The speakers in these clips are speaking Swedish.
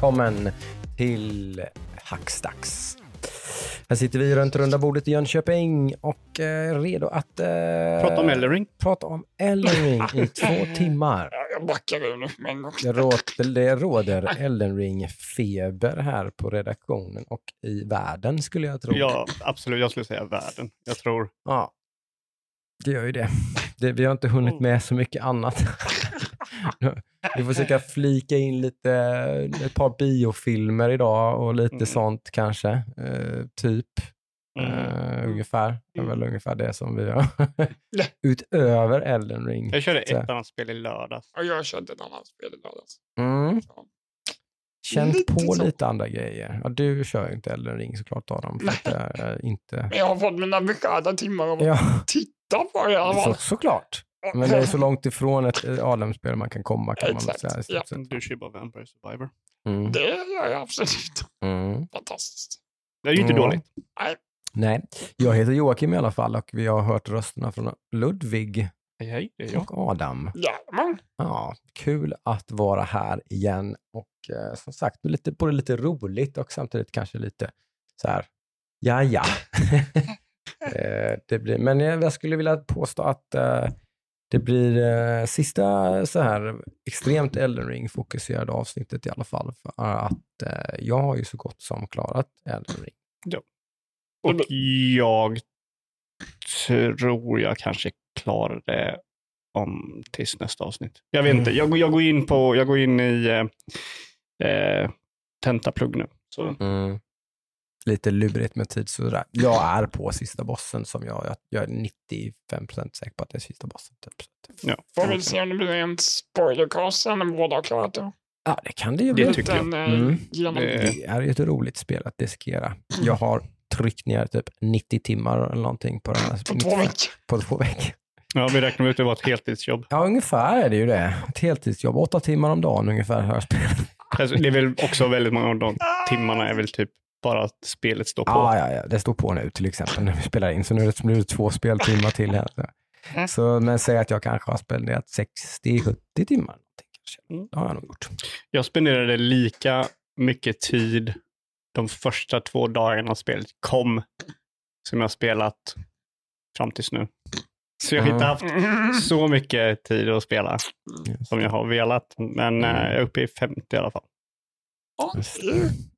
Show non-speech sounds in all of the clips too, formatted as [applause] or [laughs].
välkommen till Hackstacks. Här sitter vi runt runda bordet i Jönköping och är redo att eh, Prata om Elden Ring. prata om Elden Ring i [laughs] två timmar. Ja, Jag backar ur nu med en gång. Det råder, det råder Elden Ring-feber här på redaktionen och i världen skulle jag tro. Ja, absolut. Jag skulle säga världen. Jag tror... Ja, det gör ju det. det vi har inte hunnit med så mycket annat. [laughs] [laughs] vi får försöka flika in lite, ett par biofilmer idag och lite Mm. sånt kanske. Eh, typ. Mm. Eh, ungefär. Det är väl Mm. ungefär det som vi har. [laughs] Utöver Elden Ring. Jag körde Så. ett annat spel i lördags. Och jag körde ett annat spel i lördags. Mm. Så. Känt Lite på så. lite andra grejer. Ja, du kör ju inte Elden Ring såklart Adam. För att är inte... Men jag har fått mina beskärda timmar av att Ja, titta på det i alla så, såklart. [laughs] Men det är så långt ifrån ett Adem-spel man kan komma kan man Exakt, säga. i stort ja. Du kör bara Vampire Survivor. Mm. Det gör jag absolut. Mm. Fantastiskt. Det är ju inte Ja. dåligt. Nej, jag heter Joakim i alla fall och vi har hört rösterna från Ludvig Hej, hej. Det är jag. och Adam. Jajamän. Ja, kul att vara här igen och eh, som sagt, lite, både lite roligt och samtidigt kanske lite så här, ja ja. [laughs] [laughs] eh, det blir, men jag, jag skulle vilja påstå att eh, det blir eh, sista så här extremt Elden Ring fokuserade avsnittet i alla fall. För att eh, jag har ju så gott som klarat Elden Ring. Och jag tror jag kanske klarar det om tills nästa avsnitt. Jag vet Mm. inte. Jag, går- jag, går in på, jag går in i eh, eh, tentaplugg nu. Så. Mm. Lite lurigt med tid sådär. Jag är på sista bossen som jag, jag, jag är 95% säker på att det är sista bossen. Typ. Så Ja. Får vi se om det blir en spoilercast sen när båda har klarat det. Ja, det kan det ju Det bli. tycker jag. Eh, Mm. Det- Det är ju ett roligt spel att diskera. Jag har tryckt ner typ 90 timmar eller någonting på den här. På två veckor. På två veckor. Ja, vi räknar ut att det var ett heltidsjobb. Ja, ungefär är det ju det. Ett heltidsjobb. Åtta timmar om dagen ungefär har jag spelat. Alltså, det är väl också väldigt många av de timmarna är väl typ bara att spelet står på. Ja, ja, ja, det står på nu till exempel när vi spelar in. Så nu är det, två speltimmar till [laughs] här. Så. Så, men säg att jag kanske har spenderat 60-70 timmar. kanske. Mm. Det har jag nog gjort. Jag spenderade lika mycket tid de första två dagarna spelet kom som jag spelat fram tills nu. Så jag har inte Mm. haft Mm. så mycket tid att spela som jag har velat. Men eh, Mm. jag är uppe i 50 i alla fall. Ja,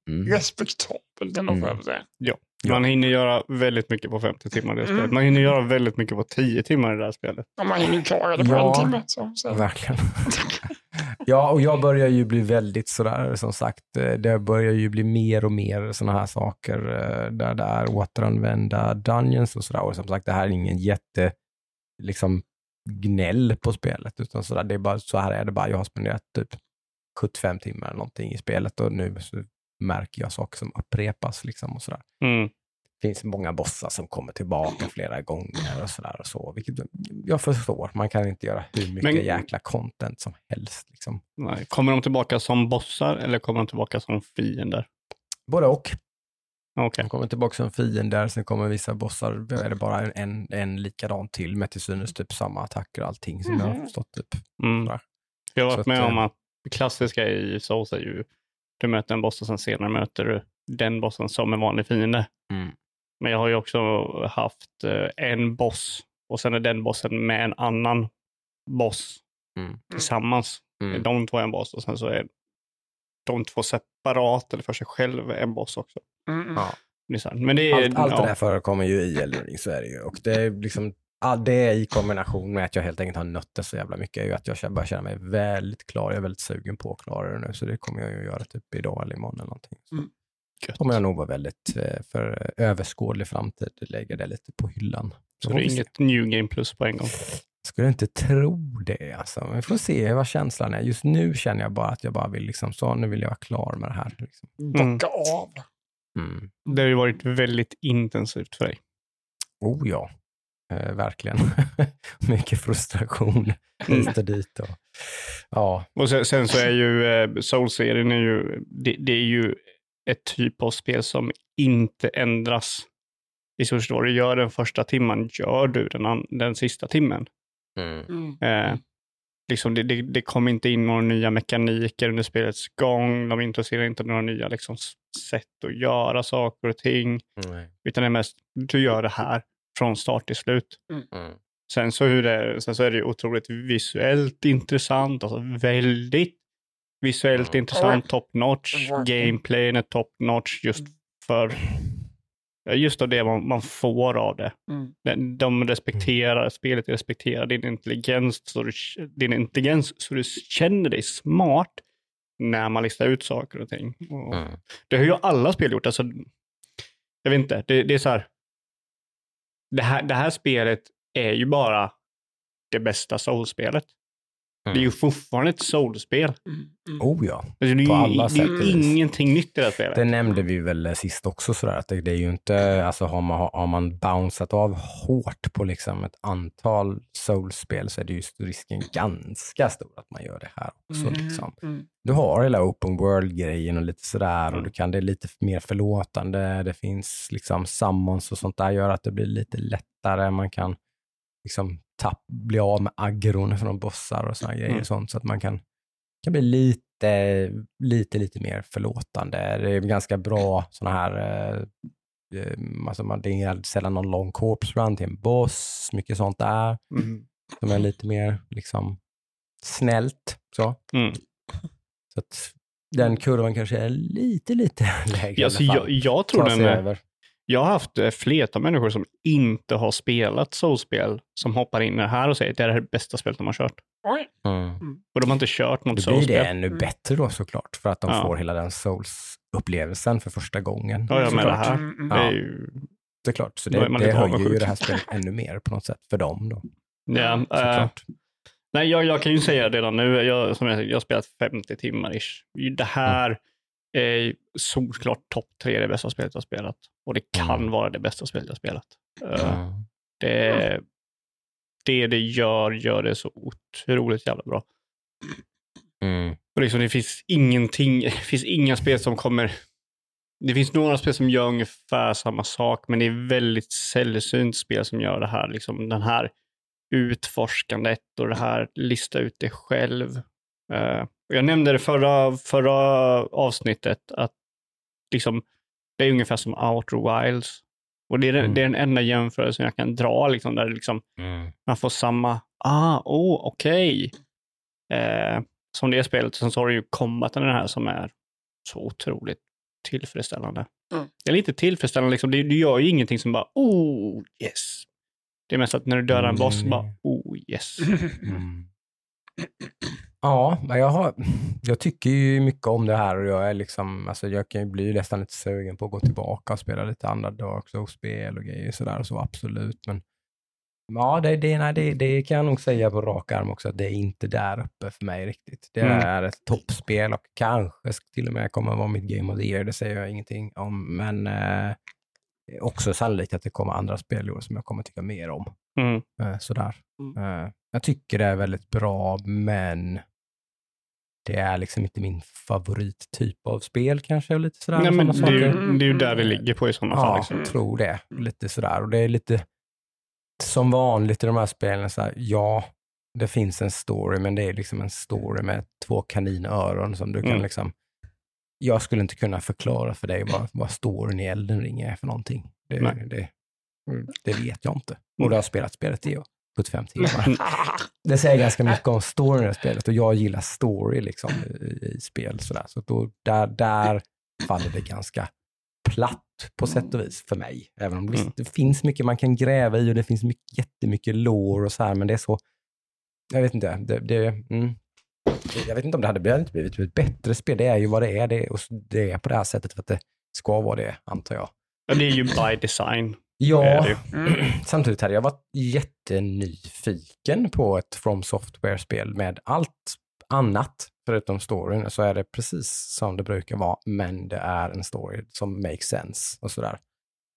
Mm. respektabelt ändå får jag säga. Ja. Man hinner göra väldigt mycket på 50 timmar i det Mm. spelet. Man hinner göra väldigt mycket på 10 timmar i det här spelet. Om man hinner klara det på Ja. en timme. Så, så. Verkligen. [laughs] ja, och jag börjar ju bli väldigt sådär, som sagt, eh, det börjar ju bli mer och mer sådana här saker eh, där det är återanvända dungeons och sådär. Och som sagt, det här är ingen jätte, liksom, gnäll på spelet, utan sådär, det är bara, så här är det bara. Jag har spenderat typ 75 timmar eller någonting i spelet och nu märker jag saker som upprepas liksom och sådär. Mm. Det finns många bossar som kommer tillbaka flera gånger och sådär och så, vilket jag förstår. Man kan inte göra hur mycket Men- jäkla content som helst. Liksom. Nej. Kommer de tillbaka som bossar eller kommer de tillbaka som fiender? Både och. Okej. De kommer tillbaka som fiender, sen kommer vissa bossar, är det bara en, en, en likadan till med till synes typ samma attacker och allting som jag har Mhm. förstått. Typ. Mm. Jag har varit att, med eh, om att det klassiska i Souls är ju du möter en boss och sen senare möter du den bossen som en vanlig fiende. Mm. Men jag har ju också haft eh, en boss och sen är den bossen med en annan boss Mm. tillsammans. Mm. De två är en boss och sen så är de två separat eller för sig själv är en boss också. Mm. Ja. Det är så här. Men det är, Allt, allt ja, det där förekommer ju i Elden Ring, så är det ju. Och det är liksom, all det i kombination med att jag helt enkelt har nött det så jävla mycket är ju att jag känner- börjar känna mig väldigt klar. Jag är väldigt sugen på att klara det nu, så det kommer jag ju göra typ idag eller imorgon eller någonting. Så Mm. gött. kommer jag nog vara väldigt eh, för överskådlig framtid, lägga det lite på hyllan. Så får det är se. inget new game plus på en gång. Skulle inte tro det alltså. Vi får se vad känslan är. Just nu känner jag bara att jag bara vill liksom så, nu vill jag vara klar med det här. Liksom. Bocka av. Mm. Det har ju varit väldigt intensivt för dig. Oh ja, eh, verkligen. [laughs] Mycket frustration hit och dit. Och, ja, Och sen, sen så är ju eh, Soul-serien ju, det, det är ju ett typ av spel som inte ändras. I så förstår du gör den första timman, gör du den, den sista timmen. mm. Mm. Eh, liksom, det, det, det kom inte in några nya mekaniker under spelets gång. De introducerade inte några nya liksom, sätt att göra saker och ting. Utan det är mest, du gör det här från start till slut. Mm. Sen så, hur det, sen så är det otroligt visuellt intressant, alltså väldigt visuellt Mm. intressant, top notch. Gameplayen är top notch just för ja, just av det man, man får av det. Mm. De- De respekterar, spelet respekterar din intelligens, så du, din intelligens så du känner dig smart när man listar ut saker och ting. Och Mm. Det har ju alla spel gjort. Alltså, jag vet inte, det, det är så här. Det här, det här spelet är ju bara det bästa soulspelet. Det är ju fortfarande ett soulspel. Mm. Mm. Oh ja, Alltså, det är På ju alla det är sätt ju ingenting nytt i det här spelet. det nämnde vi väl sist också sådär att det, det är ju inte, alltså har man, har man bounceat av hårt på liksom ett antal soulspel så är det ju risken ganska stor att man gör det här också. Mm. Liksom. Mm. Du har hela open world-grejen och lite sådär och Mm. du kan, det är lite mer förlåtande. Det finns liksom summons och sånt där gör att det blir lite lättare. Man kan liksom tapp, bli av med aggron från bossar och sådana grejer Mm. och sånt så att man kan, kan bli lite, lite, lite mer förlåtande. Det är ganska bra sådana här eh, eh, Alltså man, det är sällan någon lång corpse run till en boss, mycket sånt där Mm. som är lite mer liksom snällt. Så. Mm. Så att den kurvan kanske är lite, lite [laughs] lägre Ja, alltså, jag, jag tror den är, över. Jag har haft eh, flertal människor som inte har spelat soulspel som hoppar in det här och säger att det är det bästa spelet de har kört. Mm. Och de har inte kört något Då blir det ännu Mm. bättre då såklart, för att de Ja. får hela den souls-upplevelsen för första gången. Ja, jag det här. Mm, mm. Det Ja. är ju, Såklart, så det, det höjer ju det här spelet ännu mer på något sätt för dem då. ja, eh, Såklart. nej, jag, jag kan ju säga redan nu, jag, som jag, jag har spelat 50 timmar ish. Det här är solklart topp tre det bästa spelet jag har spelat. Och det kan Mm. vara det bästa spelet jag har spelat. Mm. det, det det gör, gör det så otroligt jävla bra. Mm. Och liksom, det finns ingenting, [laughs] det finns inga spel som kommer... Det finns några spel som gör ungefär samma sak, men det är väldigt sällsynt spel som gör det här. Liksom den här utforskandet och det här lista ut det själv. Eh, och jag nämnde det förra, förra avsnittet, att liksom, det är ungefär som Outer Wilds. Och det är, den, Mm. det är den enda jämförelsen jag kan dra, liksom, där liksom, Mm. man får samma, ah, oh, okej. Eh, som det spelet. Sen så har du ju combaten den här som är så otroligt tillfredsställande. Mm. Det är lite tillfredsställande, liksom. du, du gör ju ingenting som bara, oh, yes. Det är mest att när du dödar en boss, Mm. bara, oh, yes. [clears throat] Ja, men jag, har, jag tycker ju mycket om det här och jag är liksom, alltså jag kan ju bli nästan lite sugen på att gå tillbaka och spela lite andra Dark Souls-spel och grejer sådär och så absolut. Men ja, det, det, nej, det, det kan jag nog säga på rak arm också att det är inte där uppe för mig riktigt. Det Mm. är ett toppspel och kanske till och med kommer vara mitt Game of the Year, det säger jag ingenting om. Men eh, också sannolikt att det kommer andra spel i år som jag kommer tycka mer om. Mm. Eh, sådär. Mm. Eh, jag tycker det är väldigt bra, men det är liksom inte min favorittyp av spel kanske. Lite sådär, Nej, men sådana det, är saker. ju, det är ju där det ligger på i sådana fall. Ja, Liksom. jag tror det. Lite sådär. Och det är lite som vanligt i de här spelen, så här, ja, det finns en story, men det är liksom en story med två kaninöron som du kan Mm. liksom jag skulle inte kunna förklara för dig vad, vad storyn i Elden Ring är för någonting. Det, det, det vet jag inte. Mm. Och du har spelat spelet i 75 timmar. [laughs] Det säger ganska mycket om storyn i spelet och jag gillar story liksom i, i spel. Sådär. Så då, där, där faller det ganska platt på sätt och vis för mig. Även om det, Mm. det finns mycket man kan gräva i och det finns mycket, jättemycket lore och så här, men det är så, jag vet inte, det, det, mm, jag vet inte om det hade blivit, blivit ett bättre spel. Det är ju vad det är. Det är, och det är på det här sättet för att det ska vara det, antar jag. Ja, det är ju by design. Ja. Mm. [clears throat] samtidigt hade jag varit jättenyfiken på ett From Software-spel med allt annat förutom storyn. Så är det precis som det brukar vara, men det är en story som makes sense och sådär.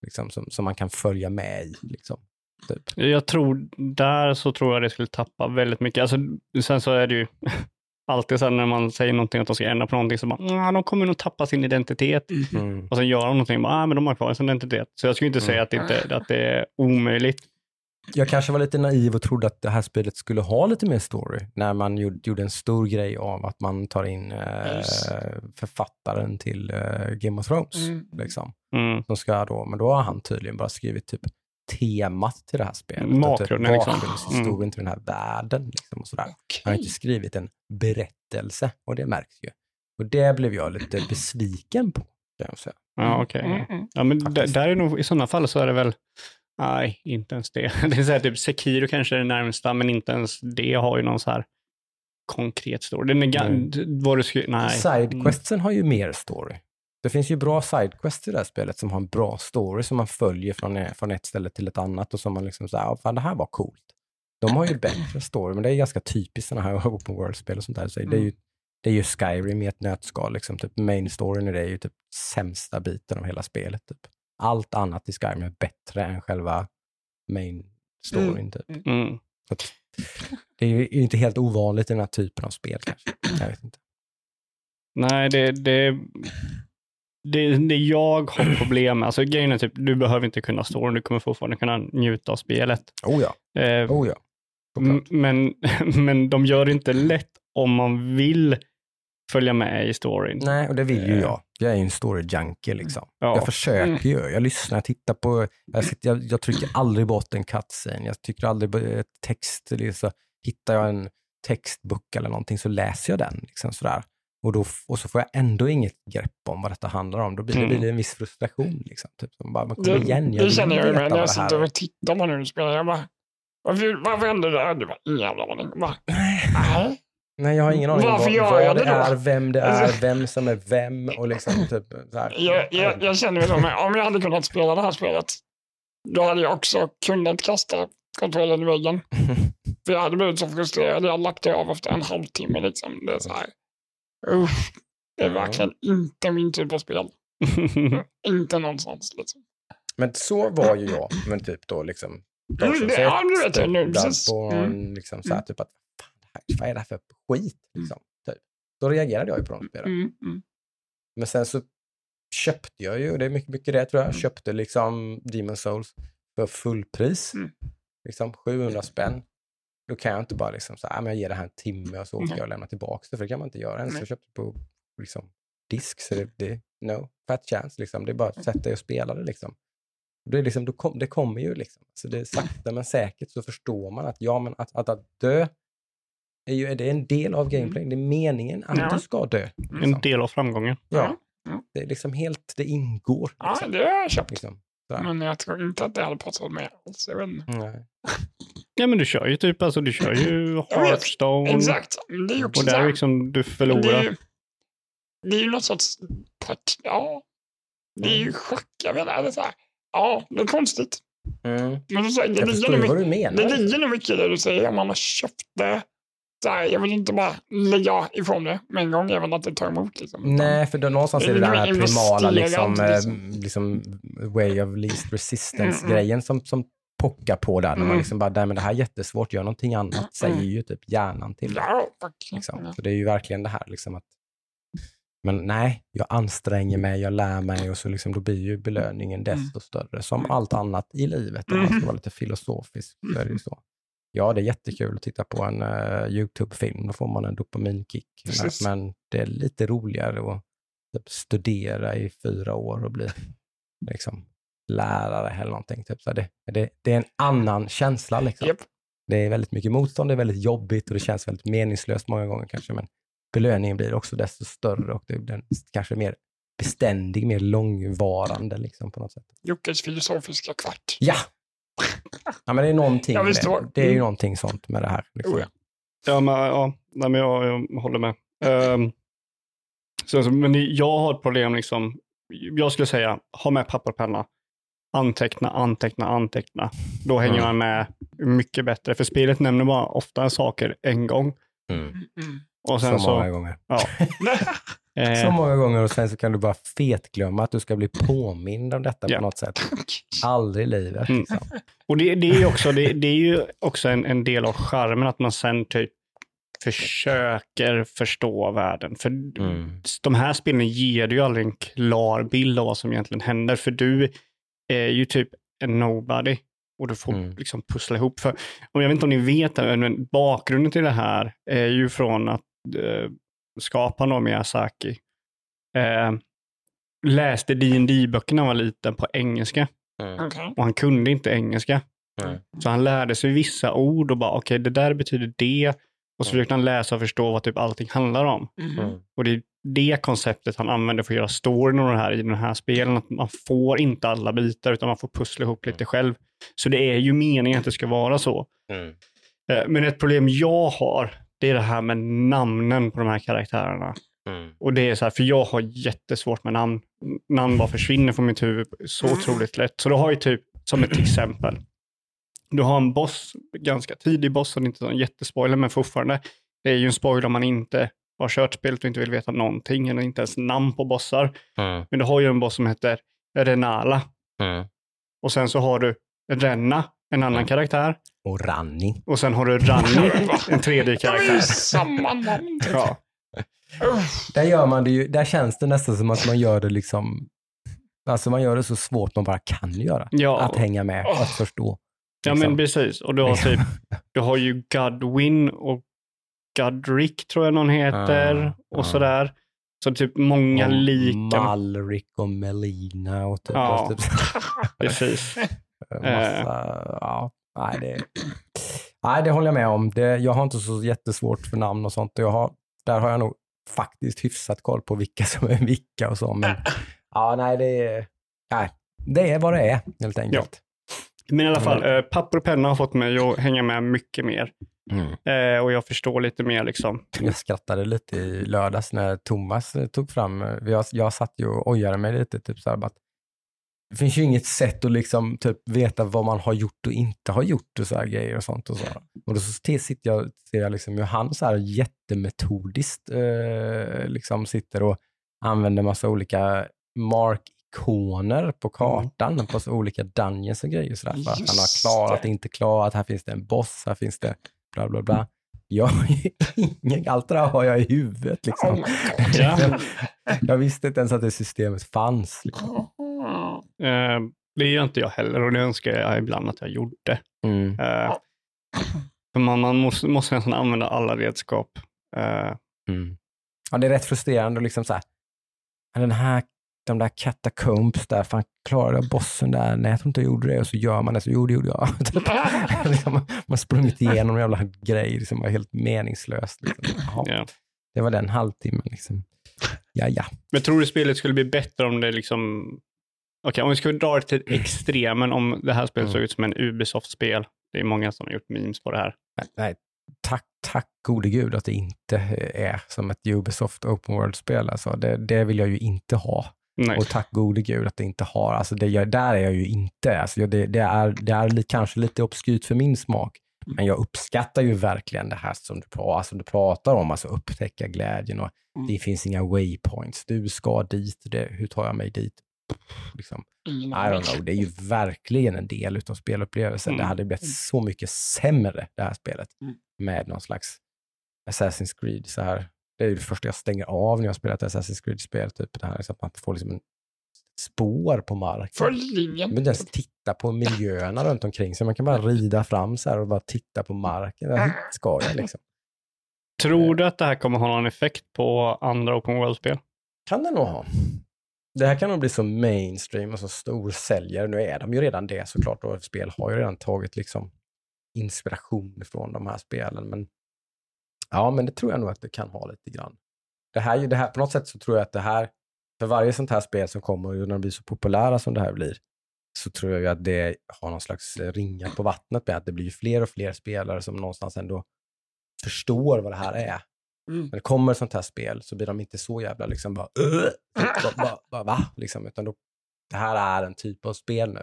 Liksom, som, som man kan följa med i. Liksom. Typ. Jag tror, där så tror jag det skulle tappa väldigt mycket. Alltså, sen så är det ju [laughs] alltid så här när man säger någonting att de ska ändra på någonting så bara, "Ah, de kommer nog tappa sin identitet. Mm. Och sen gör de någonting, bara, ah, men de har kvar sin identitet. Så jag skulle inte säga att det, inte, att det är omöjligt. jag kanske var lite naiv och trodde att det här spelet skulle ha lite mer story när man gjorde, en stor grej av att man tar in eh, författaren till eh, Game of Thrones. Mm. Liksom, Mm. som ska då, men då har han tydligen bara skrivit typ temat till det här spelet. Typ, liksom. bakgrundshistorien Mm. till den här världen. Liksom, och sådär. Han har inte skrivit en berättelse och det märks ju. Och det blev jag lite besviken på. Kan jag säga. Ja, okej. Mm, mm. Ja, men där är nog, i sådana fall så är det väl, nej, inte ens det. [laughs] Det är så här, typ Sekiro kanske är det närmsta, men inte ens det har ju någon så här konkret story. Den är d- vad du skulle, nej. Sidequestsen har ju mer story. Det finns ju bra sidequests i det här spelet som har en bra story som man följer från, e- från ett ställe till ett annat och som man liksom säger, ja, fan det här var coolt. De har ju bättre story, men det är ganska typiskt sådana här [laughs] open world-spel och sånt där. Så det, är ju, det är ju Skyrim i ett nötskal, liksom. typ main storyn i det är ju typ sämsta biten av hela spelet. Typ. Allt annat i Skyrim är bättre än själva main storyn. Typ. Mm. Så att, det är ju inte helt ovanligt i den här typen av spel kanske. Jag vet inte. Nej, det, det, det, det jag har problem med, alltså grejen är typ, du behöver inte kunna storyn, du kommer fortfarande kunna njuta av spelet. Oh ja, Eh, oh ja. men, [laughs] men de gör det inte lätt om man vill följa med i storyn. Nej, och det vill ju Eh. jag. Jag är ju en story junkie liksom. Ja. Jag försöker ju. Jag lyssnar, jag tittar på, jag, sitter, jag, jag trycker aldrig bort en cutscene. Jag tycker aldrig på text, så hittar jag en textbok eller någonting så läser jag den. Liksom sådär. Och, då, och så får jag ändå inget grepp om vad detta handlar om. Då blir det, Mm. blir det en viss frustration. Liksom. Typ, som bara, men kom Det, igen, jag det känner jag med när jag sitter och tittar på när du spelar. Jag bara, varför, varför det här? Du bara, ingen jävla aning. Nej. Nej, jag har ingen aning om vad, vad jag det det är, vem det är, Alltså- vem som är vem och liksom [laughs] typ så här. Jag, jag, jag känner som, om jag hade kunnat spela det här spelet, då hade jag också kunnat kasta kontrollen i väggen. [laughs] För jag hade blivit så frustrerad. Jag hade lagt det av efter en halvtimme. Liksom. Det är så här. Usch, det är Ja. verkligen inte min typ av spel. [laughs] Inte någonstans. Liksom. Men så var ju jag, men typ då liksom Mm, [laughs] ja, det vet jag nu, precis. Mm. liksom så här, typ att fan, det här, vad är det här för skit? Liksom, typ. Då reagerade jag ju på de spelen. Mm, mm. Men sen så köpte jag ju, det är mycket, mycket det tror jag, Mm. köpte liksom Demon Souls för fullpris. Mm. Liksom 700 spänn. Då kan jag inte bara liksom så här, "Ah, men jag ger det här en timme och så åker jag och lämnar tillbaka det, för det kan man inte göra ens. Nej. Jag köpte på liksom, disk, så det, det no, fat chance liksom. Det är bara att sätta dig och spela det liksom. Det, är liksom, kom, det kommer ju liksom. Så det är sakta men säkert så förstår man att, ja, men att, att, att dö är ju det är en del av gameplay. Det är meningen att Ja. du ska dö. en Liksom. del av framgången. Ja. Ja. Det är liksom helt, det ingår. Ja, Liksom. det har jag köpt. Liksom. Sådär. Men jag tror inte att det hade passat med alls. Jag vet inte. Nej. [laughs] Ja, men du kör ju typ, alltså du kör ju. [clears throat] Hearthstone. Exakt. Det är ju också Och där liksom du det, är förlorar. ju, det är ju något sorts... part- Ja, det är ju schack. Jag inte. Det är så här, ja, det är konstigt. Mm. Men så, säger- det, Jag ligger förstår ju vad mycket, du menar. det ligger nog mycket i det du säger. Om man har köpt det. Här, jag vill inte bara lägga ifrån det med en gång, även att det tar emot. Liksom. Nej, för då någonstans är det den här primala liksom, liksom. eh, liksom way of least resistance-grejen som, som pockar på där. När man Mm. liksom bara, nej men det här är jättesvårt, gör någonting annat, Mm. säger ju typ hjärnan till. Ja. Liksom. Så det är ju verkligen det här liksom att men nej, jag anstränger mig, jag lär mig och så liksom, då blir ju belöningen desto större. Som allt annat i livet, om man ska vara lite filosofisk, så är det ju så. Ja, det är jättekul att titta på en uh, YouTube-film, då får man en dopaminkick. Precis. men det är lite roligare att typ, studera i fyra år och bli liksom, lärare eller någonting. Typ. Så det, det, det är en annan känsla. Liksom. Japp. Det är väldigt mycket motstånd, det är väldigt jobbigt och det känns väldigt meningslöst många gånger kanske. Men belöningen blir också desto större och det blir kanske mer beständig, mer långvarande liksom, på något sätt. Jockes filosofiska kvart. Ja! Ja, men det är någonting, Ja, med det. är ju mm. någonting sånt med det här. Liksom. Oh, ja. Ja, men, ja, nej, men jag, jag håller med. Um, så, men jag har ett problem, liksom, jag skulle säga, ha med papper och penna. Anteckna, anteckna, anteckna. Då hänger Mm. man med mycket bättre. För spelet nämner bara ofta saker en gång. Mm. Mm. Och sen Så så, många gånger. eh, [laughs] [laughs] Så många gånger och sen så kan du bara fetglömma att du ska bli påmind om detta Ja. på något sätt. Aldrig i livet. Mm. Liksom. Och det, det, är ju också, det, det är ju också en, en del av charmen att man sen typ försöker förstå världen. För Mm. de här spelen ger dig ju aldrig en klar bild av vad som egentligen händer. För du är ju typ en nobody. och du får Mm. liksom pussla ihop. För, och jag vet inte om ni vet det, men bakgrunden till det här är ju från att eh, skaparen av Miyazaki eh, läste dd böckerna när han var liten på engelska Mm. Och han kunde inte engelska. Mm. Så han lärde sig vissa ord och bara, okej, det där betyder det. Och så försökte han läsa och förstå vad typ allting handlar om. Mhm. Mm. Och det är det konceptet han använder för att göra storyn och det här i den här spelen. Att man får inte alla bitar utan man får pussla ihop lite själv. Så det är ju meningen att det ska vara så. Mm. Eh, Men ett problem jag har, det är det här med namnen på de här karaktärerna. Mm. Och det är så här, för jag har jättesvårt med namn. Namn bara försvinner från mitt huvud så otroligt lätt. Så då har jag typ, som ett exempel, du har en boss, ganska tidig boss, så det är inte en jättespoiler, men fortfarande, det är ju en spoiler om man inte har kört spelet och inte vill veta någonting, eller inte ens namn på bossar. Mm. Men du har ju en boss som heter Renala, Mm. och sen så har du Renna, en annan Mm. karaktär, Och Ranni. och sen har du Ranni, [laughs] en tredje Det är ju karaktär. samma namn. Ja. Där gör man det ju, där känns det nästan som att man gör det liksom, alltså man gör det så svårt man bara kan göra. Ja. Att hänga med, att förstå. Ja, liksom. men precis. Och du har typ, du har ju Godwin och Godric tror jag någon heter Ah, och ah. sådär. Så typ många Och lika. Malric och Melina och typ. Ja. typ [laughs] Precis. [laughs] massa, ja, nej det, nej det håller jag med om. Det, jag har inte så jättesvårt för namn och sånt. Jag har, där har jag nog faktiskt hyfsat koll på vilka som är vilka och så. Men ja, nej det är, nej, det är vad det är helt enkelt. Men i alla fall, eh, papper och penna har fått mig att hänga med mycket mer. Mm. Eh, och jag förstår lite mer liksom. Jag skrattade lite i lördags när Thomas eh, tog fram, jag, jag satt ju och ojade mig lite, typ så här, att det finns ju inget sätt att liksom typ veta vad man har gjort och inte har gjort och så här grejer och sånt. Och, så. och då så sitter jag, ser jag liksom hur han så här jättemetodiskt eh, liksom sitter och använder massa olika mark-ikoner på kartan, på så olika dungeons och grejer. Så där, för att han har klarat, det. inte klarat, här finns det en boss, här finns det bla bla bla. Jag [laughs] ingen, allt det där har jag i huvudet Oh liksom. my god. Ja. [laughs] Jag visste inte ens att det systemet fanns. Liksom. Eh, det gör inte jag heller och det önskar jag ibland att jag gjorde. Mm. Eh, för man, man måste, måste nästan använda alla redskap. Eh, Mm. Ja, det är rätt frustrerande och liksom så här, "Men den här, de där catacombs där, fan klarade jag bossen där? Nej, jag tror inte jag gjorde det. Och så gör man det, så jo, det gjorde jag. [laughs] Typ. liksom, man har sprungit igenom en jävla grej, liksom, var helt meningslöst. Liksom. Ja. Det var den halvtimmen. Liksom. Ja, ja. Men tror du spelet skulle bli bättre om det liksom... Okej, om vi ska dra det till extremen, om det här spelet Mm. såg ut som en Ubisoft-spel. Det är många som har gjort memes på det här. Nej, Nej, tack, tack gode gud att det inte är som ett Ubisoft Open World-spel. Alltså, det, det vill jag ju inte ha. Nej. Och tack gode gud att det inte har. Alltså det, jag, där är jag ju inte. Alltså det, det är, det är kanske lite obskyrt för min smak. Men jag uppskattar ju verkligen det här som du, alltså du pratar om, alltså upptäcka glädjen och Mm. det finns inga waypoints. Du ska dit, det, hur tar jag mig dit? Liksom. I don't know, det är ju verkligen en del av spelupplevelsen. Mm. Det hade blivit så mycket sämre, det här spelet, Mm. med någon slags Assassin's Creed. Så här. Det är ju det första jag stänger av när jag spelar ett Assassin's Creed-spel. Typ det här, så att man får liksom en spår på marken. Man behöver inte ens titta på miljöerna runt omkring sig. Man kan bara rida fram så här och bara titta på marken. Ja, Hit ska jag liksom. Tror du att det här kommer ha någon effekt på andra open world-spel? Kan det nog ha. Det här kan nog bli så mainstream och så stor säljare. Nu är de ju redan det såklart och spel har ju redan tagit liksom inspiration från de här spelen. Men ja, men det tror jag nog att det kan ha lite grann. Det här, det här, på något sätt så tror jag att det här, för varje sånt här spel som kommer och när de blir så populära som det här blir, så tror jag ju att det har någon slags ringar på vattnet med att det blir ju fler och fler spelare som någonstans ändå förstår vad det här är. Mm. När det kommer ett sånt här spel så blir de inte så jävla liksom bara! Typ, bara, bara, bara va? Liksom, utan då, det här är en typ av spel nu.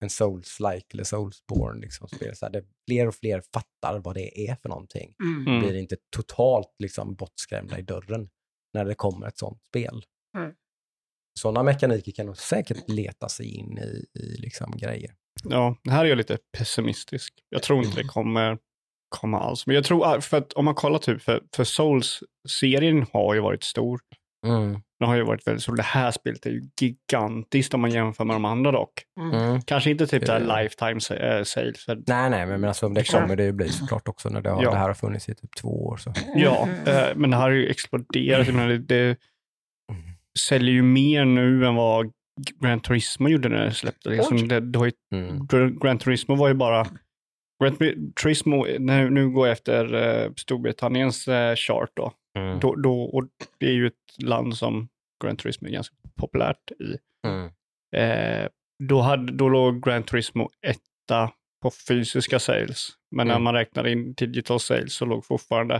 En souls-like eller soulsborne liksom spel. Så här, det, fler och fler fattar vad det är för någonting. Mm. Mm. Blir inte totalt liksom bortskrämda i dörren när det kommer ett sånt spel. Mm. Sådana mekaniker kan nog säkert leta sig in i, i liksom grejer. Ja, här är jag lite pessimistisk. Jag tror inte det kommer komma alls. Men jag tror, för att om man kollar typ, för, för Souls-serien har ju varit stor. Mm. Det har ju varit väldigt så. Det här spelet är ju gigantiskt om man jämför med de andra dock. Mm. Kanske inte typ det här Det- lifetime eh, sales. För, Nej, nej, men alltså, det kommer det ju bli såklart också när det, har, Ja. det här har funnits i typ två år. Så. ja, eh, men det här har ju exploderat. Menar, det, det säljer ju mer nu än vad Gran Turismo gjorde när det släpptes. Liksom, det, det har ju Mm. Gran Turismo var ju bara... Gran Turismo, nu, nu går jag efter eh, Storbritanniens eh, chart då. Mm. Då, då. Och det är ju ett land som Gran Turismo är ganska populärt i. Mm. Eh, då, hade, då låg Gran Turismo etta på fysiska sales. Men när Mm. man räknar in digital sales så låg fortfarande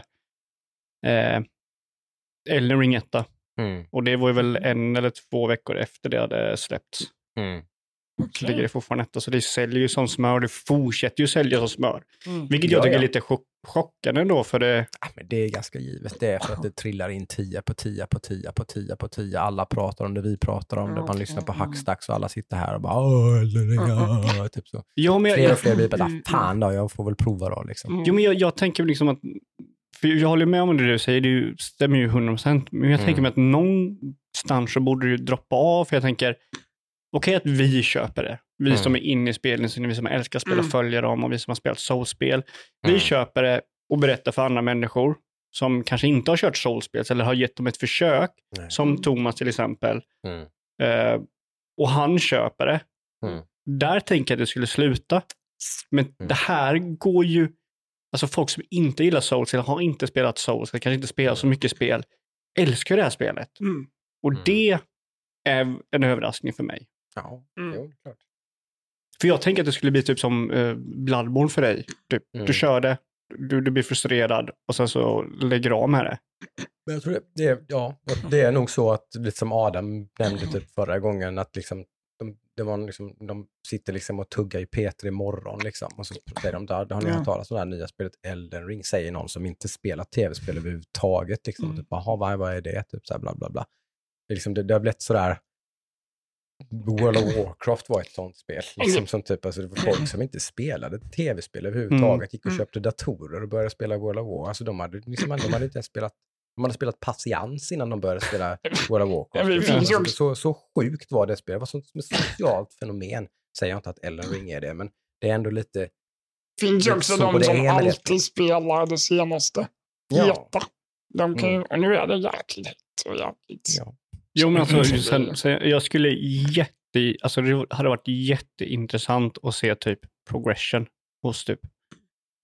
eh, Elden etta. Mm. Och det var ju väl en eller två veckor efter det hade släppts. Mm. Så ligger det fortfarande etta. Så det säljer ju som smör. Det fortsätter ju sälja som smör. Mm. Vilket jag Ja, tycker ja. är lite chock chockande då. För det, Ja, men det är ganska givet. Det är för att det trillar in 10 på 10 på 10 på 10 på 10. Alla pratar om det, vi pratar om det. Man lyssnar på Hackstacks och alla sitter här och bara Elden Ring, ah", typ så. ja, men jag, Fler och fler blir bara, "Ah, fan då, jag får väl prova då liksom. Mm. jo, men jag, jag tänker liksom att, för jag håller med om det du säger, det stämmer ju 100%, men jag tänker Mm. mig att någonstans så borde ju droppa av, för jag tänker, okej att vi köper det, vi Mm. som är inne i spelen, vi som älskar spel och Mm. följer dem och vi som har spelat soulspel, vi Mm. köper det och berättar för andra människor som kanske inte har kört soulspel eller har gett dem ett försök, Nej. som. Thomas till exempel, Mm. eh, och han köper det. Mm. Där tänker jag att det skulle sluta. Men Mm. det här går ju, alltså folk som inte gillar Souls eller har inte spelat Souls eller kanske inte spelar så mycket spel, älskar ju det här spelet. Mm. Och Mm. det är en överraskning för mig. Ja, Mm. jo, klart. För jag tänker att det skulle bli typ som eh, Bloodborne för dig. Typ, Mm. Du kör det, du, du blir frustrerad och sen så lägger du av med det. Men jag tror det, det, är- ja, det är nog så att, lite som Adam nämnde typ förra gången, att liksom, de, det var liksom, de sitter liksom och tuggar i P3 imorgon liksom, och så säger de, där, har ni hört talas om det här nya spelet Elden Ring? Säger någon som inte spelar tv-spel överhuvudtaget. Liksom, Mm. typ, Jaha, vad, vad är det? Typ så här, bla bla bla. Det, är liksom, det, det har blivit sådär, World of Warcraft var ett sånt spel. [clears throat] Liksom, som typ, alltså, det var folk som inte spelade tv-spel överhuvudtaget, gick och Mm. köpte datorer och började spela World of War. Alltså, de, hade, liksom, de hade inte ens spelat de hade spelat patiens innan de började spela World of Warcraft. Det Alltså, så, så sjukt var det spelet. Det var sånt som ett socialt fenomen. Säger jag inte att Ellen Ring är det, men det är ändå lite... finns ju Det också så de det som det. alltid spelar det senaste. Ja. Heta. De kan ju, Mm. och nu är det jäkligt och jäkligt... Ja. Jo, men alltså, Så- sen, sen, jag skulle jätte, alltså det hade varit jätteintressant att se typ progression hos typ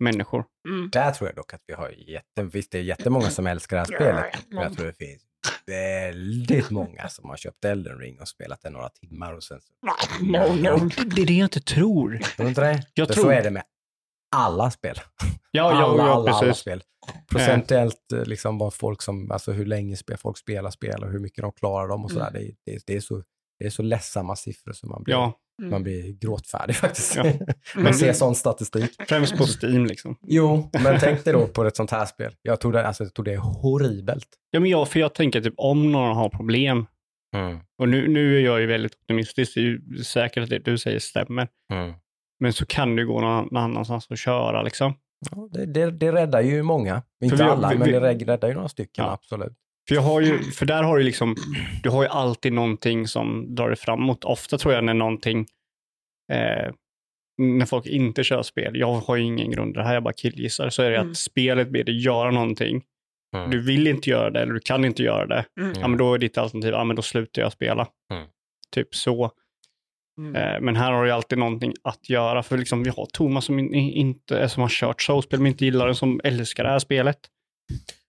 människor. Mm. Där tror jag dock att vi har jätte... Visst, det är jättemånga som älskar det här spelet. Men jag tror det finns väldigt många som har köpt Elden Ring och spelat det några timmar och sen så... No, no. Det är det jag inte tror. Tror inte det? Jag tror- så är det med alla spel. Ja, ja, alla, ja, alla, alla precis. spel. Procentuellt eh, liksom vad folk som, alltså hur länge spel, folk spelar spel och hur mycket de klarar dem och sådär. Det, är- det, är- det, är så, det är så ledsamma siffror som man blir, Ja, man blir gråtfärdig [laughs] faktiskt. Ja. Man ser sån statistik. främst på Steam liksom. Jo, men tänk dig då på ett sånt här spel. Jag tror det, alltså, jag tror det är horribelt. Ja, men jag, för jag tänker typ om någon har problem, och nu, nu är jag ju väldigt optimistisk, det är ju säkert att det du säger stämmer, men så kan det gå någon, annanstans och köra liksom. Ja, det, det, det räddar ju många. Inte vi alla, vi- men vi- det rä- räddar ju några stycken, Ja. absolut. För, jag har ju, för där har du liksom, du har ju alltid någonting som drar dig framåt. Ofta tror jag när någonting, eh, när folk inte kör spel, jag har ju ingen grund i det här, jag bara killgissar, så är det Mm. att spelet ber dig göra någonting. Mm. Du vill inte göra det eller du kan inte göra det. Mm. Ja, men då är ditt alternativ, ja men då slutar jag spela. Mm. Typ så. Mm. Eh, men här har du ju alltid någonting att göra. För liksom, vi har Thomas som, in, inte, som har kört soulspel men inte gillar det, som älskar det här spelet.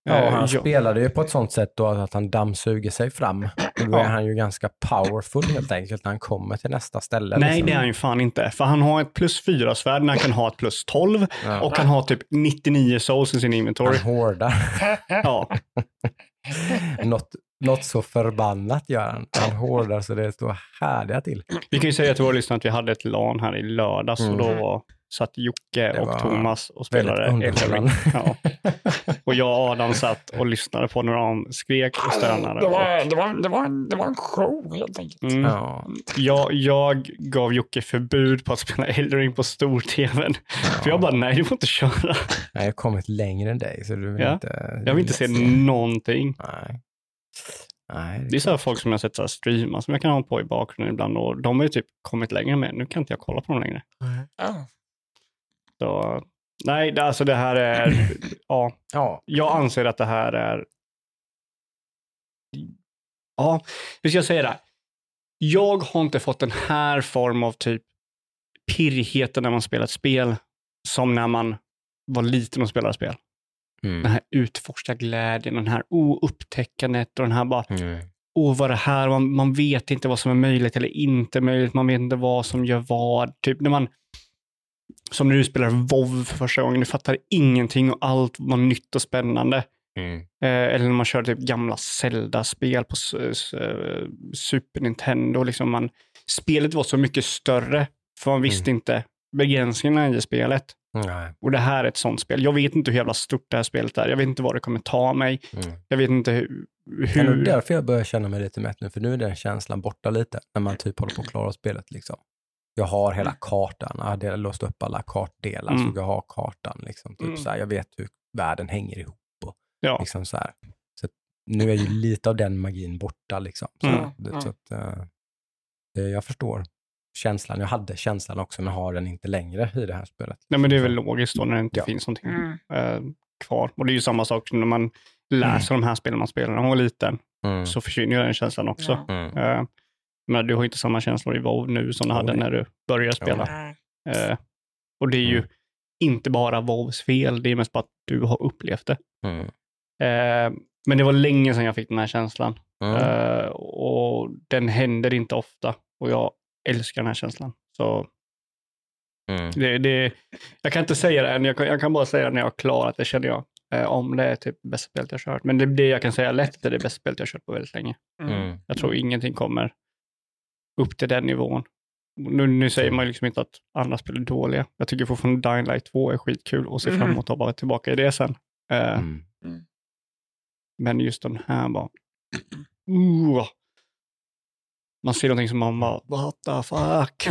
Ja, Eh, han ja. spelade ju på ett sånt sätt då att han dammsuger sig fram. Och då är Ja. han ju ganska powerful helt enkelt när han kommer till nästa ställe. Nej, liksom. det är han ju fan inte. För han har ett plus fyra svärd när han kan ha ett plus 12 Ja. och han har typ 99 souls i sin inventory. Han hårdar. Ja, [laughs] något, något så förbannat gör han. Han hårdar så det står härliga till. vi kan ju säga till våra lyssnare att vi hade ett LAN här i lördags och då Mm. var, satt Jocke Det och Thomas och spelade underhållande. Ja. Och jag och Adam satt och lyssnade på när de skrek och stönade. Det var, det, var, det, var en, det var en show helt enkelt. Mm. Ja. Jag, jag gav Jocke förbud på att spela Elden Ring på stor-tvn. För jag bara, nej du får inte köra. Jag har kommit längre än dig så du vill Ja. inte... Jag vill inte se någonting. Nej. Nej, Det är så här folk som jag sett så här streama som jag kan ha på i bakgrunden ibland och de har ju typ kommit längre med. Nu kan inte jag kolla på dem längre. Ja. Så, nej, det, alltså det här är, [clears throat] ja, Ja, jag anser att det här är, ja, hur ska jag säga det? Jag har inte fått den här form av typ pirrigheten när man spelar ett spel som när man var liten och spelade spel. Den mm. här utforska glädjen, den här oupptäckandet och den här bara, Mm. åh vad det här, man, man vet inte vad som är möjligt eller inte möjligt, man vet inte vad som gör vad. Typ när man, som när du spelar WoW för första gången, du fattar ingenting och allt var nytt och spännande. Mm. Eh, eller när man kör typ gamla Zelda-spel på eh, Super Nintendo. Liksom man, spelet var så mycket större, för man visste inte begränsningarna i spelet. Nej. Och det här är ett sånt spel. Jag vet inte hur jävla stort det här spelet är. Jag vet inte vad det kommer ta mig. Mm. Jag vet inte hur... Det är hur... därför jag börjar känna mig lite mätt nu, för nu är den känslan borta lite, när man typ håller på att klara spelet. Liksom. Jag har hela kartan, jag har låst upp alla kartdelar, Mm. så jag har kartan. Liksom, typ Mm. så här, jag vet hur världen hänger ihop. Ja. Liksom så här. Så att nu är ju lite av den magin borta. Liksom. Så, Mm. det, så att, eh, det, jag förstår känslan. Jag hade känslan också, men har den inte längre i det här spelet. Nej, men det är väl logiskt då när det inte Ja. finns någonting Mm. eh, kvar. Och det är ju samma sak som när man läser de här spelen man spelar när man var liten, Mm. så försvinner ju den känslan också. Ja. Mm. Eh, men du har inte samma känslor i WoW nu som du hade när du började spela. Eh, och det är ju Mm. inte bara WoWs fel, det är mest bara att du har upplevt det. Mm. Eh, men det var länge sedan jag fick den här känslan. Mm. Och den händer inte ofta. Och jag älskar den här känslan. Så Mm. det, det, jag kan inte säga det än, jag kan, jag kan bara säga när jag har klarat det känner jag. Eh, om det är typ bästa spelet jag har kört. Men det, det jag kan säga lätt är det bästa spelet jag har kört på väldigt länge. Mm. Jag tror ingenting kommer upp till den nivån. Nu, nu säger man ju liksom inte att andra spel är dåliga. Jag tycker fortfarande Dying Light 2 är skitkul och ser fram Mhm. emot att vara tillbaka i det sen. Eh, Mm. Men just den här bara... [clears throat] Uh, man ser någonting som man bara, what the fuck?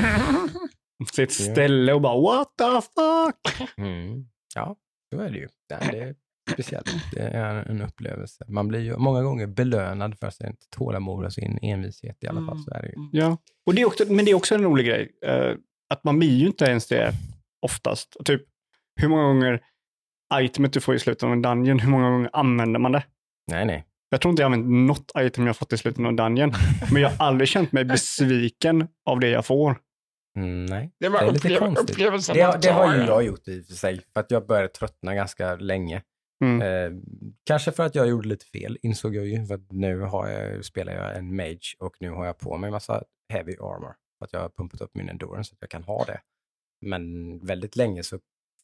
Man ser ett Ja. ställe och bara, what the fuck? Mm. Ja, så är det ju. Det är, speciellt. Det är en upplevelse. Man blir ju många gånger belönad för sin tålamod och sin envishet i alla fall. Mm. Så är det ju. Ja, och det är också, men det är också en rolig grej. eh, att man blir ju inte ens det oftast. Typ, hur många gånger itemet du får i slutet av en dungeon, hur många gånger använder man det? Nej, nej. Jag tror inte jag har använt något item jag fått i slutet av dungeon, men jag har aldrig känt mig [laughs] besviken av det jag får. Mm, nej. Det var Det är lite konstigt. upplevelsen Det, det har ju jag gjort i och för sig, för att jag började tröttna ganska länge. Mm. Eh, kanske för att jag gjorde lite fel, insåg jag ju. För att nu har jag, spelar jag en mage och nu har jag på mig massa heavy armor. För att jag har pumpat upp min endurance så att jag kan ha det. Men väldigt länge så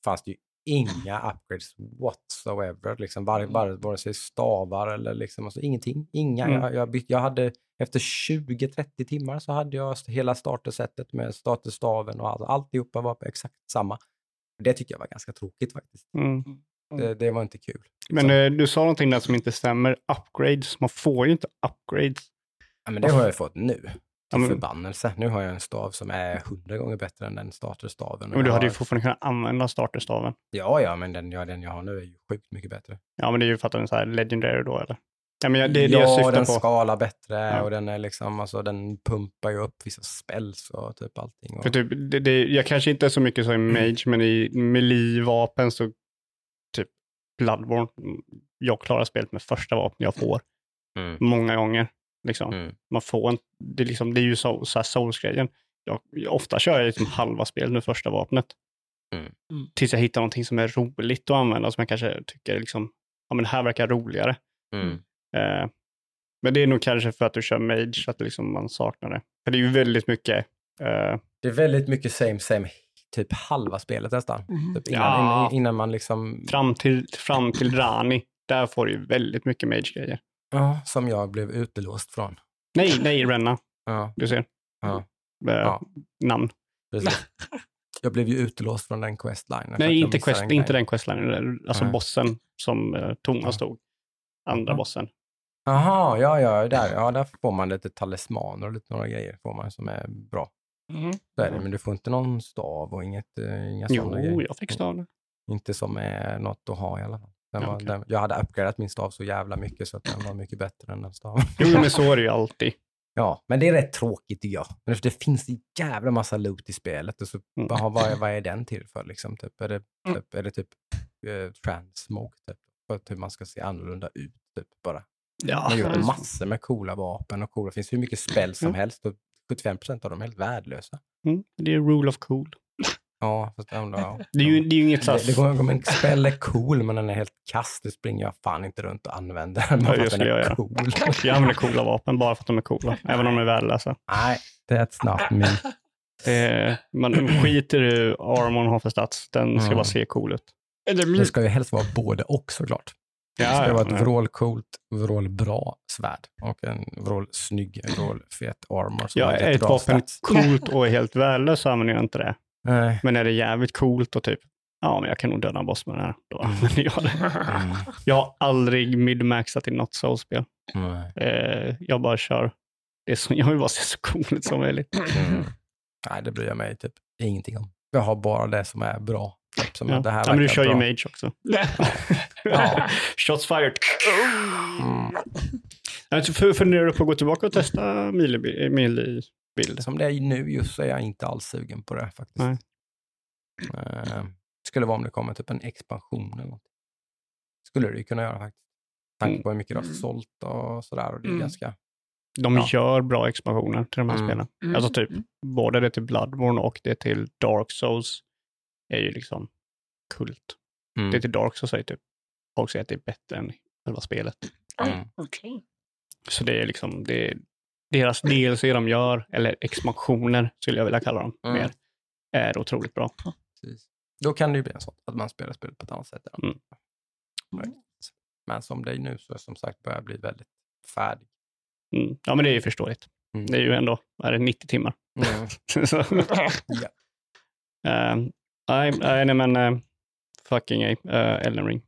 fanns det ju inga upgrades whatsoever. Liksom var, var, vare sig stavar eller liksom, alltså ingenting. Inga. Mm. Jag, jag, byt, jag hade, efter 20-30 timmar så hade jag hela startersättet med starterstaven och all, alltihopa var exakt samma. Det tycker jag var ganska tråkigt faktiskt. Mm. Det, det var inte kul. Men eh, du sa någonting där som inte stämmer. Upgrades, man får ju inte upgrades. Ja, men det har jag fått nu. Ja, Till men- förbannelse. Nu har jag en stav som är hundra gånger bättre än den starterstaven. Men du hade ju fortfarande kunnat använda starterstaven. Ja, ja, men den, ja, den jag har nu är ju sjukt mycket bättre. Ja, men det är ju för att den är så här legendary då, eller? Ja, men det är det ja, jag syftar den på. skalar bättre Ja. och den är liksom, alltså den pumpar ju upp vissa spells och typ allting. Och, För typ, det, det, jag kanske inte är så mycket som Mm. i Mage, men i melee-vapen så typ Bloodborne, mm, jag klarar spelet med första vapen jag får mm, många gånger. Liksom. mm, Man får en, det, är liksom, det är ju så, så souls-grejen. Jag, ofta kör jag liksom halva spelet med första vapnet. Mm. Mm. Tills jag hittar någonting som är roligt att använda, som jag kanske tycker liksom, ja men det här verkar roligare. mm. Eh, men det är nog kanske för att du kör Mage, att liksom man saknar det. För det är ju väldigt mycket eh, Det är väldigt mycket same, same, typ halva spelet nästan. Mhm. Typ innan, Ja. innan, innan man liksom, fram, till, fram till Rani. Där får du ju väldigt mycket Mage-grejer. Ja, som jag blev utelåst från. Nej, nej, Renna. Ja, Du ser. Ja. Eh, Ja. Namn. precis. Jag blev ju utelåst från den questlinen. Nej, inte, quest, inte den questlinen. Alltså Nej. bossen som eh, Thomas Ja. stod. Andra Ja. bossen. Jaha, ja, ja, där, ja, där får man lite talismaner och lite några grejer får man som är bra. Mhm. Så är det, men du får inte någon stav och inget, eh, inga Jo, sådana grejer. jag fick staden. Inte som är något att ha i alla fall. Den var, okej. den, jag hade uppgraderat min stav så jävla mycket så att den var mycket bättre än den staven. Jo, men så är det ju [laughs] alltid. Ja, men det är rätt tråkigt tycker jag. Men det finns en jävla massa loot i spelet och så Mm. vad, är, vad är den till för? Liksom, typ? Är det Mm. typ, är det typ eh, transmoke? Typ? För att hur man ska se annorlunda ut typ, bara. Ja, Man har gjort massor med coola vapen och coola. Det finns hur mycket spel som Mm. helst och 75 procent av dem är helt värdelösa. mm, det är rule of cool. Ja, fast ändå, ja. [laughs] Det är ju, det är ju inget så Det, det går, men spel är cool, men den är helt kass. Det springer jag fan inte runt och använder den bara Ja, för det att den jag är göra. cool. Jag använder coola vapen bara för att de är coola, även om de är värdelösa. Nej, that's not me. [laughs] Det, man skiter i hur armorn har för stats. Den ska Mm. bara se cool ut. Det Det ska ju helst vara både och såklart. det Ja, ska ja, vara ett vrålcoolt, vrålbra svärd och en vrålsnygg, vrålfet armor. som Ja, är ett vapen stats. coolt och helt värdelöst så använder jag inte det. Nej. Men är det jävligt coolt och typ, ja men jag kan nog döda en boss med det här. Då [laughs] använder jag det. Mm. Jag har aldrig midmaxat i något soulspel. Eh, jag bara kör. Det är så, jag vill bara se så cool ut som möjligt. Mm. Nej, det bryr jag mig typ ingenting om. Jag har bara det som är bra. Typ som Ja. det här ja, men du kör ju mage också. [laughs] Ja. [laughs] Shots fired. Mm. Alltså, Funderar du på att gå tillbaka och testa Melee-bild? Som det är nu just så är jag inte alls sugen på det faktiskt. Nej. Eh, skulle vara om det kommer typ en expansion eller något. Skulle det ju kunna göra faktiskt. Tanke Mm. på hur mycket det har Mm. sålt och sådär. Och det är Mm. ganska... De Ja. gör bra expansioner till de här Mm. spelen. Mm. Alltså typ, både det till Bloodborne och det till Dark Souls är ju liksom kult. Mm. Det till Dark Souls är typ, folk säger att det är bättre än själva spelet. Mm. Okej. Så det är liksom, det är deras DLC de gör, eller expansioner skulle jag vilja kalla dem Mm. mer, är otroligt bra. Precis. Då kan det ju bli en sån, att man spelar spelet på ett annat sätt. Mm. Men som det är nu så är som sagt börjar bli väldigt färdig. Mm. Ja, men det är ju förståeligt. Mm. Det är ju ändå, är det 90 timmar? Mm. [laughs] Ehm, nej, nej, men uh, fucking uh, Elden Ring.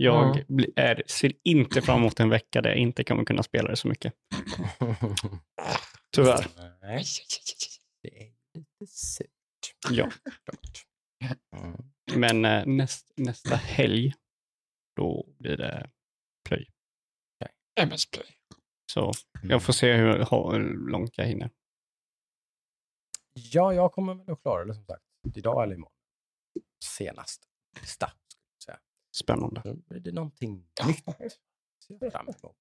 Jag Mm. är, ser inte fram emot en vecka där jag inte kommer kunna spela det så mycket. Tyvärr. Nej, det är lite surt. Ja. Mm. Men eh, näst, nästa helg, då blir det plöj. MS Play. Så jag får se hur, hur långt jag hinner. Ja, jag kommer väl att klara det som sagt. Idag eller imorgon. Senast. Sista. Spännande. Så blir det någonting nytt. Ser jag fram emot.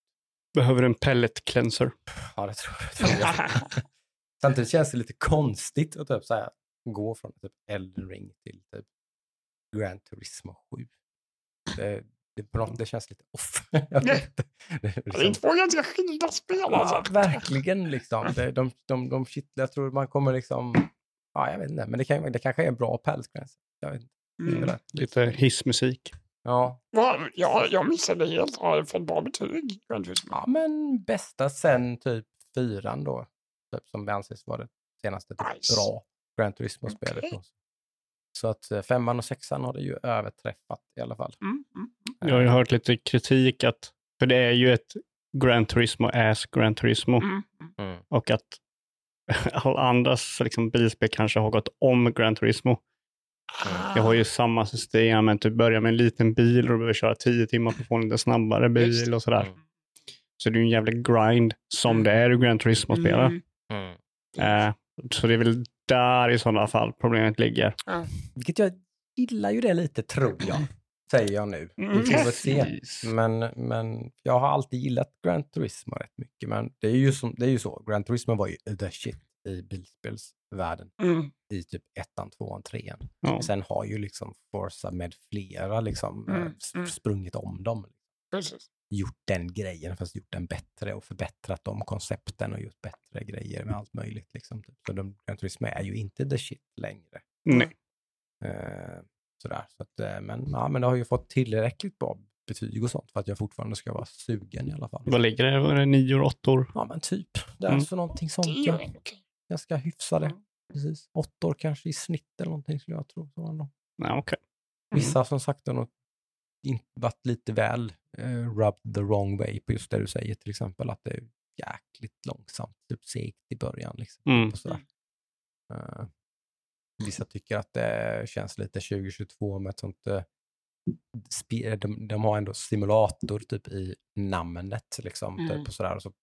Behöver en pellet cleanser. Ja, det tror jag. Tror jag. [laughs] Samtidigt känns det lite konstigt att typ så här, gå från typ Elden Ring till typ Gran Turismo 7. Det, det, på något- det känns lite off. [laughs] Det är är liksom- två ganska skilda spel Ja, verkligen liksom. Det, de, de, de kittlar, jag tror man kommer liksom, ja jag vet inte, men det, kan, det kanske är en bra pälsgräns. Jag vet inte. Mm. Lite hissmusik. Ja, Va? Ja, jag missade helt. Har jag fått bra betyg? Ja, men bästa sen typ fyran då, typ, som anses vara det senaste typ, Nice. bra Gran Turismo-spelet. Då. Så att eh, femman och sexan har det ju överträffat i alla fall. Mm, mm. Jag har ju hört lite kritik att, för det är ju ett Gran Turismo as Gran Turismo Mm. Mm. och att [laughs] alla andras liksom, bilspel kanske har gått om Gran Turismo. Jag har ju samma system, men typ börjar med en liten bil och du behöver köra tio timmar för att få en lite snabbare Just bil och sådär. Mm. Så det är ju en jävla grind som det är i Gran Turismo-spel. Mm. Mm. Eh, så det är väl där i sådana fall problemet ligger. Vilket jag gillar ju det lite, tror jag. Säger jag nu. Vi Mm. får väl se. Men, men jag har alltid gillat Gran Turismo rätt mycket. Men det är ju, som, det är ju så. Gran Turismo var ju the shit i bilspelsvärlden. Mm. I typ ettan, tvåan, trean. Ja. Sen har ju liksom Forza med flera liksom Mm, eh, s- mm. sprungit om dem. Precis. Gjort den grejen, fast gjort den bättre och förbättrat de koncepten och gjort bättre grejer med allt möjligt. Liksom. typ. Så de, Turismo är ju inte the shit längre. Nej. Eh, sådär. Så att, eh, men, ja, men det har ju fått tillräckligt bra betyg och sånt för att jag fortfarande ska vara sugen i alla fall. Vad ligger det? Var det nior, åttor? Ja, men typ. Det är Mm. alltså någonting Det sånt. är okej. Ganska hyfsade. Mm. Precis. År kanske i snitt eller någonting skulle jag tro. Så. Nej, okej. Vissa som sagt har nog inte varit lite väl uh, rubbed the wrong way på just det du säger till exempel. Att det är jäkligt långsamt, typ segt i början. Liksom, Mm. och sådär. Eh, vissa tycker att det känns lite 2022 med ett sånt uh, de, de har ändå simulator typ i namnet. Liksom, Mm. typ, och sådär, och så,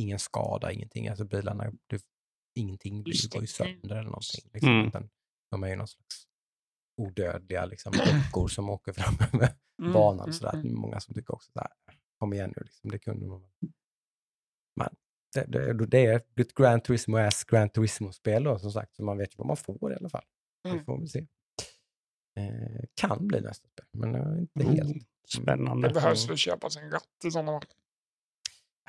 ingen skada, ingenting. Alltså bilarna, det, ingenting blir går ju det. sönder eller någonting. Liksom, Mm. utan de är ju någon slags odödliga liksom, [clears throat] dockor som åker fram [laughs] över Mm, banan. mm, Sådär. mm. Det är Många som tycker också så här, kom igen nu, liksom, det kunde man. Men det, det, det är ett Gran Turismo ass Gran Turismo-spel då, som sagt, så man vet ju vad man får i alla fall. Vi Mm. får väl se. Eh, kan bli nästa spel, men jag är inte Mm. helt. Spännande. Det behövs väl köpas en ratt i sådana fall.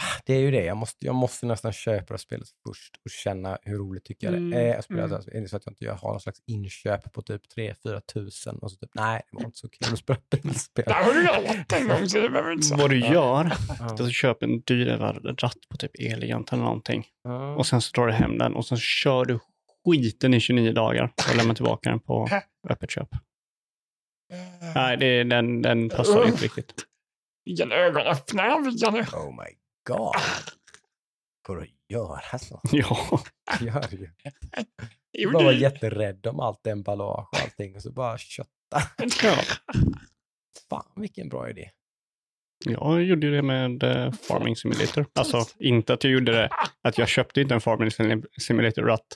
Ah, Det är ju det, jag måste, jag måste nästan köpa det spelet först och känna hur roligt tycker jag Mm, det är att spela. mm. Det så att jag inte har någon slags inköp på typ 3-4 tusen och så typ, nej, det var inte så kul att spela bilspel. Där har du redan varit en gång så det behöver du inte säga. [laughs] Vad du gör, är att du köper en dyrare ratt på typ Elegant eller någonting. Ja. Och sen så drar du hem den och sen kör du skiten i 29 dagar och lämnar tillbaka den på öppet köp. Nej, det den, den passar inte riktigt. Vilken ögonöppnare vilken Oh my god. Går det att göra så? Ja, Gör ju. [laughs] Bara vara det- jätterädd om allt emballage och allting och så bara kötta. ja. [laughs] Fan vilken bra idé. Jag gjorde det med eh, Farming Simulator. Alltså, inte att jag gjorde det, att jag köpte inte en Farming Sim- Simulator-ratt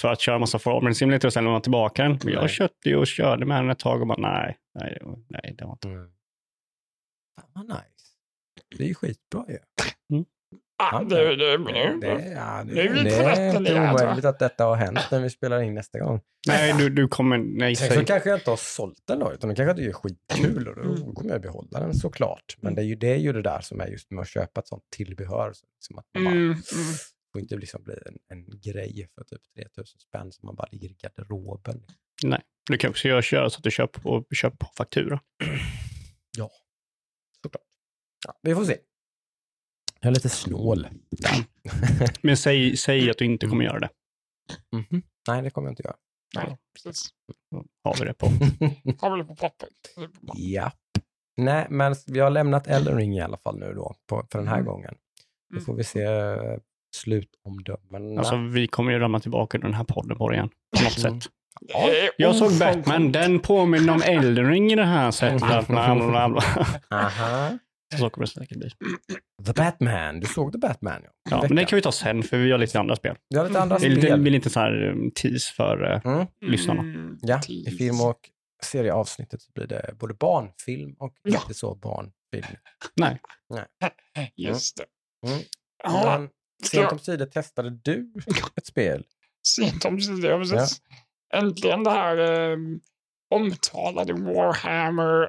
för att köra massa Farming Simulator och sen lämna tillbaka den. Men jag Nej. köpte ju och körde med den ett tag och bara nej, nej, var- nej, det var inte. Fan vad nice. Det är ju skitbra ju. Ah, det, det, Det, ja, är det inte omöjligt att detta har hänt när vi spelar in nästa gång. Nej, du, du kommer, nej, Sen så kanske jag inte har sålt den då, utan då kanske det är skitkul och då Mm. kommer jag behålla den såklart. Men det är ju det, är ju det där som är just med att köpa ett sånt tillbehör. Så liksom att man bara, mm, mm. får inte liksom bli en, en grej för typ 3000 spänn som man bara ligger i garderoben. Du kan också göra köra så att du köper på, köper på faktura. Såklart. Ja, vi får se. Jag är lite snål. [laughs] Men säg, säg att du inte kommer göra det. Mhm. Nej, det kommer jag inte göra. Nej, precis. Har vi det på. [laughs] Har vi det på papper? Ja. Nej, men vi har lämnat Elden Ring i alla fall nu då, på, för den här Mm. gången. Då Mm. får vi se eh, slutomdömena. Alltså, vi kommer ju ramla tillbaka i den här podden på igen. På något Mm. sätt. Är Jag såg. Batman, den påminner om Elden Ring i det här sättet. Bla, bla, bla, bla. Aha. Så kommer det säkert bli. The Batman, du såg The Batman ja. Ja, men det kan vi ta sen, för vi har lite andra spel. Vi har lite andra Det lite, spel. blir lite så här um, tease för... eh, Mm. lyssnarna. Mm, Ja, i film och serieavsnittet så blir det både barnfilm och Ja. inte så barnfilm. nej. [laughs] Just det. Mm. Ja, Men sent omsider testade du [laughs] ett spel. sent omsider, ja precis. Äntligen det här eh, omtalade Warhammer.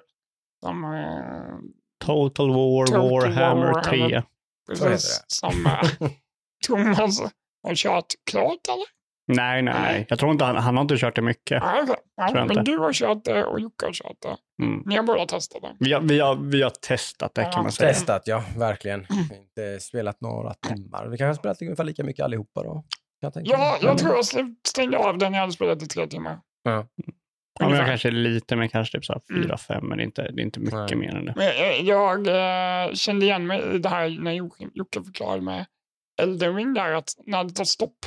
Som, eh, Total War Total War Warhammer 3. Warhammer. Så heter precis, som eh, [laughs] Thomas har kört klart eller? Nej, nej, nej. Jag tror inte han, han har inte kört det mycket. Ja, Tror jag men inte. du har kört det och Jocke har kört det. Mm. Ni har båda testat det. Vi, har, vi, har, vi har testat det Ja. kan man säga. Testat, ja, verkligen. Inte spelat några timmar. Vi kanske har spelat ungefär lika mycket allihopa då. Jag Ja, jag tror jag stängde av den när jag hade spelat i tre timmar. Ja, men jag kanske lite, men kanske typ så här Mm. 4-5, men det är inte, det är inte mycket Nej. mer än det. Men eh, jag eh, kände igen mig i det här när Jocke, förklarade med Elden Ring där att när det tar stopp,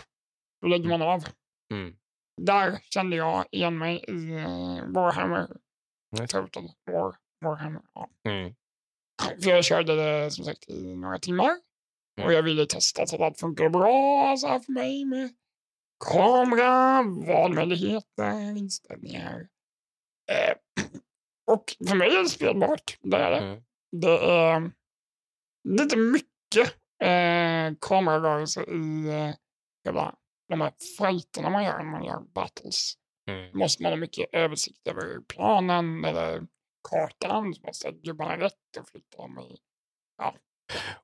då lägger man av. Mm. Där kände jag igen mig i eh, Warhammer. Just. Total War, Warhammer. Ja. Mm. För jag körde det som sagt i några timmar. Mm. Och jag ville testa så att allt funkar bra så här för mig med kamera, valmöjligheter, inställningar. Eh, och för mig är det spelbart. Det är det. Mm. Det är lite mycket eh, kamerarörelse i eh, hela de här fighterna man gör när man gör battles. Mm. Måste man ha mycket översikt över planen eller kartan. Så måste gubbarna rätt och flytta dem i ja.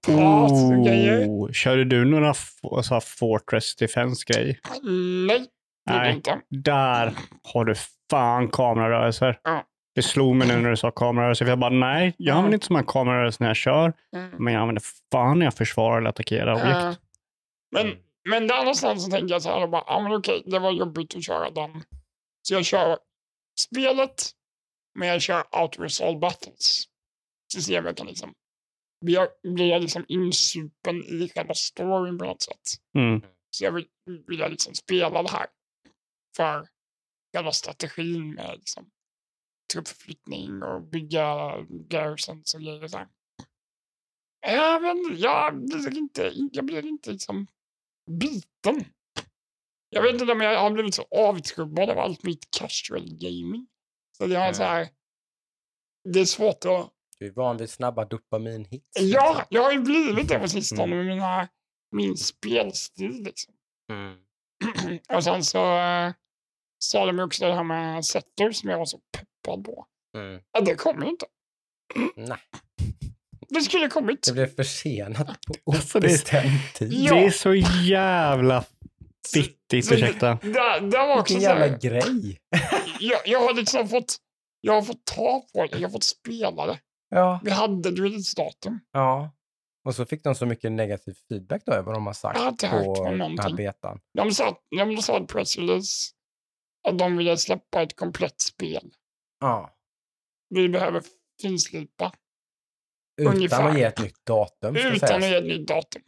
Oh, körde du några f- så här Fortress Defense-grej? Nej, det Nej. inte. Där har du fan kamerarörelser. Ja. Det slog mig nu när du sa kamerarörelser, för jag bara nej, jag använder inte så många kamerarörelser när jag kör, Mm. men jag använder fan när jag försvarar eller attackerar objekt. Eh, men, Mm. men där någonstans så tänker jag så här, och bara, ja men okej, det var jobbigt att köra den. Så jag kör spelet, men jag kör Auto-Resolve Battles. Så ser jag kan liksom, blir jag, blir jag liksom insupen i själva storyn på något sätt. Mm. Så jag vill, vill jag liksom spela det här för själva strategin med liksom truppförflyttning och bygga garrisons och grejer. Så här. Jag, blir inte, jag blir inte liksom biten. Jag vet inte om jag har blivit så avtrubbad av allt mitt casual gaming. Så det, är så här, det är svårt att... Du är van vid snabba dopaminhits. Ja, jag har ju blivit det på sistone med mina, min spelstil. Liksom. Mm. [clears throat] och sen så äh, sa de också det här med setter som jag var så peppad på. Mm. Ja, det kommer ju inte. [clears throat] Nej, Det skulle kommit. det blev försenat på Alltså, det- obestämd tid. Ja. Det är så jävla fittigt, Så ursäkta. Det, det, det var också Vilken så jävla grej. jag, jag har liksom fått, jag har fått ta på det, jag har fått spela det. Ja. Vi hade releasedatum. ja. Och så fick de så mycket negativ feedback då över vad de har sagt Jag har inte hört på om den här betan. De sa, de sa press release att de ville släppa ett komplett spel. Ja. Vi behöver finslipa Utan Ungefär. att ge ett nytt datum. Utan att ge ett nytt datum.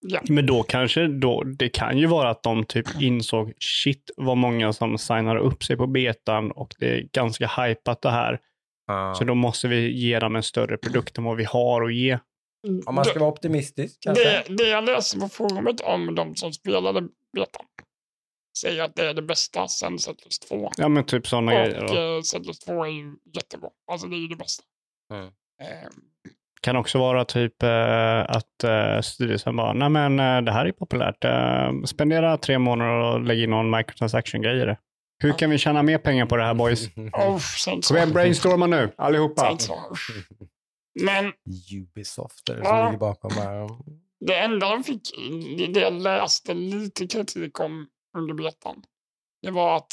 Ja. Men då kanske, då, det kan ju vara att de typ insåg shit vad många som signar upp sig på betan och det är ganska hypat det här. Ja. Så då måste vi ge dem en större produkt än vad vi har att ge. Om man ska vara optimistisk kanske. det, det jag läser på forumet om de som spelade betan säger att det är det bästa sen Settlers 2. Ja men typ sådana grejer. Och eh, Settlers 2 är ju jättebra. Alltså det är ju det bästa. Mm. Eh, Kan också vara typ eh, att eh, styrelsen bara, nej men eh, det här är populärt. Eh, spendera tre månader och lägg in någon microtransaction-grej i det. Hur kan vi tjäna mer pengar på det här boys? [laughs] oh. Kom igen, brainstorma nu, allihopa. Men Ubisoft är det Ja. som ligger bakom här. det enda de fick, det jag läste lite kritik om under betan, det var att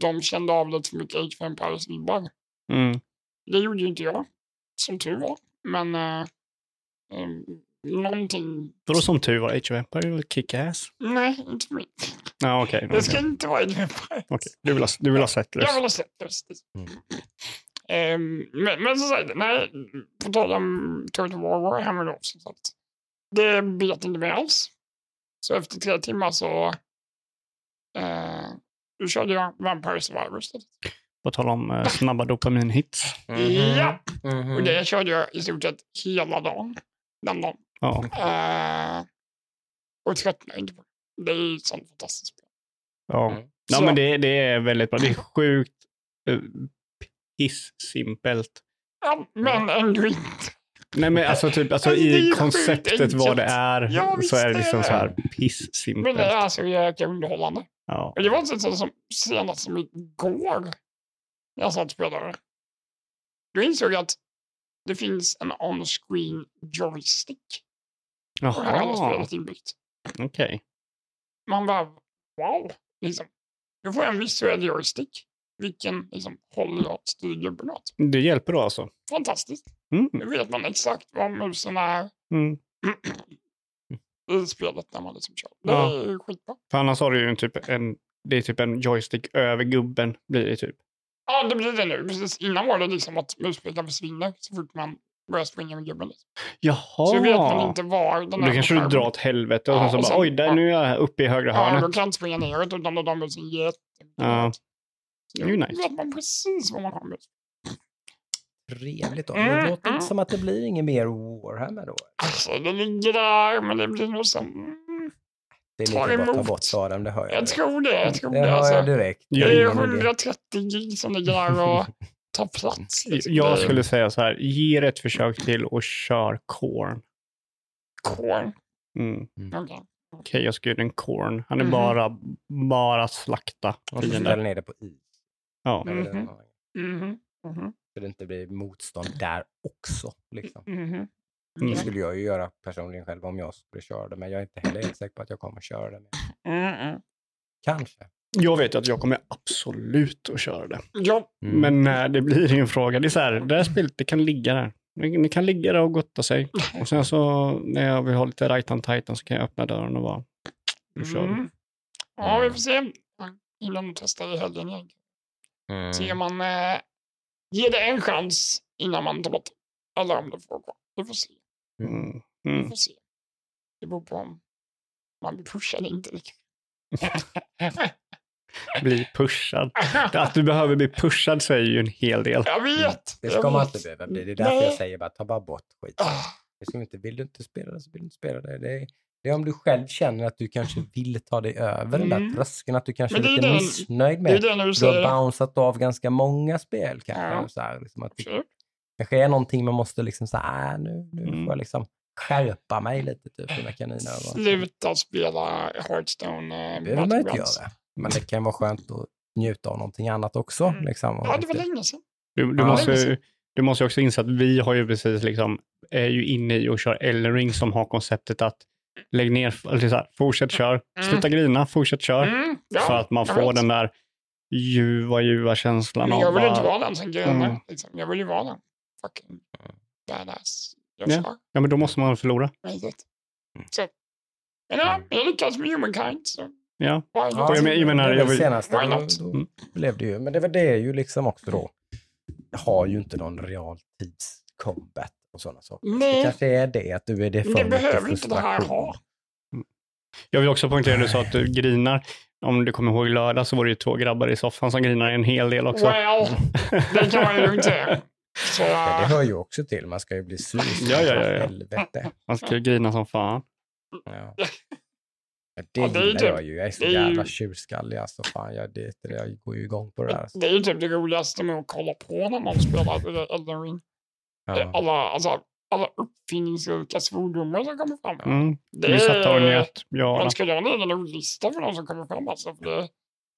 de kände av lite för mycket Age of Empires-vibbar. Mm. Det gjorde ju inte jag, som tur var. Men eh, eh, någonting... Vadå som tur var, Age of Empires var kick-ass? Nej, inte för mig. Ja, okej. Det ska inte vara Age of. Okej. Du vill ha, du vill ha Settlers? Jag vill ha sett det. precis. Mm. Ehm, men, men så sagt, nej, på tal om Total War Warhammer då, som sagt. Det bet inte mig alls. Så efter tre timmar så då körde jag Vampire Survivor istället. På tal om eh, snabba dopaminhits. Ja, Mhm. och det körde jag i stort sett hela dagen. Den dagen. Ja. Eh, och tröttnade inte på det. Det är ju ett sånt fantastiskt spel. Ja, Mm. ja Så- men det, det är väldigt bra. Det är [clears throat] sjukt uh, piss-simpelt. Ja, men ändå inte. Nej men alltså typ alltså, Alltså, i konceptet vad det är Ja, så är det liksom så här Men det är alltså jäkla underhållande. Ja. Och det var inte så som senast som igår. när Jag satt och spelade. Då insåg jag att det finns en on-screen joystick. På det här Jaha, spelet inbyggt. okej. Man bara, wow. Liksom. Nu får jag en visuell joystick. Vilken liksom, håller jag styr gubben åt. Det hjälper då alltså? Fantastiskt. Mm. Nu vet man exakt vad musen är Mm. [clears throat] i spelet när man liksom kör. Det Ja. är skitbra. För annars har du ju en typ en, det är typ en joystick över gubben blir det typ. Ja, det blir det nu. Precis innan var det liksom att muspekaren försvinner så fort man börjar springa med gubben. Liksom. Jaha. Så vet man inte var den Då kanske du drar åt helvete och Ja, sen så och bara sen- oj, där, ja. nu är jag uppe i högra Ja, hörnet. då kan jag inte springa neråt utan då de musen jätte. Ja. Det är ju nice. vet man precis vad man med. Trevligt då. Mm, Det låter mm. inte som att det blir inget mer Warhammer då. Alltså, det ligger där, men det blir nog som... Mm, Det är lika gott att ta bort Adam, det hör jag. jag tror det. Jag tror det det. hör Alltså. jag direkt. Ja, Det är Ingen idé. 130 gig som ligger där och tar plats. Liksom. Jag skulle säga så här, ge det ett försök till och kör Korn. Korn. Mm. Okej. Chaos Guden Korn. Han är Mhm. bara, bara slakta fiender. ställer ner det på is. Ja. Mhm. Mhm. Så det inte blir motstånd där också. Liksom. Mhm. Mm. Det skulle jag ju göra personligen själv om jag skulle köra det, men jag är inte heller helt säker på att jag kommer köra det. Mm, mm. Kanske. Jag vet att jag kommer absolut att köra det. Ja, Mm. Men när det blir en fråga, det är så här, det här spelet det kan ligga där. Ni kan ligga där och gotta sig. Och sen så när jag vill ha lite right on titan så kan jag öppna dörren och bara, nu kör vi. Mm. Ja, vi får se. Innan de testar i helgen. Mm. Se om man eh, ger det en chans innan man tar bort det. Eller om det får gå. Vi får se. Mm. Vi Mm. får se. Det beror på om man blir pushad eller inte. [laughs] [laughs] bli pushad. Att du behöver bli pushad säger ju en hel del. Jag vet. Det jag ska man inte behöva bli. Det är därför Nej. jag säger bara ta bara bort skit. Ah, Det ska inte, vill du inte spela det så vill du inte spela det. Det är, det är om du själv känner att du kanske vill ta dig över den där Mm. tröskeln, att du kanske är det är lite det- missnöjd Det är med. det när du Du har bounceat av ganska många spel kanske. Ja. Så här, liksom att det kanske är någonting man måste liksom säga, äh, nu, nu Mm. får jag liksom skärpa mig lite typ mina kaniner. och- Sluta spela Hearthstone. Det behöver man inte göra. Men det kan vara skönt att njuta av någonting annat också. Mm. Liksom, Ja, det var inte- länge sedan. Du, du, Ja. måste, du måste ju också inse att vi har ju precis liksom, är ju inne i och kör Elden Ring som har konceptet att lägg ner, eller så här, fortsätt kör, sluta grina, fortsätt kör. Mm, ja, för att man får vet. den där ljuva, ljuva känslan Men jag av vill inte vara den som grenar. Mm. Liksom. Jag vill ju vara den. Fucking badass. Jag Ja. men då måste man förlora. Mm. Så. Men ja, jag lyckas med Humankind. Så. Ja. Och jag men- jag menar, det jag vill- senaste, Why då, not? då blev det ju. Men det, var- det är ju liksom också då, jag har ju inte någon realtids combat och sådana saker. Det Nej, kanske är det, att du är det för det behöver inte det här ha. Jag vill också poängtera, du sa att du grinar. Om du kommer ihåg lördag så var det ju två grabbar i soffan som grinar en hel del också. Well, det kan man ju säga. Så, Ja, det hör ju också till, man ska ju bli sur. Ja, ja, ja, ja. Helvete. Man ska ju grina som fan. Ja. Ja, det Ja, det är ju gillar typ- jag ju. Jag är så det är ju- jävla tjurskallig alltså. Fan, jag, det, det, jag går ju igång på det där. Alltså. det är ju typ det roligaste med att kolla på när någon spelar Elden Ring. Ja. Alla, alltså, alla uppfinningsrika svordomar som kommer fram. Mm. Det Vi satt och är, njöt. Ja, man ska göra en egen ordlista för de som kommer fram. Alltså, för det,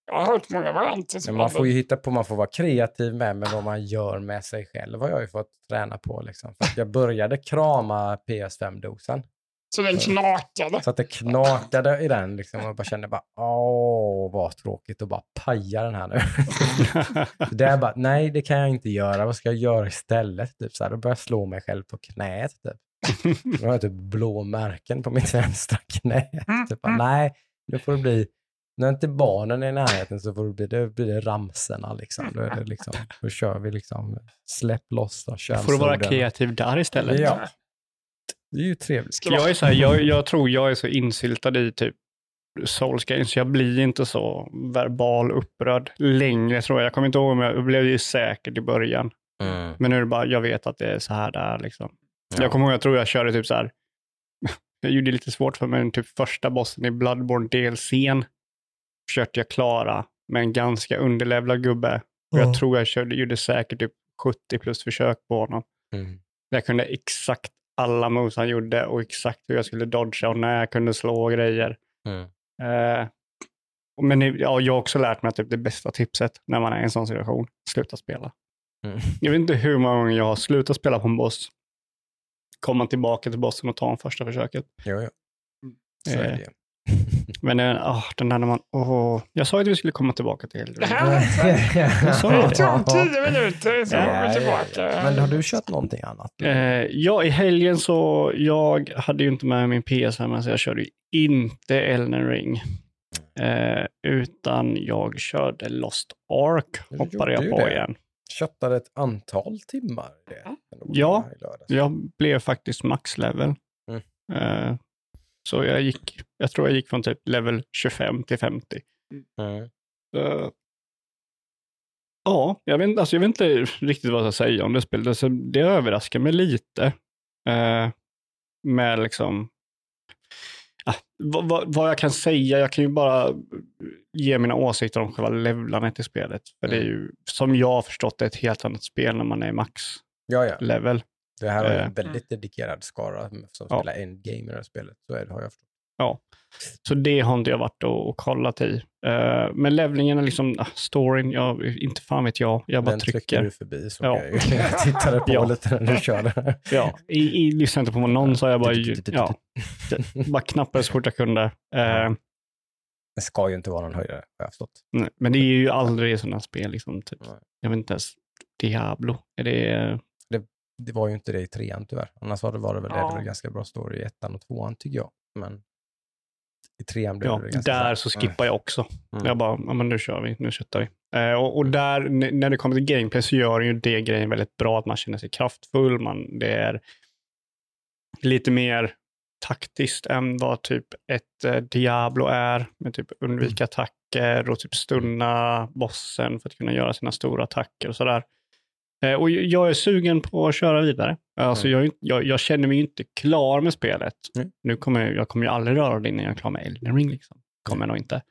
jag har hört många varianter. Men man är får ju hitta på, man får vara kreativ med, med vad man gör med sig själv har jag ju fått träna på. Liksom. För att jag började krama PS5-dosen. Så den knakade. Så att det knakade i den liksom, och jag bara kände bara, åh vad tråkigt att bara paja den här nu. [laughs] Det är bara, nej det kan jag inte göra, vad ska jag göra istället? Typ så här, då börjar jag slå mig själv på knät. Typ. Då har jag typ blå märken på mitt vänstra knä. Typ, bara, nej, nu får det bli, när inte barnen är i närheten så får det bli, det blir det ramserna liksom. Då, är det liksom. då kör vi liksom, släpp loss och kör får du vara kreativ där istället. Ja. Det är ju trevligt. Jag, är så här, jag, jag tror jag är så insyltad i typ Souls games, så jag blir inte så verbal upprörd längre tror jag. Jag kommer inte ihåg om jag, blev ju säkert i början. Mm. Men nu är det bara, jag vet att det är så här det är liksom. Ja. Jag kommer ihåg, jag tror jag körde typ så här, [laughs] jag gjorde det lite svårt för mig, men typ första bossen i Bloodborne DLCn försökte jag klara med en ganska underlevlad gubbe. Och Ja. jag tror jag körde, gjorde säkert typ 70 plus försök på honom. Mm. Jag kunde exakt alla moves han gjorde och exakt hur jag skulle dodga och när jag kunde slå och grejer. Mm. Eh, men ja, jag har också lärt mig att typ det bästa tipset när man är i en sån situation, sluta spela. Mm. Jag vet inte hur många gånger jag har slutat spela på en boss, komma tillbaka till bossen och ta en första försöket. Jo, jo. Så är Eh, det ju. [laughs] Men ah, den där när man, åh, jag sa att vi skulle komma tillbaka till Ring. här sa det det. tog tio minuter så var vi tillbaka. Men har du kört någonting annat? Eh, ja, i helgen så, jag hade ju inte med min PS hemma så jag körde ju inte Elden Ring. Eh, utan jag körde Lost Ark, Du hoppade jag ju på det. igen. köttade ett antal timmar det. Ja. Jag blev faktiskt maxlevel. Mm. Eh, så jag gick, jag tror jag gick från typ level 25 till 50. Mm. Eh, ja, jag vet, alltså jag vet inte riktigt vad jag ska säga om det spelet. Alltså, det överraskar mig lite. Uh, med liksom, ah, vad, vad, vad jag kan säga, jag kan ju bara ge mina åsikter om själva levlandet i spelet. För det är ju, som jag har förstått det, ett helt annat spel när man är max Ja, ja. level. Det här har ju Eh. en väldigt dedikerad skara som Ja. spelar endgame i det här spelet. Så är det, har jag förstått. Så det har inte jag varit och, och kollat i. Uh, men levlingen är liksom, ah, storyn, jag, inte fan vet jag. Jag bara Den trycker trycker. du förbi så Ja. jag, [laughs] jag tittade på Ja. lite när du körde. [laughs] Ja, i, i, lyssnade inte på någon så jag bara, ja, [laughs] bara knappade så fort jag kunde. Eh, Det ska ju inte vara någon höjdare, har jag förstått. nej, men det är ju aldrig sådana spel, liksom, typ. Jag vet inte ens, Diablo, är det, Det var ju inte det i trean tyvärr. Annars var det, var det väl, Ja. det ganska bra story i ettan och tvåan tycker jag. Men i trean blev ja, det ganska där så så här, skippar jag också. Mm. Jag bara, ja men nu kör vi, nu köttar vi. Eh, och, och där, när det kommer till gameplay så gör ju det grejen väldigt bra, att man känner sig kraftfull, man, det är lite mer taktiskt än vad typ ett eh, Diablo är. Med typ undvika attacker och typ stunna bossen för att kunna göra sina stora attacker och sådär. Eh, och jag är sugen på att köra vidare. Alltså Mm. jag, jag, jag känner mig inte klar med spelet. Mm. Nu kommer jag, jag kommer ju aldrig röra det innan jag är klar med Elden Ring. Liksom. Kommer jag nog inte.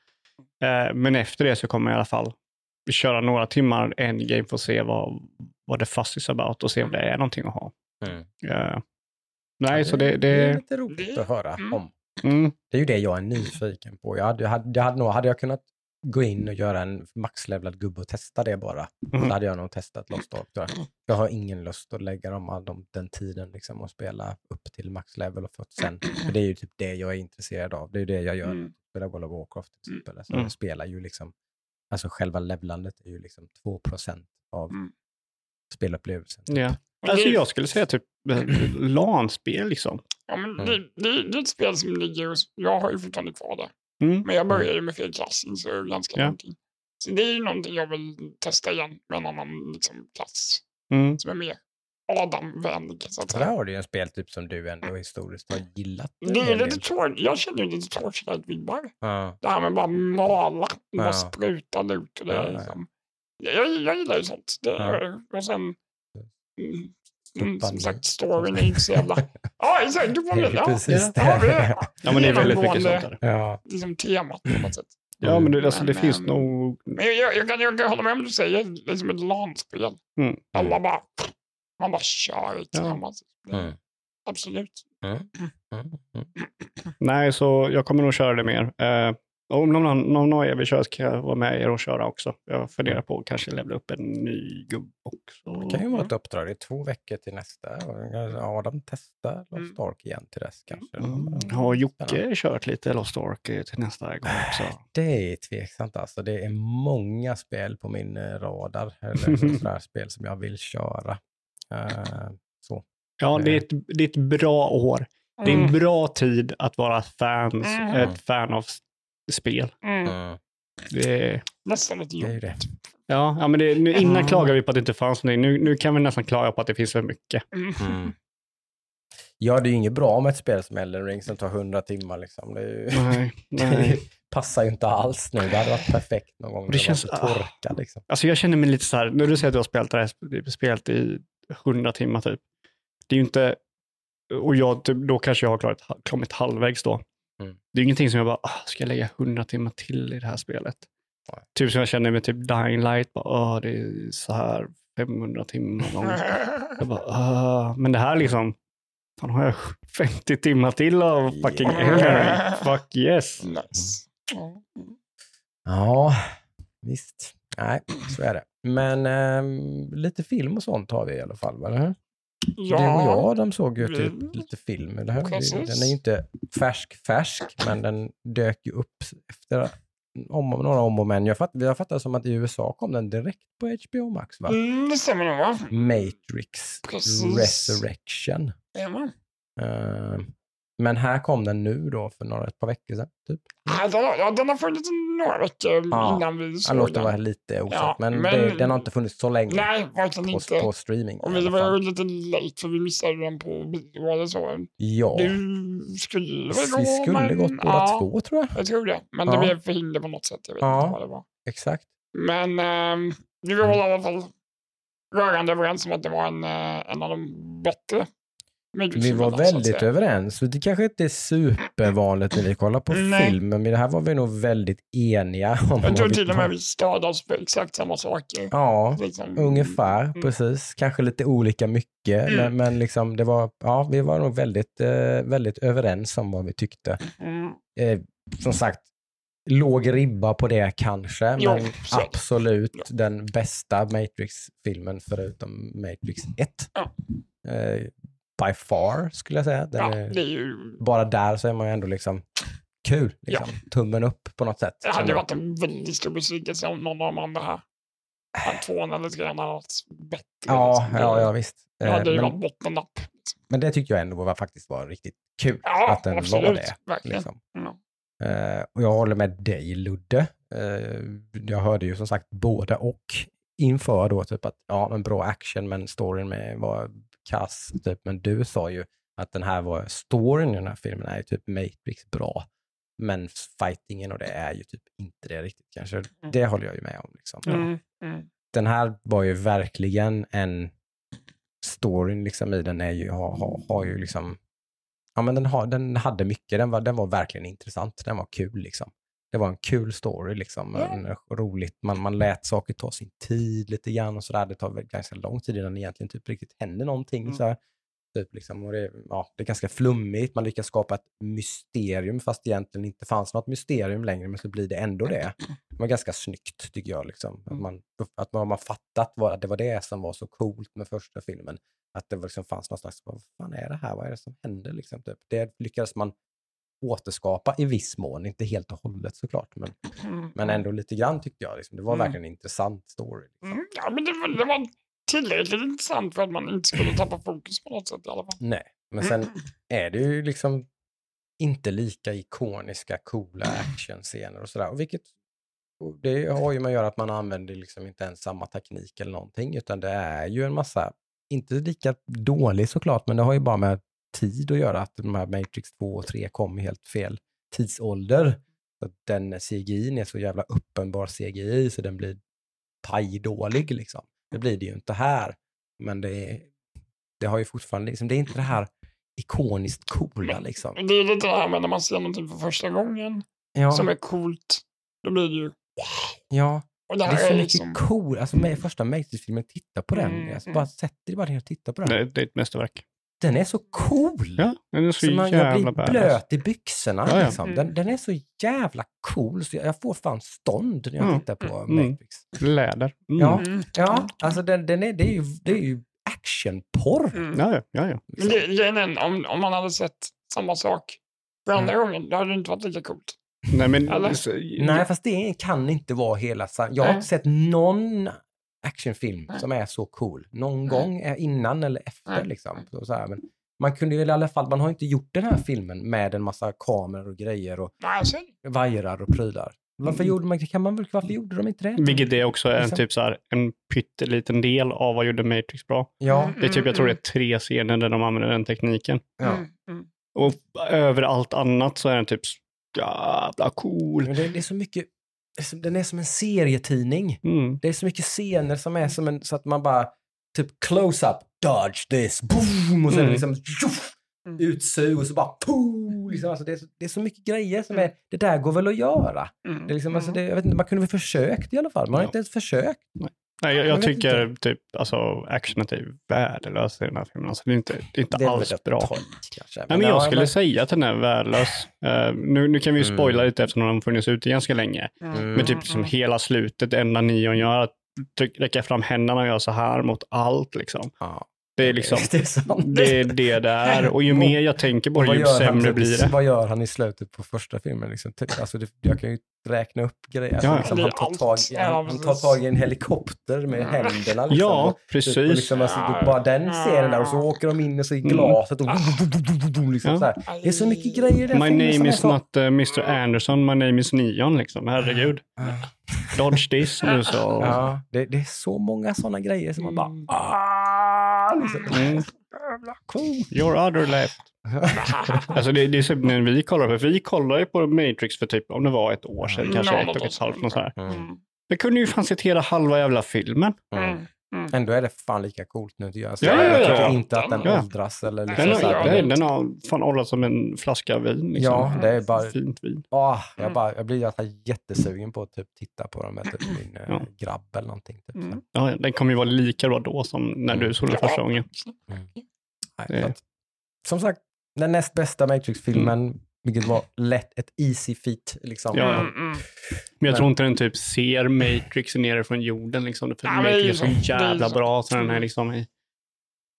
Eh, men efter det så kommer jag i alla fall köra några timmar endgame för att se vad, vad det fuss is about och se om det är någonting att ha. Mm. Eh, nej, så det... det är det lite roligt att höra mm. om. mm, Det är ju det jag är nyfiken på. Jag hade, jag hade, jag hade, nog, hade jag kunnat gå in och göra en maxlevlad gubbe och testa det bara, Mhm. så hade jag nog testat Lost Ark. jag. Har ingen lust att lägga dem, all de, den tiden liksom, och spela upp till maxlevel och fått sen. För det är ju typ det jag är intresserad av. Det är ju det jag gör. Mm. Spelar World of Warcraft till exempel. Alltså, Mm. Jag spelar ju liksom, alltså själva levlandet är ju liksom 2% av Mm. spelupplevelsen. ja. Men Alltså jag skulle säga typ eh, LAN-spel liksom. Ja, men Mm. det, det, det är ett spel som ligger hos... Jag har ju fortfarande kvar det. Mm. Men jag började ju med fel klass, så ganska Ja. någonting. Så det är ju någonting jag vill testa igen med en annan liksom, klass Mm. som är mer Adam-vänlig. Så att Så där har du ju en speltyp som du ändå historiskt har gillat. Det är lite tråkigt. Jag känner ju lite Torchlight-vibbar. Ja. Det här med bara mala, bara Ja. spruta lut. Och det, ja. liksom. jag, jag gillar ju sånt. Det, Ja. Och sen, mm, som sagt, storyn är inte så jävla... [laughs] Ja, exakt. Du får Det är med. Ja, precis ja, det. det, [laughs] Ja, men det är väldigt mycket sånt där. Ja. Liksom temat på något sätt. Ja, men det, alltså, det Men, finns ehm, nog... Men jag, jag, jag, kan, jag kan hålla med om du säger, liksom ett LAN-spel. Mm. Alla bara, man bara kör tillsammans. Mm. Absolut. Mm. Mm. Mm. Nej, så jag kommer nog köra det mer. Och om någon, någon av er vill köra så kan jag vara med er och köra också. Jag funderar på att kanske levla upp en ny gubbe också. Det kan ju vara ett uppdrag. Det är två veckor till nästa. Adam testar Lost Mm. Ark igen till dess kanske. Mm. Mm. Har Spännande. Jocke kört lite Lost Ark eh, till nästa gång också? Det är tveksamt alltså. Det är många spel på min eh, radar. Eller [laughs] spel som jag vill köra. Eh, så. Ja, det är, ett, det är ett bra år. Det är en Mm. bra tid att vara fans, Mm. ett fan av spel. Mm. Det är, Nästan lite det. ja, ja, men det, nu, innan Mm. klagade vi på att det inte fanns någonting. Nu, nu kan vi nästan klaga på att det finns för mycket. Mm. Mm. [laughs] Ja, det är ju inget bra med ett spel som Elden Ring som tar 100 timmar. Liksom. Det, ju, Nej, [laughs] det nej. passar ju inte alls nu. Det hade varit perfekt någon gång. Det Det, känns- torka liksom. Alltså jag känner mig lite så här, när du säger att du har spelat det här sp- spelet i 100 timmar typ. Det är ju inte, och jag, typ, då kanske jag har klarat, kommit halvvägs då. Mm. Det är ingenting som jag bara, ah, ska jag lägga 100 timmar till i det här spelet? Nej. Typ som jag känner med typ Dying Light, bara, ah, det är så här 500 timmar långt. Jag bara, ah, men det här liksom, fan har jag 50 timmar till av fucking Ring? Fuck yes. nice. Ja. Ja, visst. Nej, så är det. Men ehm, lite film och sånt har vi i alla fall, eller hur? Du och jag, de såg ju typ Mm. lite film, eller hur? Precis. Den är ju inte färsk, färsk, men den dök ju upp efter om, några om och men. Jag fatt, jag fattar som att i USA kom den direkt på HBO Max, va? Mm, det stämmer nog va? Matrix Precis. Resurrection. Jajamän. Eh, men här kom den nu då för några, ett par veckor sedan, typ. Ja, den har, ja, den har funnits några veckor Ja, innan vi såg låter den. vara lite osagt, Ja, men, men- det, den har inte funnits så länge Nej, verkligen på, inte. på streaming. Och vi var ju lite late för vi missade den på bio eller så. Ja, Du skulle väl gå, vi skulle men, gått båda ja, två tror jag. Jag tror det. Men det blev förhinder på något sätt. Jag vet inte vad det var. Exakt. Men ähm, vi var i alla fall rörande överens om att det var en, eh, en av de bättre Vi var väldigt överens. Det kanske inte är supervanligt när vi kollar på Nej. film, men det här var vi nog väldigt eniga om. Jag tror till och med vi störde oss för exakt samma saker. Ja, Liksom. ungefär, Mm. precis. Kanske lite olika mycket, Mm. men, men liksom det var, ja, vi var nog väldigt, eh, väldigt överens om vad vi tyckte. Mm. Eh, som sagt, låg ribba på det kanske, Jo, men så absolut Ja. den bästa Matrix-filmen förutom Matrix 1. Ja. Eh, by far, skulle jag säga. Ja, är, ju... bara där så är man ju ändå liksom kul. Liksom. Tummen upp på något sätt. Det hade varit en väldigt stor besvikelse om någon av de andra här, [sighs] tvåan eller trean hade varit bättre. Ja, liksom. ja, ja visst. Det Eh, hade ju men, varit bottennapp. men det tyckte jag ändå var, faktiskt var riktigt kul. Ja, att den var absolut. det. Verkligen. Liksom. Ja. Eh, och jag håller med dig Ludde. Eh, jag hörde ju som sagt både och inför då typ att ja, men bra action men storyn med var kass typ. Men du sa ju Att den här var, storyn i den här filmen är ju typ Matrix bra. Men fightingen och det är ju typ inte det riktigt kanske. Det håller jag ju med om. Liksom. Mm, mm. Den här var ju verkligen en storyn liksom i den är ju, har, har, har ju liksom, ja men den, har, den hade mycket, den var, den var verkligen intressant, den var kul liksom. Det var en kul story liksom, en, roligt, man, man lät saker ta sin tid lite grann och sådär. Det tar ganska lång tid innan det egentligen typ riktigt händer någonting. Mm. Så. Typ liksom, och det, ja, det är ganska flummigt, man lyckas skapa ett mysterium fast det egentligen inte fanns något mysterium längre, men så blir det ändå det. [clears throat] Det var ganska snyggt tycker jag. Liksom. Att Mm. man, att man, man fattat vad, att det var det som var så coolt med första filmen. Att det liksom fanns någon slags, vad fan är det här, vad är det som händer? Liksom, typ. Det lyckades man återskapa i viss mån, inte helt och hållet såklart, men, Mm. men ändå lite grann tyckte jag. Liksom. Det var Mm. verkligen en intressant story. Liksom. Mm, ja, men det var, det var tillräckligt intressant för att man inte skulle tappa fokus på något sätt i alla fall. Nej, men Mm. sen är det ju liksom inte lika ikoniska, coola actionscener och sådär. Och vilket det har ju med att göra att man använder liksom inte ens samma teknik eller någonting, utan det är ju en massa, inte lika dålig såklart, men det har ju bara med tid att göra, att de här Matrix 2 och 3 kom i helt fel tidsålder. Så den CGI är så jävla uppenbar CGI så den blir pajdålig liksom. Det blir det ju inte här. Men det, är, det har ju fortfarande, liksom, det är inte det här ikoniskt coola liksom. Men Det är lite det här med när man ser någonting för första gången Ja, som är coolt. Då blir det ju... ja. Och det det är så är mycket liksom... cool. Alltså med första Matrix-filmen, titta på den. Mm, Alltså, mm. bara sätt dig bara ner och titta på den. Det, det är ett mästerverk. Den är så cool! Ja, den är så, så man, jag blir badass. blöt i byxorna. Ja, ja. Liksom. Den, den är så jävla cool, så jag, jag får fan stånd när jag Mm, tittar på mm. Matrix. Läder. Mm. Ja. Mm. Ja, alltså den, den är, det, är ju, det är ju actionporr. Mm. Ja, ja, ja. Men Liksom. grejen är, om, om man hade sett samma sak för andra gången, då hade det inte varit lika coolt. Nej, men... Så- Nej, fast det kan inte vara hela Jag har inte sett någon actionfilm Nej. som är så cool. Någon Nej. gång innan eller efter. Nej. Liksom. Så, så här, men man kunde ju i alla fall, man har inte gjort den här filmen med en massa kameror och grejer och vajrar och prylar. Varför, Mm. gjorde, man, kan man, väl- varför gjorde de inte det? Vilket det också är en, Liksom. typ så här, en pytteliten del av vad gjorde Matrix bra. Ja, Det är typ, jag tror det är tre scener där de använder den tekniken. ja. Mm, mm. Och över allt annat så är den typ jävla cool. Men det, det är så mycket, den är som en serietidning. Mm. Det är så mycket scener som är som en, så att man bara, typ close-up, dodge this, boom, och sen Mm. liksom tjoff, Mm. utsug och så bara pooh, liksom, alltså det, är så, det är så mycket grejer som är, det där går väl att göra. Mm. Det är liksom, alltså det, jag vet inte, man kunde väl försökt i alla fall, man har Ja. inte ens försökt. Nej, jag, Jag jag tycker typ alltså actionet är värdelös i den här filmen. Alltså, det är inte, det är inte Det är alls bra. i, kanske. Nej, men jag skulle säga att den är värdelös. Eh, nu, nu kan vi ju Mm. spoila lite eftersom den har funnits ute ganska länge. Mm. Men typ som hela slutet, det enda Neon gör, att räcka fram händerna och göra så här mot allt. Liksom. Ja, Det är liksom, [laughs] det är sant. det är det det är. Och ju mer jag tänker på det, ju sämre blir det. Vad gör han i slutet på första filmen? Liksom? Alltså det, jag kan ju räkna upp grejer. Alltså, Ja, liksom, han, tar tag, han, han tar tag i en helikopter med händerna. Liksom, Ja, och, precis. och liksom, alltså, bara den scenen där och så åker de in och så i glaset och liksom, Ja. så här. Det är så mycket grejer i den My name is not uh, Mr Anderson, my name is Neon. Liksom. Herregud. Dodge this nu så. Ja, det, det är så många sådana grejer som man bara... Mm. Ah, liksom. Mm. Cool. Your other left. [laughs] Alltså det, det är så när vi kollar på, för vi kollar ju på Matrix för typ, om det var ett år sedan, Mm. kanske ett och ett sånt. halvt. Något så här. Mm. Vi kunde ju fan citera halva jävla filmen. Mm. Mm. Mm. Ändå är det fan lika coolt nu tycker jag. Alltså, Ja, ja, jag ja, tycker ja. inte att den Ja. åldras eller Den, liksom så har, här, ja, den, den har fan åldrats som en flaska vin. Liksom. Ja, det är bara... Fint vin. Ah, jag, Mm. bara, jag blir alltså jättesugen på att typ titta på dem med typ min eh, Ja. grabb eller någonting. Typ, så. Mm. Ja, den kommer ju vara lika bra då som när Mm. du såg den första gången. Nej, så att, som sagt, den näst bästa Matrix-filmen, vilket var lätt ett easy feat. Liksom. Ja. Mm, mm. Men jag tror inte den typ ser Matrix nere från jorden. Liksom. För Ja, Matrix är så jävla så. bra. Så den är liksom i...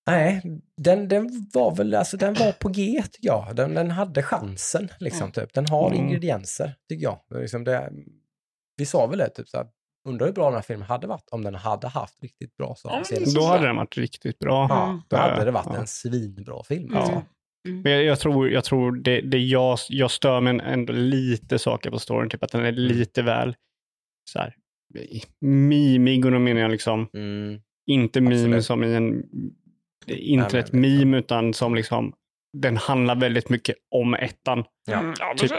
Nej, den, den var väl, alltså den var på G tycker jag. Den, den hade chansen liksom Mm. typ. Den har Mm. ingredienser tycker jag. Liksom det, vi sa väl det, typ så här, undrar hur bra den här filmen hade varit om den hade haft riktigt bra Ja, men saker. är Då hade den varit riktigt bra. Ja, då hade Ja, det varit ja. en svinbra film. Ja. Alltså. Mm. Men jag, jag tror, jag tror det, det jag, jag stör mig ändå lite saker på storyn. Typ att den är lite väl så här, mimig och då menar jag liksom Mm. inte meme Absolut. som i en, inte men ett meme utan som liksom den handlar väldigt mycket om ettan. Ja. Mm, Typ-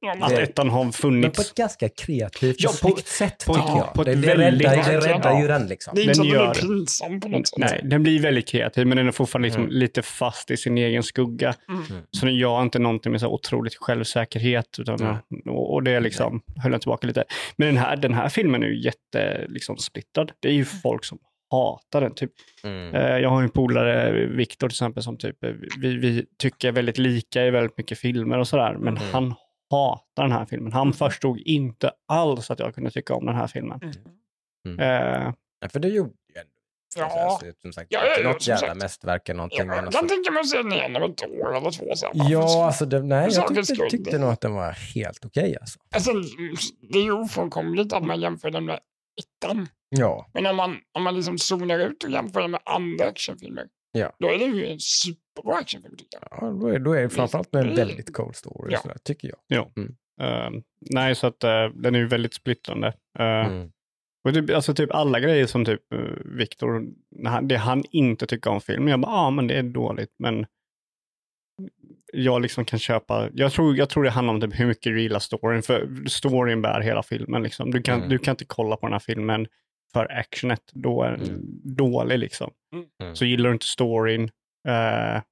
ja, Att Det- ettan har Men på funnits. ett ganska kreativt Ja, på- sätt på- tycker ja, jag. på ett det, det, väldigt- räddar, det räddar ju den liksom. Det är inte Den gör den är pinsam på något sätt. Nej, den blir väldigt kreativ, men den är fortfarande liksom Mm. lite fast i sin egen skugga. Mm. Så den gör inte någonting med så otroligt självsäkerhet. Utan, Nej. och, och det liksom höll jag tillbaka lite. Men den här, den här filmen är ju jätte liksom, splittrad. Det är ju folk som hatar den. Typ. Mm. Eh, Jag har en polare, Viktor till exempel, som typ, eh, vi, vi tycker väldigt lika i väldigt mycket filmer och sådär. Men Mm. han hatar den här filmen. Han förstod inte alls att jag kunde tycka om den här filmen. Mm. Eh, Ja, för det gjorde ju ändå. Ja. Alltså, som sagt, Ja, ja, inte ja, något jävla sagt. mästerverk eller någonting. Jag men kan alltså, tänka mig att se den igen om ett år eller två. Så för- ja, alltså, det, nej, jag tyckte, tyckte nog att den var helt okej. alltså. Alltså, det är ju ofrånkomligt att man jämför den med ettan. Ja, Men om man, om man liksom zonar ut och jämför med andra actionfilmer, Ja. då är det ju en superbra actionfilm tycker jag. ja då, är, då är det framförallt en Mm. väldigt cool story, Ja. sådär, tycker jag. eh, nej, så att eh, den är ju väldigt splittrande. Eh, Mm. Och typ, alltså typ alla grejer som typ uh, Viktor, det han inte tycker om film, jag bara, ja ah, men det är dåligt, men jag liksom kan köpa, jag tror, jag tror det handlar om typ hur mycket du gillar storyn, för storyn bär hela filmen liksom. Du kan, Mm. du kan inte kolla på den här filmen för actionet, då är den Mm. dålig liksom. Mm. Så gillar du inte storyn, eh,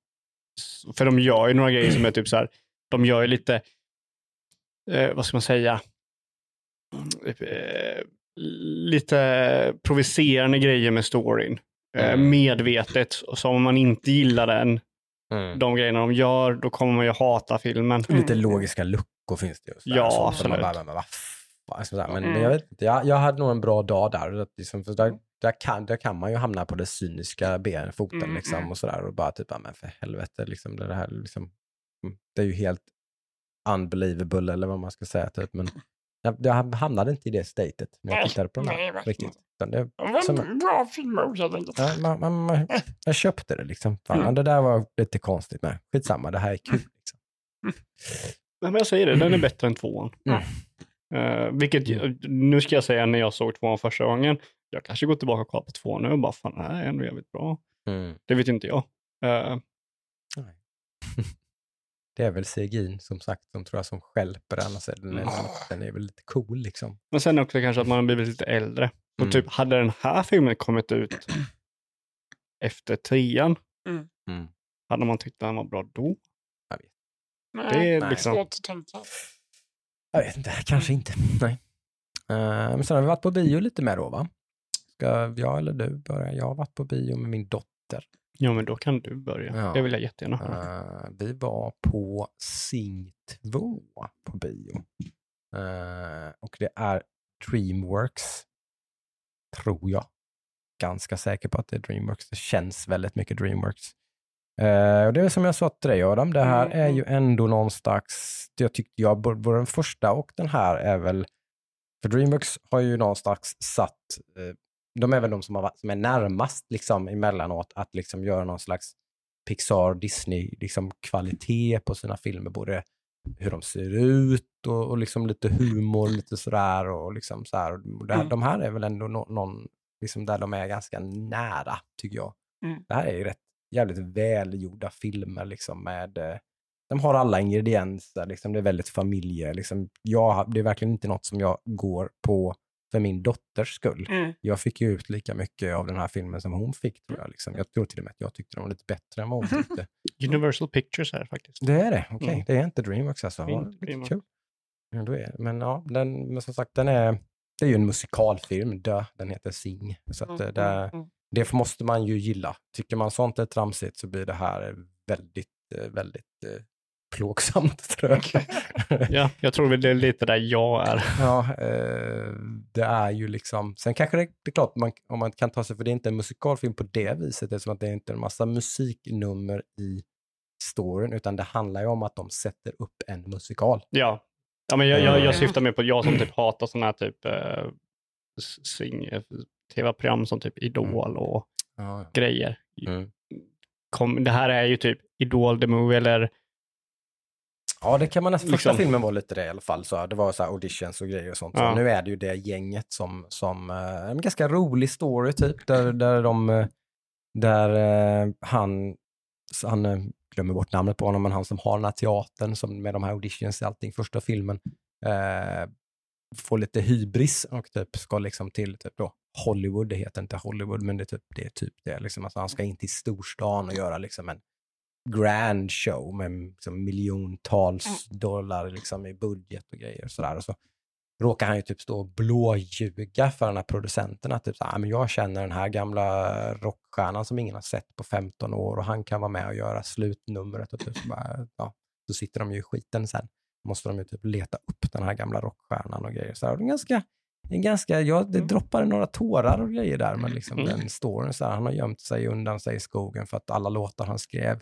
för de gör ju några grejer som är typ så här, de gör ju lite, eh, vad ska man säga, eh, lite provocerande grejer med storyn. Eh, Mm. medvetet. Så om man inte gillar den, Mm. de grejerna de gör, då kommer man ju hata filmen. Lite logiska luckor finns det ju. Ja, man absolut. bara, men vad fan, sådär. Men, Mm. men jag vet inte, jag, jag hade nog en bra dag där. att Liksom, för där, där, kan, där kan man ju hamna på det cyniska ben, foten Mm, liksom, mm. och sådär. Och bara typ, men för helvete, liksom, det, här, liksom, mm, det är ju helt unbelievable eller vad man ska säga. Typ. Men jag, jag hamnade inte i det statet när jag tittade på den här riktigt. Utan det, Som- en bra film ja, man, man, man, jag köpte det liksom. Fan, Mm. Det där var lite konstigt med. Skitsamma, det här är kul. Liksom. Nej, men jag säger det, den är bättre än tvåan. Mm. Eh, vilket, nu ska jag säga när jag såg tvåan första gången, jag kanske går tillbaka och kollar på tvåan nu och bara, fan det här är ändå jävligt bra. Mm. Det vet inte jag. Nej. [laughs] det är väl CGI som sagt som tror jag som stjälper den. Alltså, den, är, den är väl lite cool liksom. men sen också kanske att man har blivit lite äldre. Och Mm. typ, hade den här filmen kommit ut [clears throat] efter trean, Mm. hade man tyckt att den var bra då? Nej, Det är Nej. liksom... svårt att tänka. Jag vet inte, kanske inte. Nej. Eh, men sen har vi varit på bio lite mer då va? Ska jag eller du börja? Jag har varit på bio med min dotter. Ja, men då kan du börja. Ja. Det vill jag jättegärna höra. Eh, vi var på Sing 2 på bio. Eh, och det är Dreamworks, tror jag. Ganska säker på att det är Dreamworks. Det känns väldigt mycket Dreamworks. Eh, och det är som jag sa till dig Adam, det här Mm, är ju ändå någon slags, jag tyckte jag, både den första och den här är väl, för Dreamworks har ju någonstans satt, eh, de är väl de som, har, som är närmast liksom emellanåt att liksom göra någon slags Pixar, Disney, liksom kvalitet på sina filmer, både hur de ser ut och, och liksom lite humor, lite sådär och liksom så här. Det Mm. De här är väl ändå nå- någon, liksom där de är ganska nära, tycker jag. Mm. Det här är ju rätt jävligt välgjorda filmer liksom med, eh, de har alla ingredienser, liksom, det är väldigt familje, liksom, jag, det är verkligen inte något som jag går på för min dotters skull. Mm. Jag fick ju ut lika mycket av den här filmen som hon fick, tror jag. Liksom. Jag tror till och med att jag tyckte den var lite bättre än vad hon tyckte. [laughs] Universal Pictures här faktiskt. Det är det, okej. Mm. Det är inte Dreamworks alltså. Dreamworks. kul. Ja, då är det. Men ja, den, men som sagt, den är, det är ju en musikalfilm, dö, den heter Sing. Så att, eh, det, Mm. det måste man ju gilla. Tycker man sånt är tramsigt så blir det här väldigt, eh, väldigt eh, plågsamt [laughs] tror jag. Ja, jag tror väl det är lite där jag är. Ja, eh, det är ju liksom, sen kanske det, det är klart man, om man kan ta sig, för det är inte en musikalfilm på det viset, eftersom att det är inte en massa musiknummer i storyn, utan det handlar ju om att de sätter upp en musikal. Ja, ja men jag, jag, Mm. jag syftar mer på jag som typ hatar sådana här typ eh, sing, tv-program som typ Idol och Ja, grejer. mm. Kom, det här är ju typ Idol the Movie eller ja det kan man nästan, första Liksom. filmen var lite det i alla fall, så det var så här auditions och grejer och sånt. Ja. Så nu är det ju det gänget som, som eh, en ganska rolig story typ, där, där de, eh, där eh, han, han, glömmer bort namnet på honom, men han som har den här teatern som med de här auditions och allting, första filmen, eh, får lite hybris och typ ska liksom till typ då Hollywood, det heter inte Hollywood, men det är typ det. Är typ det. Liksom, alltså han ska in till storstan och göra liksom en grand show med liksom miljontals dollar liksom i budget och grejer. Och sådär. Och så råkar han ju typ stå och blåljuga för den här producenten. Att typ så här, "Ah, men jag känner den här gamla rockstjärnan som ingen har sett på 15 år och han kan vara med och göra slutnumret. Och typ så, bara, ja, så sitter de ju i skiten sen. Måste de ju typ leta upp den här gamla rockstjärnan och grejer. Så här, och det är ganska, det är ganska, ja, det droppade några tårar och grejer där, men liksom Mm. den storyn, så här, han har gömt sig undan sig i skogen för att alla låtar han skrev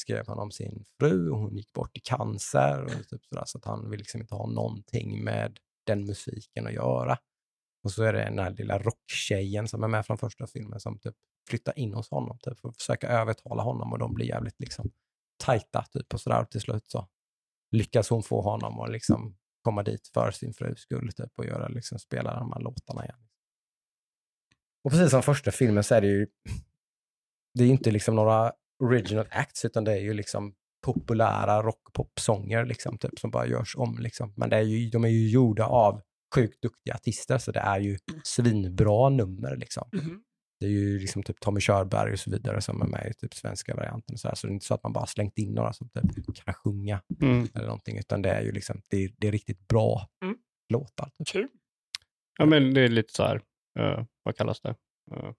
skrev han om sin fru och hon gick bort i cancer. Och typ sådär, så att han vill liksom inte ha någonting med den musiken att göra. Och så är det den här lilla rocktjejen som är med från första filmen som typ flyttar in hos honom typ, för att försöka övertala honom och de blir jävligt liksom tajta typ och sådär. Och till slut så lyckas hon få honom att liksom komma dit för sin frus skull typ och göra, liksom, spela de här låtarna igen. Och precis som första filmen så är det ju, det är ju inte liksom några original acts, utan det är ju liksom populära rockpopsånger liksom, typ, som bara görs om. Liksom. Men det är ju, de är ju gjorda av sjukt duktiga artister, så det är ju svinbra nummer. Liksom. Mhm. Det är ju liksom typ Tommy Körberg och så vidare som är med i typ svenska varianten. Och så, här. så det är inte så att man bara slängt in några som typ kan sjunga Mm. eller någonting, utan det är ju liksom, det är, det är riktigt bra Mm. låtar. Typ. Kul. Ja, men det är lite så här, eh, vad kallas det? Eh,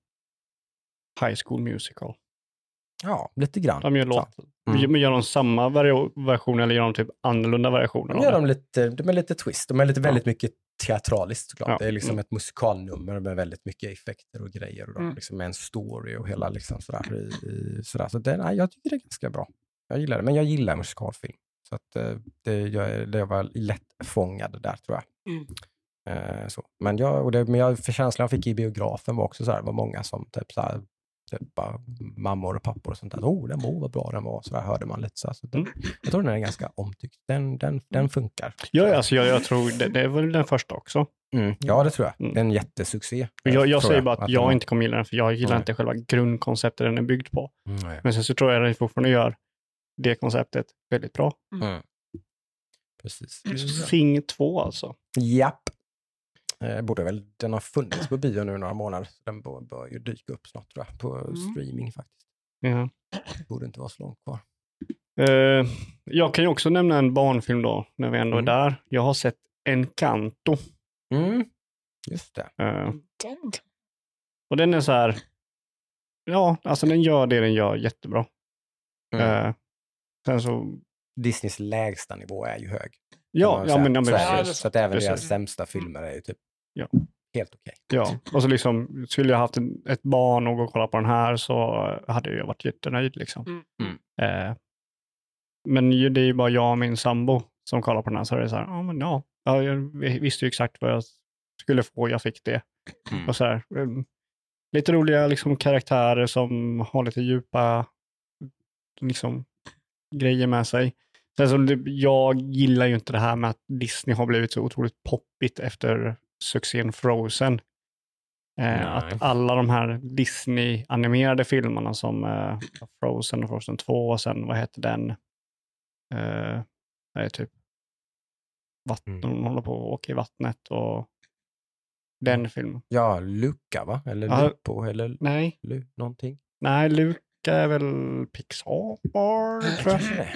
high school musical. Ja, lite grann. De gör, låt, Mm. men gör de samma version eller gör de typ annorlunda versioner? De gör dem lite, de är lite twist. De är lite, väldigt mycket teatraliskt såklart. Ja. Det är liksom Mm. ett musikalnummer med väldigt mycket effekter och grejer. Och då, Mm. liksom med en story och hela liksom sådär. I, i, sådär. Så det, nej, jag tycker det är ganska bra. Jag gillar det, men jag gillar musikalfilm. Så att, eh, det, jag, det var lättfångad där tror jag. Mm. Eh, så. Men, jag, och det, men jag, för känslan jag fick i biografen var också så här, det var många som typ så här, bara, mammor och pappor och sånt där. Oh, den var vad bra den var. Så där hörde man lite så. Så den, Mm. Jag tror den är ganska omtyckt. Den, den, den funkar. Ja, alltså, jag, jag tror det, det är väl den första också. Mm. Ja, det tror jag. Mm. Det är en jättesuccé. Jag, jag säger bara att jag den inte kommer gilla den, för jag gillar Nej. inte själva grundkonceptet den är byggd på. Mm, Men sen så tror jag att den fortfarande gör det konceptet väldigt bra. mm. Precis. Sing 2 alltså. Japp. Eh, borde väl, den har funnits på bio nu några månader. Så den bör, bör ju dyka upp snart tror jag, på Mm. streaming faktiskt. Ja. Borde inte vara så långt kvar. Eh, jag kan ju också nämna en barnfilm då, när vi ändå Mm. är där. Jag har sett Encanto. Mm. Just det. Eh, och den är så här, ja, alltså den gör det den gör jättebra. Mm. Eh, sen så, Disneys lägsta nivå är ju hög. ja, ja men, ja, men så, är det. precis. så att även Precis. deras sämsta filmer är ju typ Ja. helt okej. ja. Och så liksom, skulle jag haft en, ett barn och gå och kolla på den här så hade jag varit jättenöjd liksom. Mm. Mm. Eh, men ju, det är ju bara jag och min sambo som kollar på den här, så är det så här, ja men ja, ja jag visste ju exakt vad jag skulle få, jag fick det. Mm. Och så här, eh, lite roliga liksom, karaktärer som har lite djupa liksom, grejer med sig. Sen så, det- jag gillar ju inte det här med att Disney har blivit så otroligt poppigt efter succén Frozen. Eh, att alla de här Disney-animerade filmerna som eh, Frozen och Frozen 2 och sen vad heter den? Eh, det är typ vatten, Mm. de håller på att åka i vattnet och den filmen. Ja, Luca va? Eller Ja. Lupo eller Nej, Lu, någonting. nej, Luca är väl Pixar, tror jag.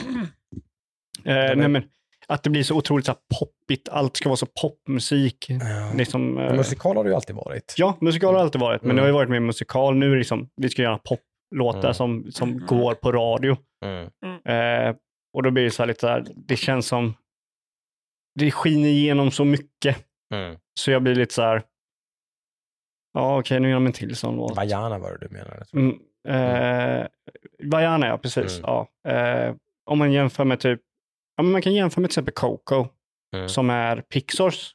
Eh, nej, men att det blir så otroligt så här, poppigt, allt ska vara så popmusik. Ja. Liksom, eh, Musikal har det ju alltid varit. ja, musikal har alltid varit, men Mm. det har ju varit mer musikal. Nu är det liksom, vi ska göra poplåtar Mm. som, som Mm. går på radio. Mm. Eh, och då blir det så här lite så här, det känns som, det skiner igenom så mycket. Mm. Så jag blir lite så här, ja okej nu gör de en till sån låt. Vajana var det du menade. Mm, eh, Vajana ja, precis. Mm. Ja. Eh, om man jämför med typ, ja, men man kan jämföra med till exempel Coco, Mm. som är Pixars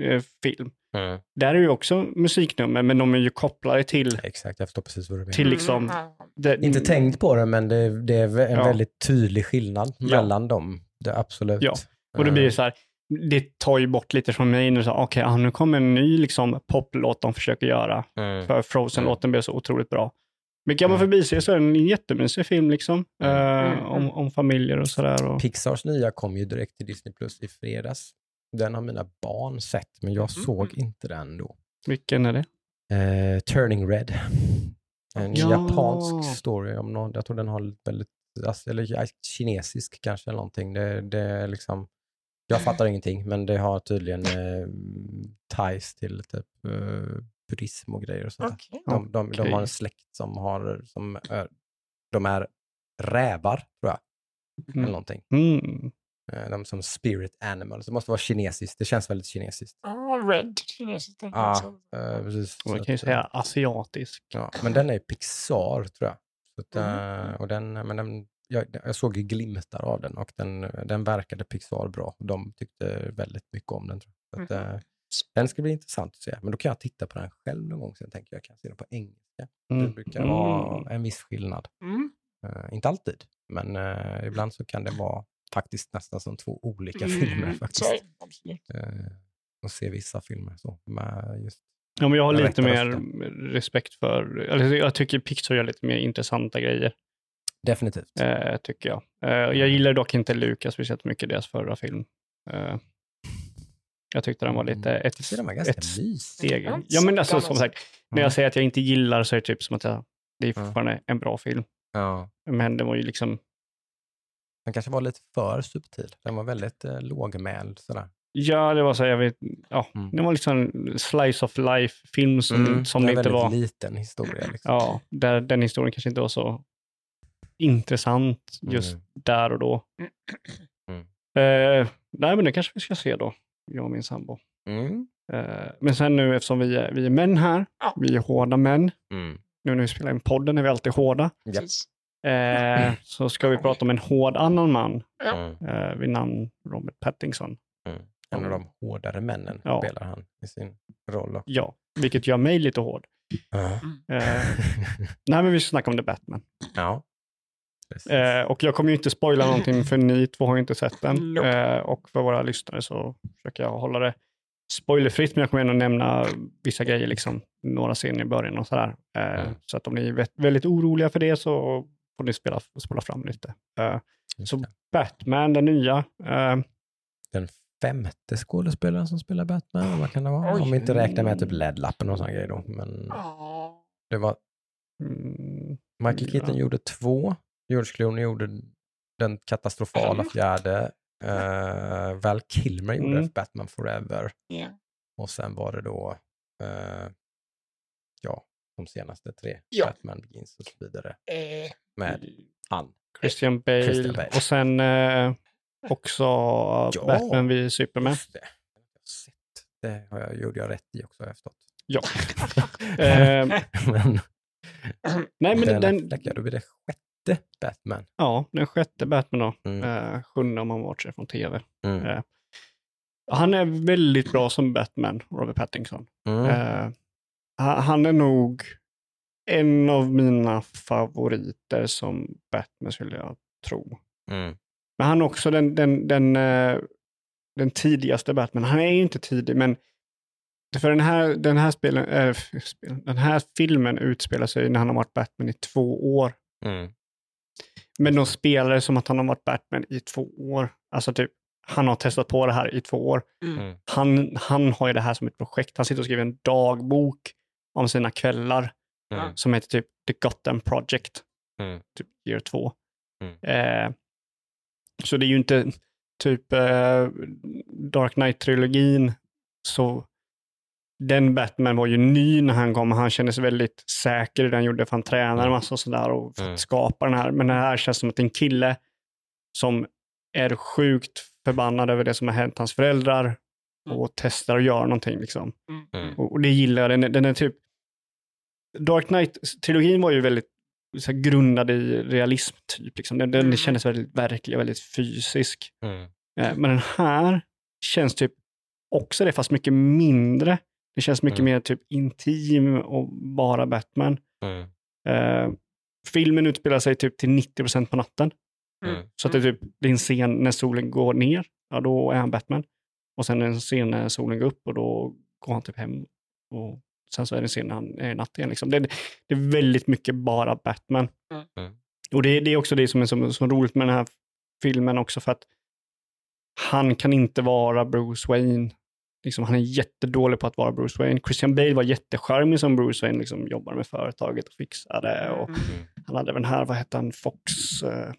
eh, film. Mm. Där är ju också musiknummer, men de är ju kopplade till, Exakt, jag förstår precis vad du menar. till liksom... Mm. Det, Inte tänkt på det, men det, det är en Ja. väldigt tydlig skillnad Ja. mellan dem. Det är absolut. Ja, Och då blir det så här, det tar ju bort lite från mig okej, ja, nu kommer en ny liksom, poplåt de försöker göra. Mm. För Frozen-låten blev så otroligt bra. Men kan man Mm. förbi sig så är det en jättemysig film liksom. Mm. Eh, Mm. om, om familjer och sådär. Och... Pixars nya kom ju direkt till Disney Plus i fredags. Den har mina barn sett, men jag såg inte den då. Vilken är det? Eh, Turning Red. En Ja. japansk story om någon, jag tror den har väldigt, alltså, eller kinesisk kanske eller någonting. Det, det är liksom, jag fattar ingenting, men det har tydligen eh, ties till typ eh, buddhism och grejer och sånt. Okej. De, de, de har en släkt som har, som är, de är rävar, tror jag, eller Mm. någonting. Mm. Eh, De som spirit animals. Det måste vara kinesiskt. Det känns väldigt kinesiskt. Ja, Red kinesiskt. Ja, eh, precis. Man kan ju att, säga eh, asiatisk. Ja, men den är Pixar, tror jag. Så att, Mhm. eh, och den, men den, jag, jag såg glimtar av den och den, den verkade Pixar bra. De tyckte väldigt mycket om den. Tror jag. Så att, Mhm. Den ska bli intressant att se. Men då kan jag titta på den själv någon gång. Sen tänker jag, jag kan se den på engelska. Det Mm. brukar vara en viss skillnad. Mm. Eh, inte alltid, men eh, ibland så kan det vara faktiskt nästan som två olika Mm, filmer [laughs] faktiskt. det. Eh, och se vissa filmer så. Med just, Ja, men jag har lite mer respekt för, eller jag tycker Pixar gör lite mer intressanta grejer, definitivt. tycker jag. Jag gillar dock inte Lucas speciellt mycket, deras förra film. Jag tyckte den var lite Mm. ett, den var ganska ett steg. Ja, men alltså den som sagt, när Mm. jag säger att jag inte gillar så är det typ som att jag, det är fortfarande en bra film. Ja. Men det var ju liksom, Den kanske var lite för subtil. Den var väldigt eh, lågmäld sådär. ja det var så, jag vet, ja, Mm. det var liksom slice of life-film som, som det det är inte väldigt var. liten historia. Liksom. Ja, där den historien kanske inte var så intressant just Mm. där och då. Mm. Eh, nej, men det kanske vi ska se då, jag och min sambo. Mm. Eh, men sen nu eftersom vi är, vi är män här, Ja. vi är hårda män, Mm. nu när vi spelar in podden är vi alltid hårda. Precis. eh, så ska vi prata om en hård annan man. Mm. eh, vid namn Robert Pattinson. Mm. En av de hårdare männen Ja. spelar han i sin roll. också. Ja, vilket gör mig lite hård. Ja. Eh, [laughs] nej, men vi ska snacka om The Batman. ja. Eh, och jag kommer ju inte spoila någonting för ni två har ju inte sett den. Nope. Eh, och för våra lyssnare så försöker jag hålla det spoilerfritt, men jag kommer ändå nämna vissa grejer, liksom, några scener i början och sådär. Eh, Mm. Så att om ni är vä- väldigt oroliga för det så får ni spela, spola fram lite. Eh, så. Batman, den nya. Eh, Den femte skådespelaren som spelar Batman, vad kan det vara? Oj. Om vi inte räknar med typ LED-lappen och sådana grejer då. Men Ja. det var mm, Michael Keaton Ja. gjorde två. George Clooney gjorde den katastrofala Mm. fjärde. Uh, Val Kilmer gjorde Mm. Batman Forever. Ja. Och sen var det då, eh, ja, de senaste tre. Ja. Batman Begins och så vidare. Eh, Med han. Christian Bale. Christian Bale. Och sen eh, också Ja. Batman vid Superman. Just det. Det har jag, gjorde jag rätt i också har jag förstått. Ja. [laughs] Eh, men nej, men den, den, Affleck, ja, då blir det sjätte Batman. ja, den sjätte Batman då. Mm. Eh, sjunde om man bortser från tv. Mm. Eh, han är väldigt bra som Batman, Robert Pattinson. Mm. Eh, ha- han är nog en av mina favoriter som Batman skulle jag tro. Mm. Men han är också den, den, den, eh, den tidigaste Batman. Han är ju inte tidig, men för den här, den, här spelen, äh, den här filmen utspelar sig när han har varit Batman i två år. Mm. Men de spelar det som att han har varit Batman i två år. Alltså typ, han har testat på det här i två år. Mm. Han, han har ju det här som ett projekt. Han sitter och skriver en dagbok om sina kvällar Mm. som heter typ The Gotham Project. Mm. Typ year två. Mm. Eh, så det är ju inte typ eh, Dark Knight-trilogin. Så den Batman var ju ny när han kom. Han kändes väldigt säker i det han gjorde. För han tränade Mm. massa och sådär och för att Mm. skapa den här. Men det här känns som att en kille som är sjukt förbannad över det som har hänt hans föräldrar och testar att göra någonting. Liksom. Mm. Och, och det gillar jag. Den, den är typ... Dark Knight-trilogin var ju väldigt så här, grundad i realism. typ. Liksom. Den, den Mm. kändes väldigt verklig och väldigt fysisk. Mm. Eh, men den här känns typ också det, fast mycket mindre. Det känns mycket Mm. mer typ intim och bara Batman. Mm. Eh, filmen utspelar sig typ till 90% på natten. Mm. Så att det är typ det är en scen när solen går ner, ja då är han Batman. Och sen en scen när solen går upp och då går han typ hem och sen så är det en scen när han är i natt igen. Liksom. Det, det är väldigt mycket bara Batman. Mm. Och det, det är också det som är så, så roligt med den här filmen också, för att han kan inte vara Bruce Wayne. Liksom, han är jättedålig på att vara Bruce Wayne. Christian Bale var jättecharmig som Bruce Wayne, liksom, jobbade med företaget och fixade. Och Mm. han hade den här, vad hette han, Fox, eh,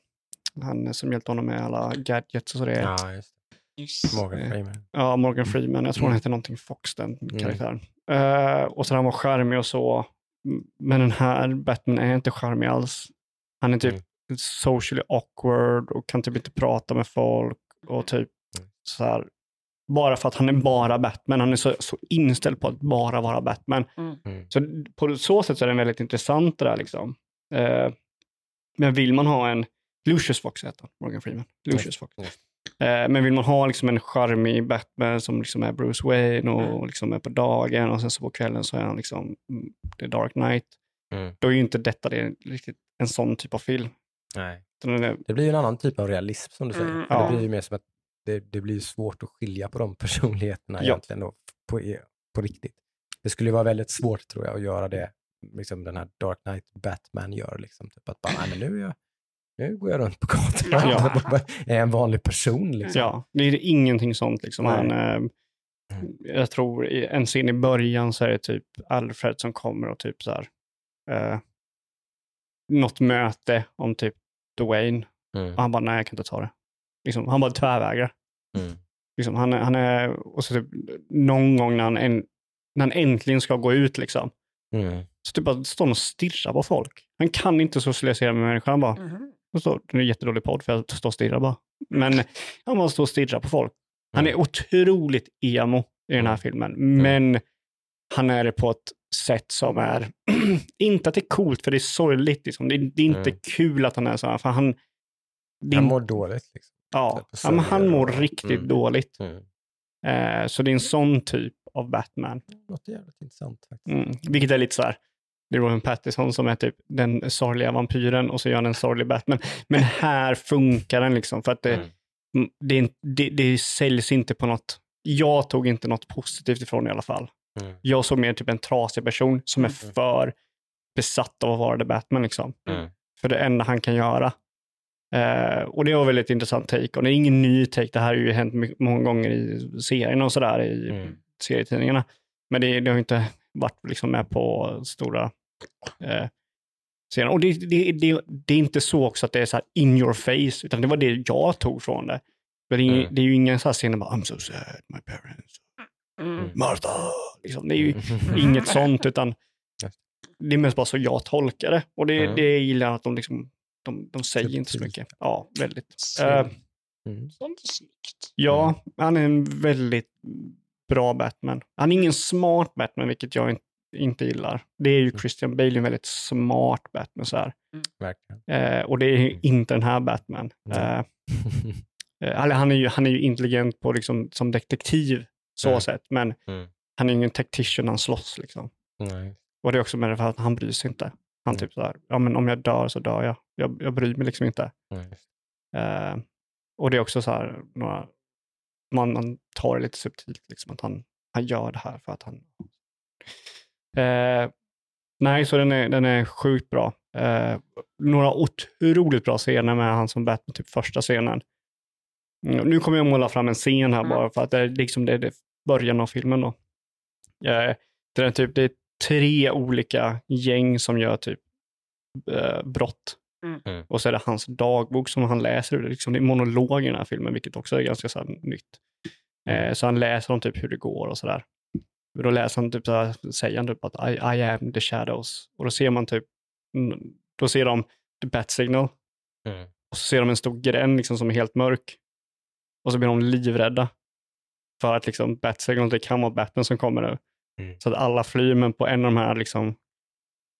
han som hjälpte honom med alla gadgets och sådär. Ja. Ja, just Just det. Morgan Freeman. Morgan Freeman, jag tror han Mm. hette någonting Fox, den karaktären. Eh, och så han var charmig och så. Men den här Batman är inte charmig alls. Han är typ Mm. socially awkward och kan typ inte prata med folk och typ Mm. så här. Bara för att han är bara Batman. Han är så, så inställd på att bara vara Batman. Mm. Mm. Så på så sätt så är den väldigt intressant det där liksom. Eh, men vill man ha en, Lucius Fox heter han, Morgan Freeman. Lucius Fox. Just. Eh, men vill man ha liksom en charmig Batman som liksom är Bruce Wayne och liksom är på dagen och sen så på kvällen så är han liksom mm, The Dark Knight. Mm. Då är ju inte detta det riktigt en sån typ av film. Nej. Det blir ju en annan typ av realism som du säger. Mm. Ja. Det blir ju mer som att det, det blir svårt att skilja på de [laughs] personligheterna Ja. egentligen då, på, på riktigt. Det skulle vara väldigt svårt tror jag att göra det, liksom den här Dark Knight Batman gör. Liksom, typ att bara, men nu, är jag, nu går jag runt på gatorna Ja. [laughs] är en vanlig person. Liksom. Ja, det är ingenting sånt liksom. Han, eh, Mm. jag tror i en scen i början så är det typ Alfred som kommer och typ så här, eh, något möte om typ Dwayne. Mm. Och han bara, nej jag kan inte ta det. Liksom, han bara tvärvägrar. Mm. Liksom, han, är- han är, och så typ, någon gång när han, en, när han äntligen ska gå ut liksom, Mm. så typ bara står han och stirrar på folk. Han kan inte socialisera med människor. Han bara, och så, det är en jättedålig podd för jag står och stirrar bara. Men han bara står och stirrar på folk. Han är Mm. otroligt emo i den här Mm. filmen, men han är det på ett sätt som är, [clears throat] inte att det är coolt för det är sorgligt, liksom. det, är, det är inte Mm. kul att han är så här, för han, Han mår dåligt. Liksom. Ja, ja, men han mår riktigt Mm. dåligt. Mm. Eh, så det är en sån typ av Batman. Det låter jävligt intressant faktiskt. Mm. Vilket är lite så här, det är Robin Pattinson som är typ den sorgliga vampyren och så gör han en sorglig Batman. Men här funkar den liksom för att det, Mm. Mm, det, det, det säljs inte på något, jag tog inte något positivt ifrån i alla fall. Mm. Jag såg mer typ en trasig person som är Mm. för besatt av att vara The Batman liksom. För det enda han kan göra. Eh, och det var väldigt intressant take. Och det är ingen ny take, det här har ju hänt många gånger i serierna och sådär, i Mm. serietidningarna. Men det, det har ju inte varit liksom med på stora eh, serierna. Och det, det, det, det är inte så också att det är så här in your face, utan det var det jag tog från det. För det, är, Mm. det är ju ingen så här scen där bara I'm so sad, my parents, Mm. Martha. Liksom, det är ju Mm. inget sånt, [laughs] utan det är mest bara så jag tolkar det. Och det, Mm. det gillar jag att de liksom, de, de säger inte så mycket. Ja, väldigt. Eh, Mm. Sånt är snyggt. ja, han är en väldigt bra Batman. Han är ingen smart Batman, vilket jag in, inte gillar. Det är ju Mm. Christian Bale, en väldigt smart Batman. Så här. Verkligen. Eh, och det är ju Mm. inte den här Batman. Eh, [laughs] eh, eller han, är ju, han är ju intelligent på, liksom, som detektiv, så Mm. sett. Men Mm. han är ingen tactician, han slåss. Liksom. Nej. Och det är också med det för att han bryr sig inte. Han Mm. typ så här, ja men om jag dör så dör jag. Jag, jag bryr mig liksom inte. Eh, och det är också så här, några, man, man tar det lite subtilt, liksom, att han, han gör det här för att han... Eh, nej, så den är, den är sjukt bra. Eh, några otroligt bra scener med han som Batman, typ första scenen. Mm, nu kommer jag måla fram en scen här Mm. bara för att det är liksom det är det början av filmen då. Eh, det, är typ, det är tre olika gäng som gör typ eh, brott. Mm. Mm. Och så är det hans dagbok som han läser ur. Det, liksom, det är monolog i den här filmen, vilket också är ganska så här, nytt. Eh, så han läser om typ hur det går och sådär. Då läser han typ så här, säger han typ att I, I am the shadows. Och då ser man typ, mm, då ser de the bat signal. Mm. Och så ser de en stor gränd liksom, som är helt mörk. Och så blir de livrädda. För att liksom bat signal, det kan vara Batman som kommer nu. Mm. Så att alla flyr, men på en av de här liksom,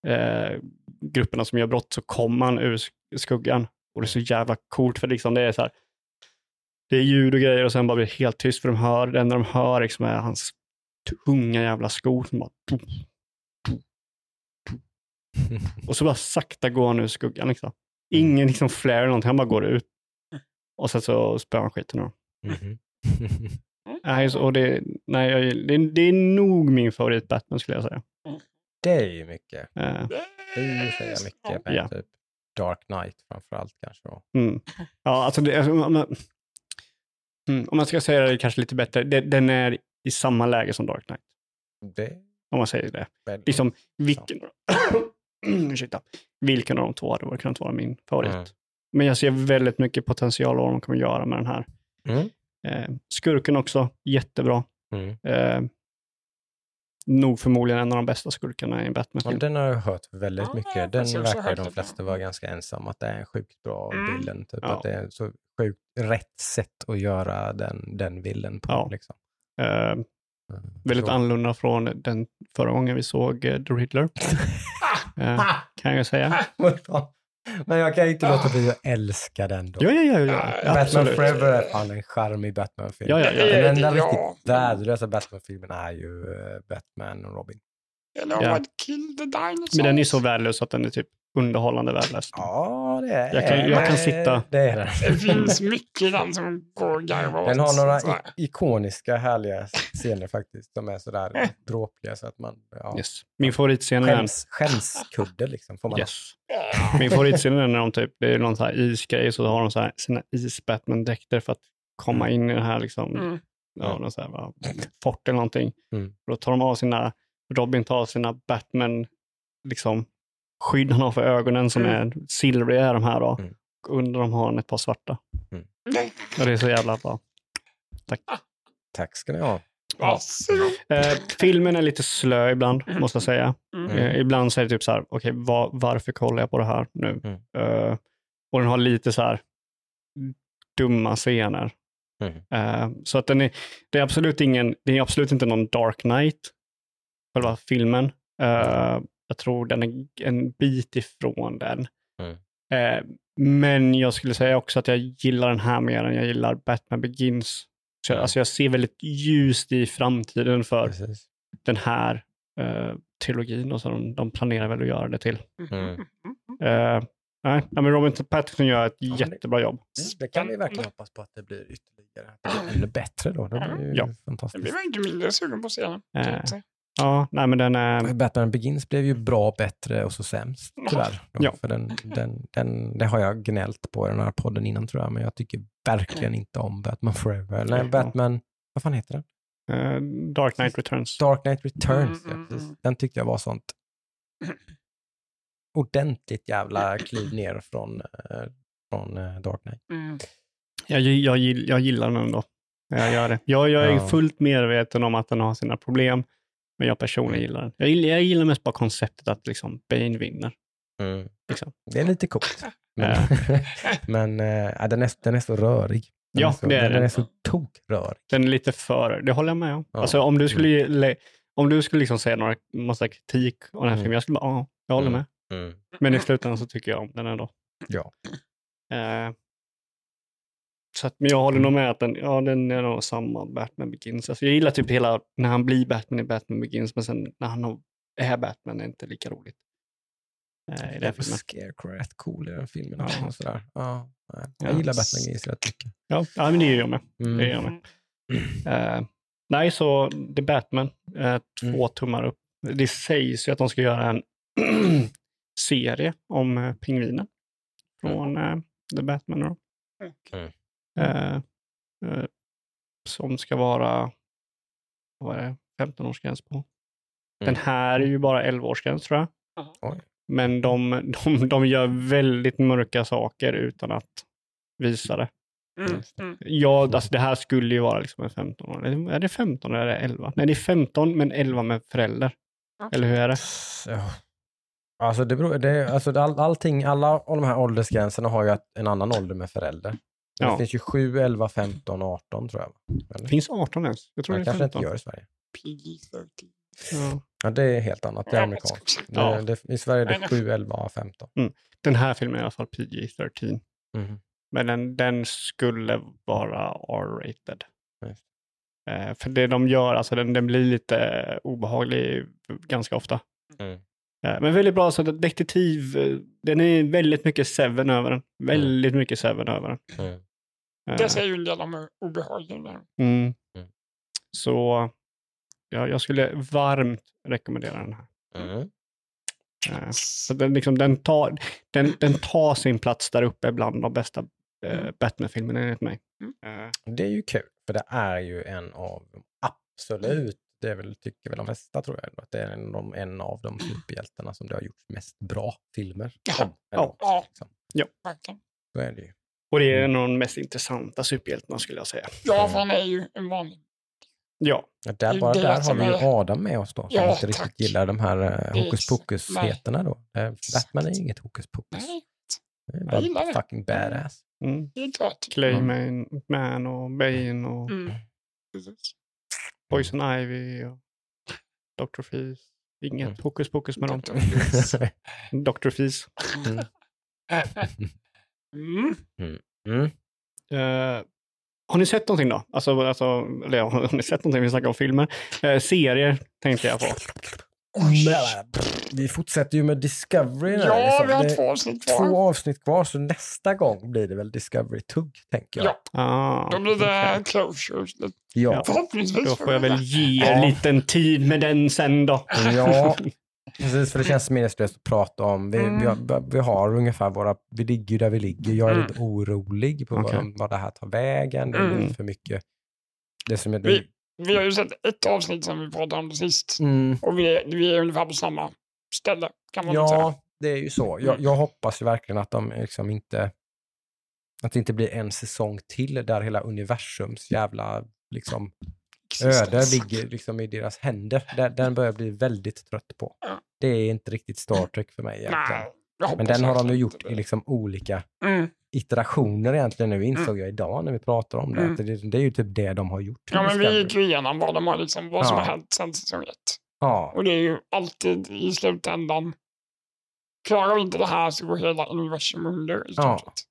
eh, grupperna som gör brott så kommer han ur sk- skuggan. Och det är så jävla coolt för liksom det är så här, det är ljud och grejer och sen bara blir det helt tyst för de hör, det enda de hör liksom är hans tunga jävla skor som bara [laughs] och så bara sakta går han ur skuggan liksom. Ingen liksom flare eller någonting, han bara går ut. Och sen så spöar han skiten ur. Mhm. Nej, så- och det, nej, jag, det, det är nog min favorit Batman skulle jag säga. Det är ju mycket. Eh, Det är ju säga mycket med Ja. typ Dark Knight framförallt kanske. Då. mm. Ja, alltså det, alltså, om, man, mm, om man ska säga det kanske lite bättre, det, den är i samma läge som Dark Knight. Det Om man säger det. är Liksom, vilken, [coughs] ursäkta, vilken av de två hade kunnat vara min favorit? Mm. Men jag ser väldigt mycket potential vad de kommer göra med den här. Mm. Eh, skurken också, jättebra. Mm. Eh, nog förmodligen en av de bästa skurkarna i en Ja, den har jag hört väldigt Ja, mycket. Den verkar de flesta vara ganska ensamma att det är en sjukt bra Mm. Typ, Ja. Att det är så sjukt rätt sätt att göra den, den villen på. Ja. Liksom. Eh, Mm. väldigt Så- annorlunda från den förra gången vi såg eh, The Riddler. [laughs] Eh, kan jag säga. Men jag kan inte låta bli att älska den då. Ja, ja, ja. ja, Batman absolut. Forever är fan en charmig Batman-film. Ja, ja, ja. Den enda Ja. riktigt värdelösa Batman-filmen är ju eh, Batman och Robin. Eller Ja. Kill the Dinosaurs. Men den är så värdelös att den är typ underhållande värdelös. Ja, det är Jag kan- jag kan sitta- Det är den. Det finns mycket i den som går garva åt. Den har några ikoniska härliga scener faktiskt. De är sådär dråpliga så att man... Ja, Yes. Min favoritscen är den. skäms, skämskudde liksom. Får man Yes. Min favoritscen är när de typ, det är någon så här isgrej så har de så här sina is-Batman-dräkter för att komma in i det här liksom, Mm. ja, någon så här, va, fort eller någonting. Mm. Då tar de av sina, Robin tar sina Batman, liksom, skydd han har för ögonen som Mm. är silvriga de här då. Mm. Och under dem har han ett par svarta. Nej, Och det är så jävla bra. Tack ska ni ha. Varsågod. Eh, filmen är lite slö ibland, måste jag säga. Mm. Eh, ibland så är det typ så här, okej, va- varför kollar jag på det här nu? Mm. Eh, och den har lite så här dumma scener. Mm. Eh, så att den är, det är absolut ingen, det är absolut inte någon Dark Knight, själva filmen. Eh, jag tror den är en bit ifrån den. Mm. Eh, men jag skulle säga också att jag gillar den här mer än jag gillar Batman Begins. Så jag, Mm. alltså jag ser väldigt ljust i framtiden för Precis. den här eh, trilogin och så de, de planerar väl att göra det till. Mm. Eh, nej, men Robin Pattinson gör ett Ja, det- jättebra jobb. Det kan vi verkligen hoppas på att det blir ytterligare. Att det blir ännu bättre då. Det blir ju Ja. Det fantastiskt. blir man inte mindre sugen på scenen. Eh. Ja, nej men den är... Batman Begins blev ju bra, bättre och så sämst tyvärr. Då, Ja. För den, den, den, det har jag gnällt på i den här podden innan tror jag, men jag tycker verkligen inte om Batman Forever. Nej, Ja. Batman, vad fan heter den? eh, Dark Knight Returns. Dark Knight Returns. Mm, ja, mm, precis. mm. Den tyckte jag var sånt [clears throat] ordentligt jävla kliv ner från, eh, från eh, Dark Knight. Mm. Jag, jag, jag gillar den ändå. Jag gör det. Jag, jag är Ja. fullt medveten om att den har sina problem, men jag personligen gillar den. Jag gillar, jag gillar mest bara konceptet att liksom Bane vinner. Mm. Liksom. Det är lite coolt. Men, [laughs] men eh, den, är, den är så rörig. Den Ja, är så, det är den. den. är så tokrörig. Den är lite för, det håller jag med om. Ja. Alltså om du skulle, le- om du skulle liksom säga några, massa kritik om den här Mm. filmen, jag skulle bara, ja, jag håller Mm. med. Mm. Men i slutändan så tycker jag om den ändå. Ja. Eh, så att, men jag håller nog med att den, ja, den är nog samma Batman Begins. Alltså, jag gillar typ hela, när han blir Batman i Batman Begins, men sen när han är Batman är inte lika roligt. Eh, I den filmen. Scarecrow är rätt cool i den filmen. Ja. och sådär. Ja, nej. jag Ja. gillar Batman Begins rätt mycket. Ja, ja, men det gör jag med. Mm. Det gör jag med. Eh, nej, så The Batman, eh, två Mm. tummar upp. Det sägs ju att de ska göra en [clears throat] serie om eh, pingvinen från eh, The Batman. Då. Mm. Eh, eh, som ska vara, vad är det, 15-årsgräns på. Den Mm. här är ju bara 11-årsgräns tror jag. Oj. Men de, de, de gör väldigt mörka saker utan att visa det. Mm. Mm. Ja, alltså det här skulle ju vara liksom en 15 år. Är det 15 eller är det 11? Nej, det är 15 men 11 med förälder. Eller hur är det? Ja. Alltså, det beror, det, alltså all, allting, alla av de här åldersgränserna har ju en annan ålder med förälder. Ja. Det finns ju 7, 11, 15, 18 tror jag. Det Eller? finns 18 ens. Jag tror Det det är kanske 15. inte gör i Sverige. PG-13. Ja. Ja, det är helt annat. Det är amerikanskt. Det, Ja. det, I Sverige är det Nej, 7, 11, 15. Den här filmen är i alla fall PG-13. Mm. Men den, den skulle vara R-rated. Eh, för det de gör, alltså den, den blir lite obehaglig ganska ofta. Mm. Eh, men väldigt bra, så att detektiv, eh, den är väldigt mycket Seven över den. Väldigt mycket Seven över den. Mm. Eh, Det säger ju en del om obehagen där. Mm. Mm. Så ja, jag skulle varmt rekommendera den här. Mm. Eh, Så den, liksom, den, tar, den, den tar sin plats där uppe bland de bästa eh, Batman-filmerna enligt mig. Eh, Det är ju kul, för det är ju en av de absolut, det är väl, tycker väl de flesta tror jag, att det är en, av- en av de superhjältarna som det har gjorts mest bra filmer Ja. om. Eller, Ja. liksom. Verkligen. Så är det ju. och det är en av de mest intressanta superhjältarna skulle jag säga. Ja, för han är ju en vanlig. Ja, Ja, där, Det är bara det där har vi ju Adam med oss då, som Ja, inte riktigt tack. gillar de här uh, Det är- hokus pokus-heterna då. Eh, Batman är inget hokus pokus. Nej, Det är jag bara det. fucking badass. mm. det är klart. Clayman Man och Bane och Mm. Precis. Poison Ivy och Dr. Fees. Inget Mm. hokus pokus med dem. Dr. Fees. [laughs] Mm. Mm. Eh, har ni sett någonting då? Alltså, alltså eller [laughs] har ni sett någonting? Vi snackar om filmer. Eh, serier tänkte jag på. Vi fortsätter ju med Discovery. där, Ja, liksom. vi har två avsnitt kvar. två avsnitt kvar, så nästa gång blir det väl Discovery-tugg, tänker jag. Ja. Ah, Då blir det closure. Ja. Förhoppningsvis. Då får jag väl ge Ja. en liten tid med den sen då. ja, [laughs] precis, för det känns meningslöst att prata om. Vi, Mm. vi, har, vi har ungefär våra, vi ligger ju där vi ligger. Jag är Mm. lite orolig på Okej. vad, vad det här tar vägen. Det är Mm. för mycket. Det som är, det, Vi, vi har ju sett ett avsnitt som vi pratade om sist. mm, Och vi är, vi är ungefär på samma ställe, kan man väl säga. ja, det är ju så. Jag, jag hoppas ju verkligen att de liksom inte, att det inte blir en säsong till där hela universums jävla liksom, öde ligger liksom i deras händer. Den, den börjar bli väldigt trött på. Ja. Det är inte riktigt Star Trek för mig egentligen. Nej, Men den har de ju gjort i liksom olika Mm. iterationer egentligen nu, insåg jag idag när vi pratar om det. Mm. Det, det är ju typ det de har gjort. Ja, men vi gick ju igenom vad, de har, liksom, vad som Ja. har hänt sedan säsong ett. Ja, Och det är ju alltid i slutändan. Klarar vi inte det här så går hela universum under i stort Ja. sett.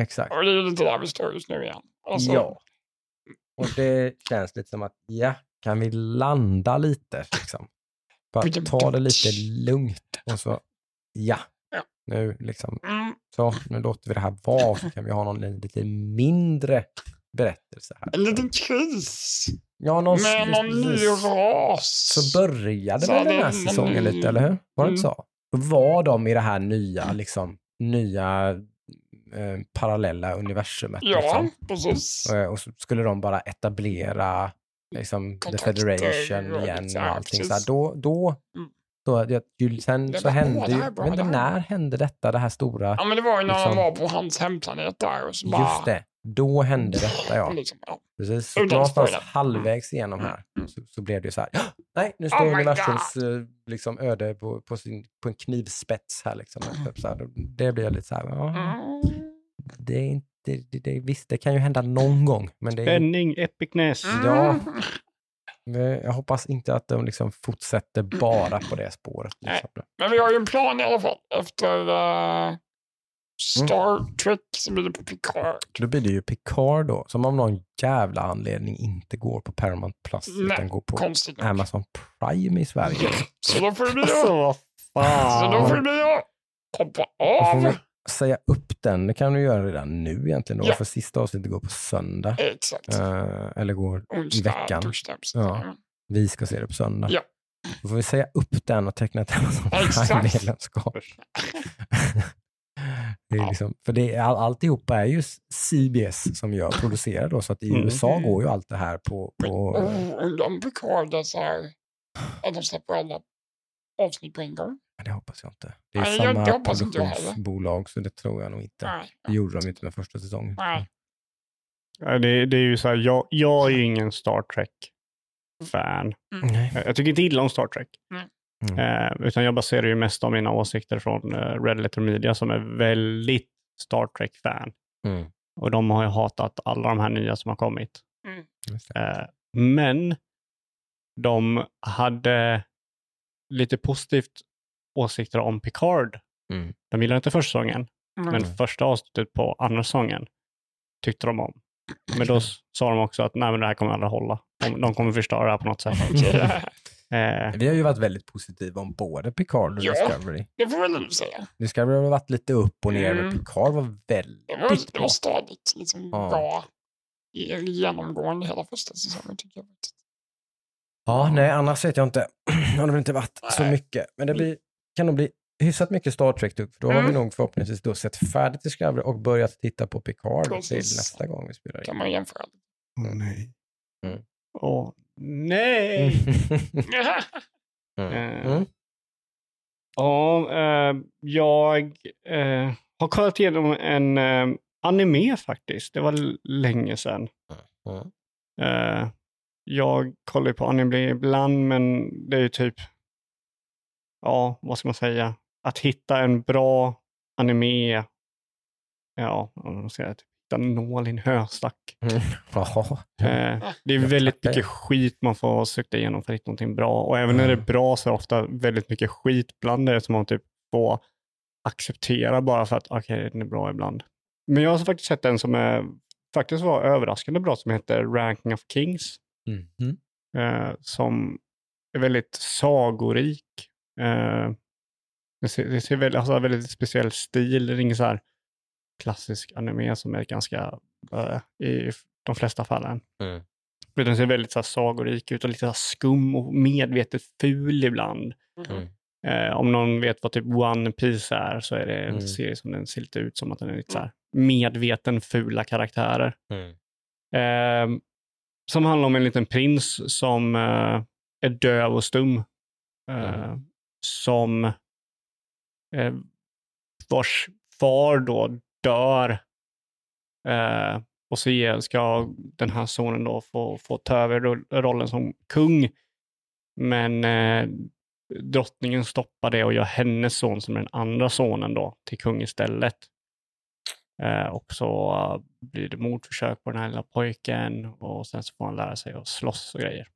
exakt. Och det är ju lite där vi står just nu igen. Alltså, Ja. Och det känns lite som att, ja, kan vi landa lite liksom? Bara ta det lite lugnt och så, Ja. Nu liksom, Mm, så, nu låter vi det här vara och så kan vi ha någon lite mindre berättelse här. en liten kris. Ja, någon, Med någon ny ras. så började Så väl den här säsongen ny- lite, eller hur? Var det inte Mm. så? Då var de i det här nya, liksom, nya eh, parallella universumet. Ja, Liksom. precis. Eh, Och så skulle de bara etablera liksom, The Federation och igen och så, allting. Så här, då, då, Mm. Då, jag, ju, sen Det så hände det ju, jag vet inte, när hände detta, det här stora, Ja, men det var ju när liksom- de var på hans hemplanet där. Och så bara, just det, då hände detta ja. Liksom, ja. Precis, så någonstans halvvägs igenom här Mm. så, så blev det ju så här, "Ja, nej, nu står Oh universums eh, liksom, öde på, på, sin, på en knivspets här. Liksom. Typ så här. Det blir jag lite så här, ja, Mm. det är inte, det, det, visst, det kan ju hända någon gång, men det är Spänning, epicness. Ja. Mm. Jag hoppas inte att de liksom fortsätter bara på det spåret. Liksom. Men vi har ju en plan i alla fall. Efter uh, Star Mm. Trek så blir det på Picard. Då blir det ju Picard då, som av någon jävla anledning inte går på Paramount Plus, Nej, utan går på. Amazon Prime i Sverige. Så då får det bli [laughs] Alltså, jag. vad Så då får det bli jag. Hoppa av. säga upp den, det kan du göra redan nu egentligen då, Ja. för sista avsnittet går på söndag. Exakt. Eh, eller går, Onsdag, veckan. torsdag. Ja. vi ska se det på söndag. Ja. Då får vi säga upp den och teckna ett Amazon [laughs] Exakt. Prime-medlemskap. [laughs] Det är liksom, för det all, alltihopa är ju CBS som gör, producerar då, så att i Mm. USA går ju allt det här på... på om Picard är så här. Att de släpper alla avsnitt på en gång. Det hoppas jag inte. Det är Nej, samma jag produktionsbolag, så det tror jag nog inte. Nej. Det gjorde de inte med första säsongen. Nej. Ja, det, det är ju så här, jag, jag är ju ingen Star Trek-fan. Nej. Jag jag tycker inte illa om Star Trek. Mm. Eh, utan jag baserar ju mest av mina åsikter från eh, Red Letter Media som är väldigt Star Trek-fan. Mm. Och de har ju hatat alla de här nya som har kommit. Det. Eh, men de hade lite positivt åsikter om Picard. Mm. De gillade inte första säsongen, Mm. men första avsnittet på andra säsongen tyckte de om. Men då sa de också att nej, men det här kommer aldrig hålla. De, de kommer förstöra det här på något sätt. [laughs] Eh, Vi har ju varit väldigt positiva om både Picard och Ja. Discovery. Det får väl du säga. Discovery har varit lite upp och ner, men Mm. Picard var väldigt Det var, det bra. var stadigt. Liksom Ja. bra. i- Genomgående hela första säsongen tycker jag. Ja, nej, annars vet jag inte. [clears throat] Det har nog inte varit så Nej. mycket. Men det blir, kan nog bli hyfsat mycket Star Trek, typ, för då har vi Mm. nog förhoppningsvis då sett färdigt Discovery och börjat titta på Picard Precis. till nästa gång vi spelar in. kan man jämföra. Åh nej. Mm. Åh nej. Mm. [laughs] Eh, Mm. Ja, eh, jag eh, har kollat igenom en eh, anime faktiskt. Det var länge sedan. Mm. Jag kollar på anime ibland, men det är ju typ, ja, vad ska man säga, att hitta en bra anime, ja, vad ska man säga, typ, hitta en nål i en höstack. Mm. [laughs] Eh, det är väldigt mycket skit man får söka igenom för att hitta någonting bra. Och även när det är bra så är det ofta väldigt mycket skit bland det som man typ får acceptera bara för att okej, den är bra ibland. Men jag har faktiskt sett en som är, faktiskt var överraskande bra som heter Ranking of Kings. Mhm. Eh, som är väldigt sagorik. Eh, det ser, det ser väldigt, alltså, väldigt speciell stil. Det är ingen så här klassisk anime som är ganska uh, i de flesta fallen. Mm. Den ser väldigt så här, sagorik ut och lite så här, skum och medvetet ful ibland. Mm. Eh, om någon vet vad typ One Piece är så är det en Mm. serie som den ser lite ut som att den är lite så här medveten fula karaktärer. Mm. Eh, som handlar om en liten prins som eh, är döv och stum. Eh, Mm. Som eh, vars far då dör. Eh, och så ska den här sonen då få, få ta över rollen som kung. Men eh, drottningen stoppar det och gör hennes son som den andra sonen då till kung istället. Eh, och så eh, blir det mordförsök på den här lilla pojken och sen så får han lära sig att slåss och grejer.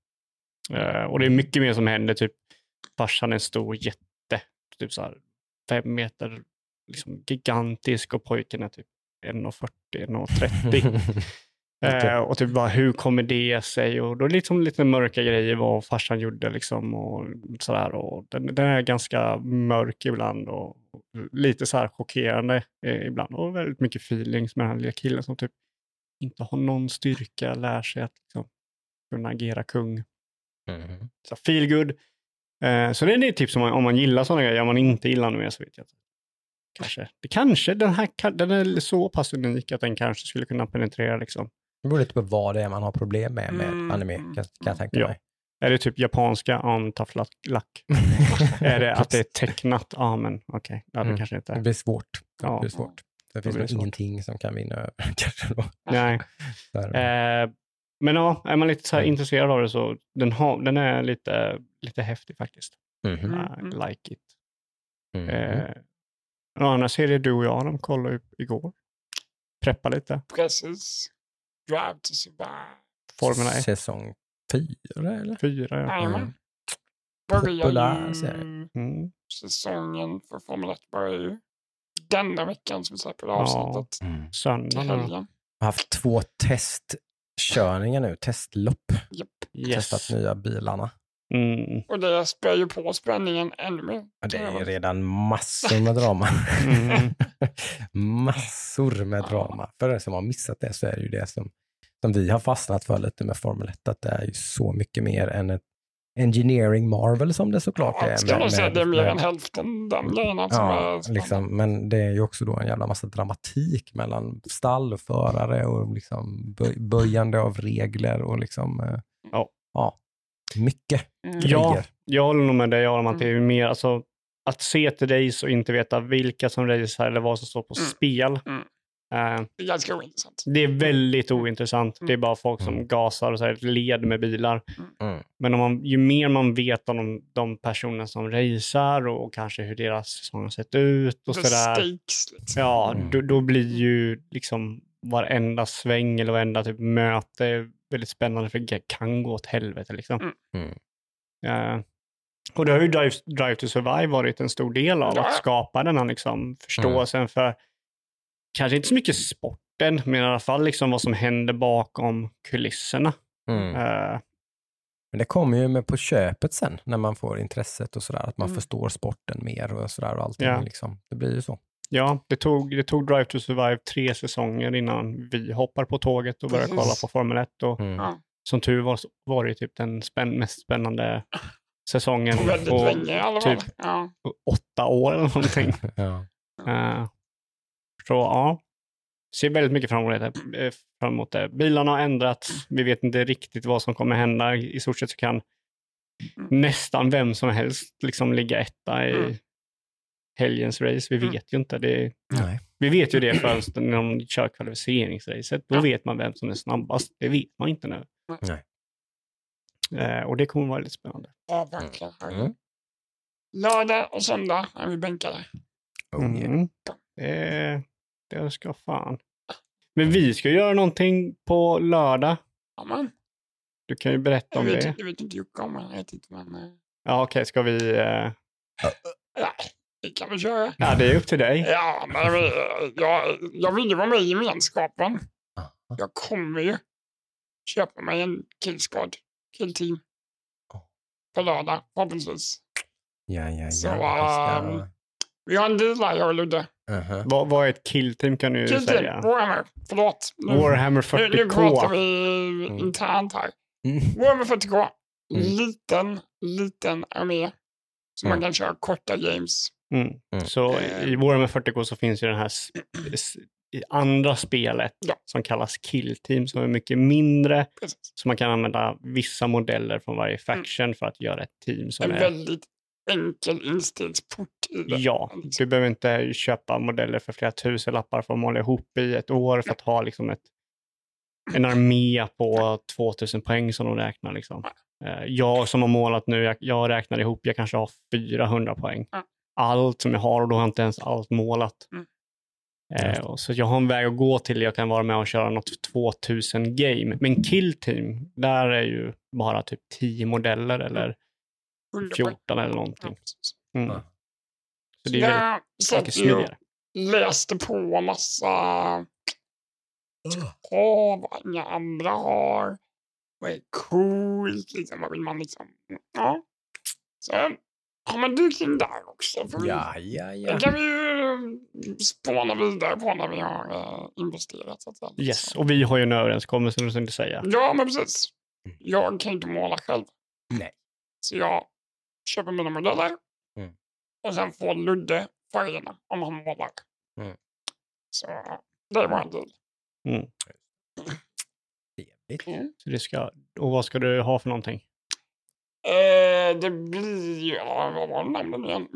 Eh, och det är mycket mer som händer, typ farsan är en stor jätte, typ så här fem meter, liksom gigantisk och pojken är typ 1,40, 1,30. [laughs] Eh, och typ bara hur kommer det sig? Och då är det liksom lite mörka grejer vad farsan gjorde liksom och sådär. Och den, den är ganska mörk ibland och lite så här chockerande eh, ibland. Och väldigt mycket feelings med den här lilla killen som typ inte har någon styrka, lär sig att liksom, kunna agera kung. Mhm. Så feel good. Eh, så det är ett tips om man, om man gillar sådana grejer. Om man inte gillar mer så vet jag inte. Kanske. Det kanske, den här den är så pass unik att den kanske skulle kunna penetrera liksom. Det beror lite på vad det är man har problem med med Mm. anime, kan, kan jag tänka Ja. mig. Är det typ japanska on tough luck? är det att det är tecknat? Ja, men okej. Ja, det Mm. kanske inte Det är. blir svårt. Ja. Det blir svårt. Det finns blir det nog svårt. ingenting som kan vinna över [laughs] kanske då. Nej. Eh, men ja, är man lite så här Mm. intresserad av det så den, har, den är lite, lite häftig faktiskt. Mhm. Mm. I like it. Mhm. Eh, en annan serie du och jag de kollade upp igår. Preppa lite. Precis. Drive to survive. Formula 1. Säsong fyra eller? Fyra, ja. Mm. Populär ju serie. Mm. säsongen för Formel 1 börjar ju denna veckan som vi släpper det Ja. avsnittet. Mm. Till Söndagen. har haft två testkörningar nu, testlopp. Japp. Yes. Testat nya bilarna. Mm. Och det spär ju på spänningen ännu mer. Ja, Det är väl- redan massor med drama. Mm. [laughs] massor med drama. För er som har missat det så är det ju det som, som vi har fastnat för lite med Formel 1, att det är ju så mycket mer än ett engineering marvel som det såklart Ja, är. ska nog säga det är mer med- än hälften den grejen som Ja, är liksom, men det är ju också då en jävla massa dramatik mellan stall och förare och liksom böj, böjande av regler och liksom, eh, Ja. ja, mycket Mm. Ja, jag håller nog med dig om att det är mer alltså att se ett race och inte veta vilka som racear eller vad som står på Mm. spel. Mm. Eh, Det är ganska ointressant. det är väldigt ointressant. Det är bara folk som Mm. gasar och så här, ett led med bilar. Mm. Men om man, ju mer man vet om de, de personer som racear och, och kanske hur deras säsong har sett ut och sådär. liksom. Ja, Mm. då, då blir ju liksom varenda sväng eller varenda typ möte väldigt spännande för det kan gå åt helvete liksom. Mm. Mm. Eh, och det har ju Drive, Drive to Survive varit en stor del av, Ja. att skapa den här liksom förståelsen för, kanske inte så mycket sporten, men i alla fall liksom vad som händer bakom kulisserna. Mm. Eh, Men det kommer ju med på köpet sen när man får intresset och sådär, att man Mm. förstår sporten mer och sådär och allting. Ja. Liksom. Det blir ju så. Ja, det tog, det tog Drive to Survive tre säsonger innan vi hoppar på tåget och börjar Precis. kolla på Formel 1. Och Mm. Som tur var var det typ den spänn, mest spännande säsongen På länge typ. Ja. åtta år eller någonting. [laughs] Ja. Eh, så ja, ser väldigt mycket fram emot det. eh, Fram emot det. Bilarna har ändrats. Vi vet inte riktigt vad som kommer hända. I stort sett så kan nästan vem som helst liksom ligga etta i Mm. Helgens race. Vi Mm. vet ju inte. Det, Nej. vi vet ju det först när de kör kvalificeringsracet. Då Ja. vet man vem som är snabbast. Det vet man inte nu. Nej. Eh, och det kommer vara lite spännande. Ja, verkligen. Mm. Lördag och söndag är vi bänkade. Yeah. Mm. Det, det ska fan. Men vi ska göra någonting på lördag. Ja, men. Du kan ju berätta Jag om vet, det. jag vet inte Jocke om han vet inte, men eh, Ja, okej, ska vi... Eh... det kan vi köra. Ja, det är upp till dig. Ja, men vi, jag, jag vill ju vara med i gemenskapen. Jag kommer ju köpa mig en killsquad, killteam. På lördag, förhoppningsvis. Ja, ja, ja. Så, ska um, Vi har en deal här, jag och Ludde. Aha. Vad, vad är ett killteam kan du Killteam, säga? Warhammer. Förlåt. Nu, Warhammer nu, nu pratar 40K. vi internt här. Mm. Warhammer 40K. Mm. Liten, liten armé. Så Mm. man kan köra korta games. Mm. Mm. Så i Warhammer 40K så finns ju den här i andra spelet Ja. som kallas killteam som är mycket mindre. Precis. Så man kan använda vissa modeller från varje faction för att göra ett team som En är... väldigt enkel instegsport i det. Ja, liksom. du behöver inte köpa modeller för flera tusen lappar för att måla ihop i ett år för att ha liksom ett, en armé på 2000 poäng som de räknar. Liksom. Eh, Jag som har målat nu, jag, jag räknar ihop, jag kanske har 400 poäng. Allt som jag har och då har jag inte ens allt målat. Mm. Eh, och så jag har en väg att gå till, jag kan vara med och köra något 2000 game. Men Kill Team, där är ju bara typ 10 modeller eller 100 poäng. 14 eller någonting. Mm. Så det är väldigt mycket smidigare. läste på massa Åh, vad inga andra har. Vad är coolt? Liksom, vad vill man liksom... Ja. Så har man dykt in där också. För Ja, ja, Det ja. kan vi ju spåna vidare på när vi har eh, investerat. Så att säga. Yes, och vi har ju en överenskommelse, som du tänkte säga. Ja, men precis. Mm. Jag kan inte måla själv. Nej. Så jag köper mina modeller. Mm. Och sen får Ludde färgerna om han målar. Mm. Så det var en deal. Trevligt. Mm. Så det ska, och vad ska du ha för någonting? Eh, det blir ju, vad var namnet nu igen?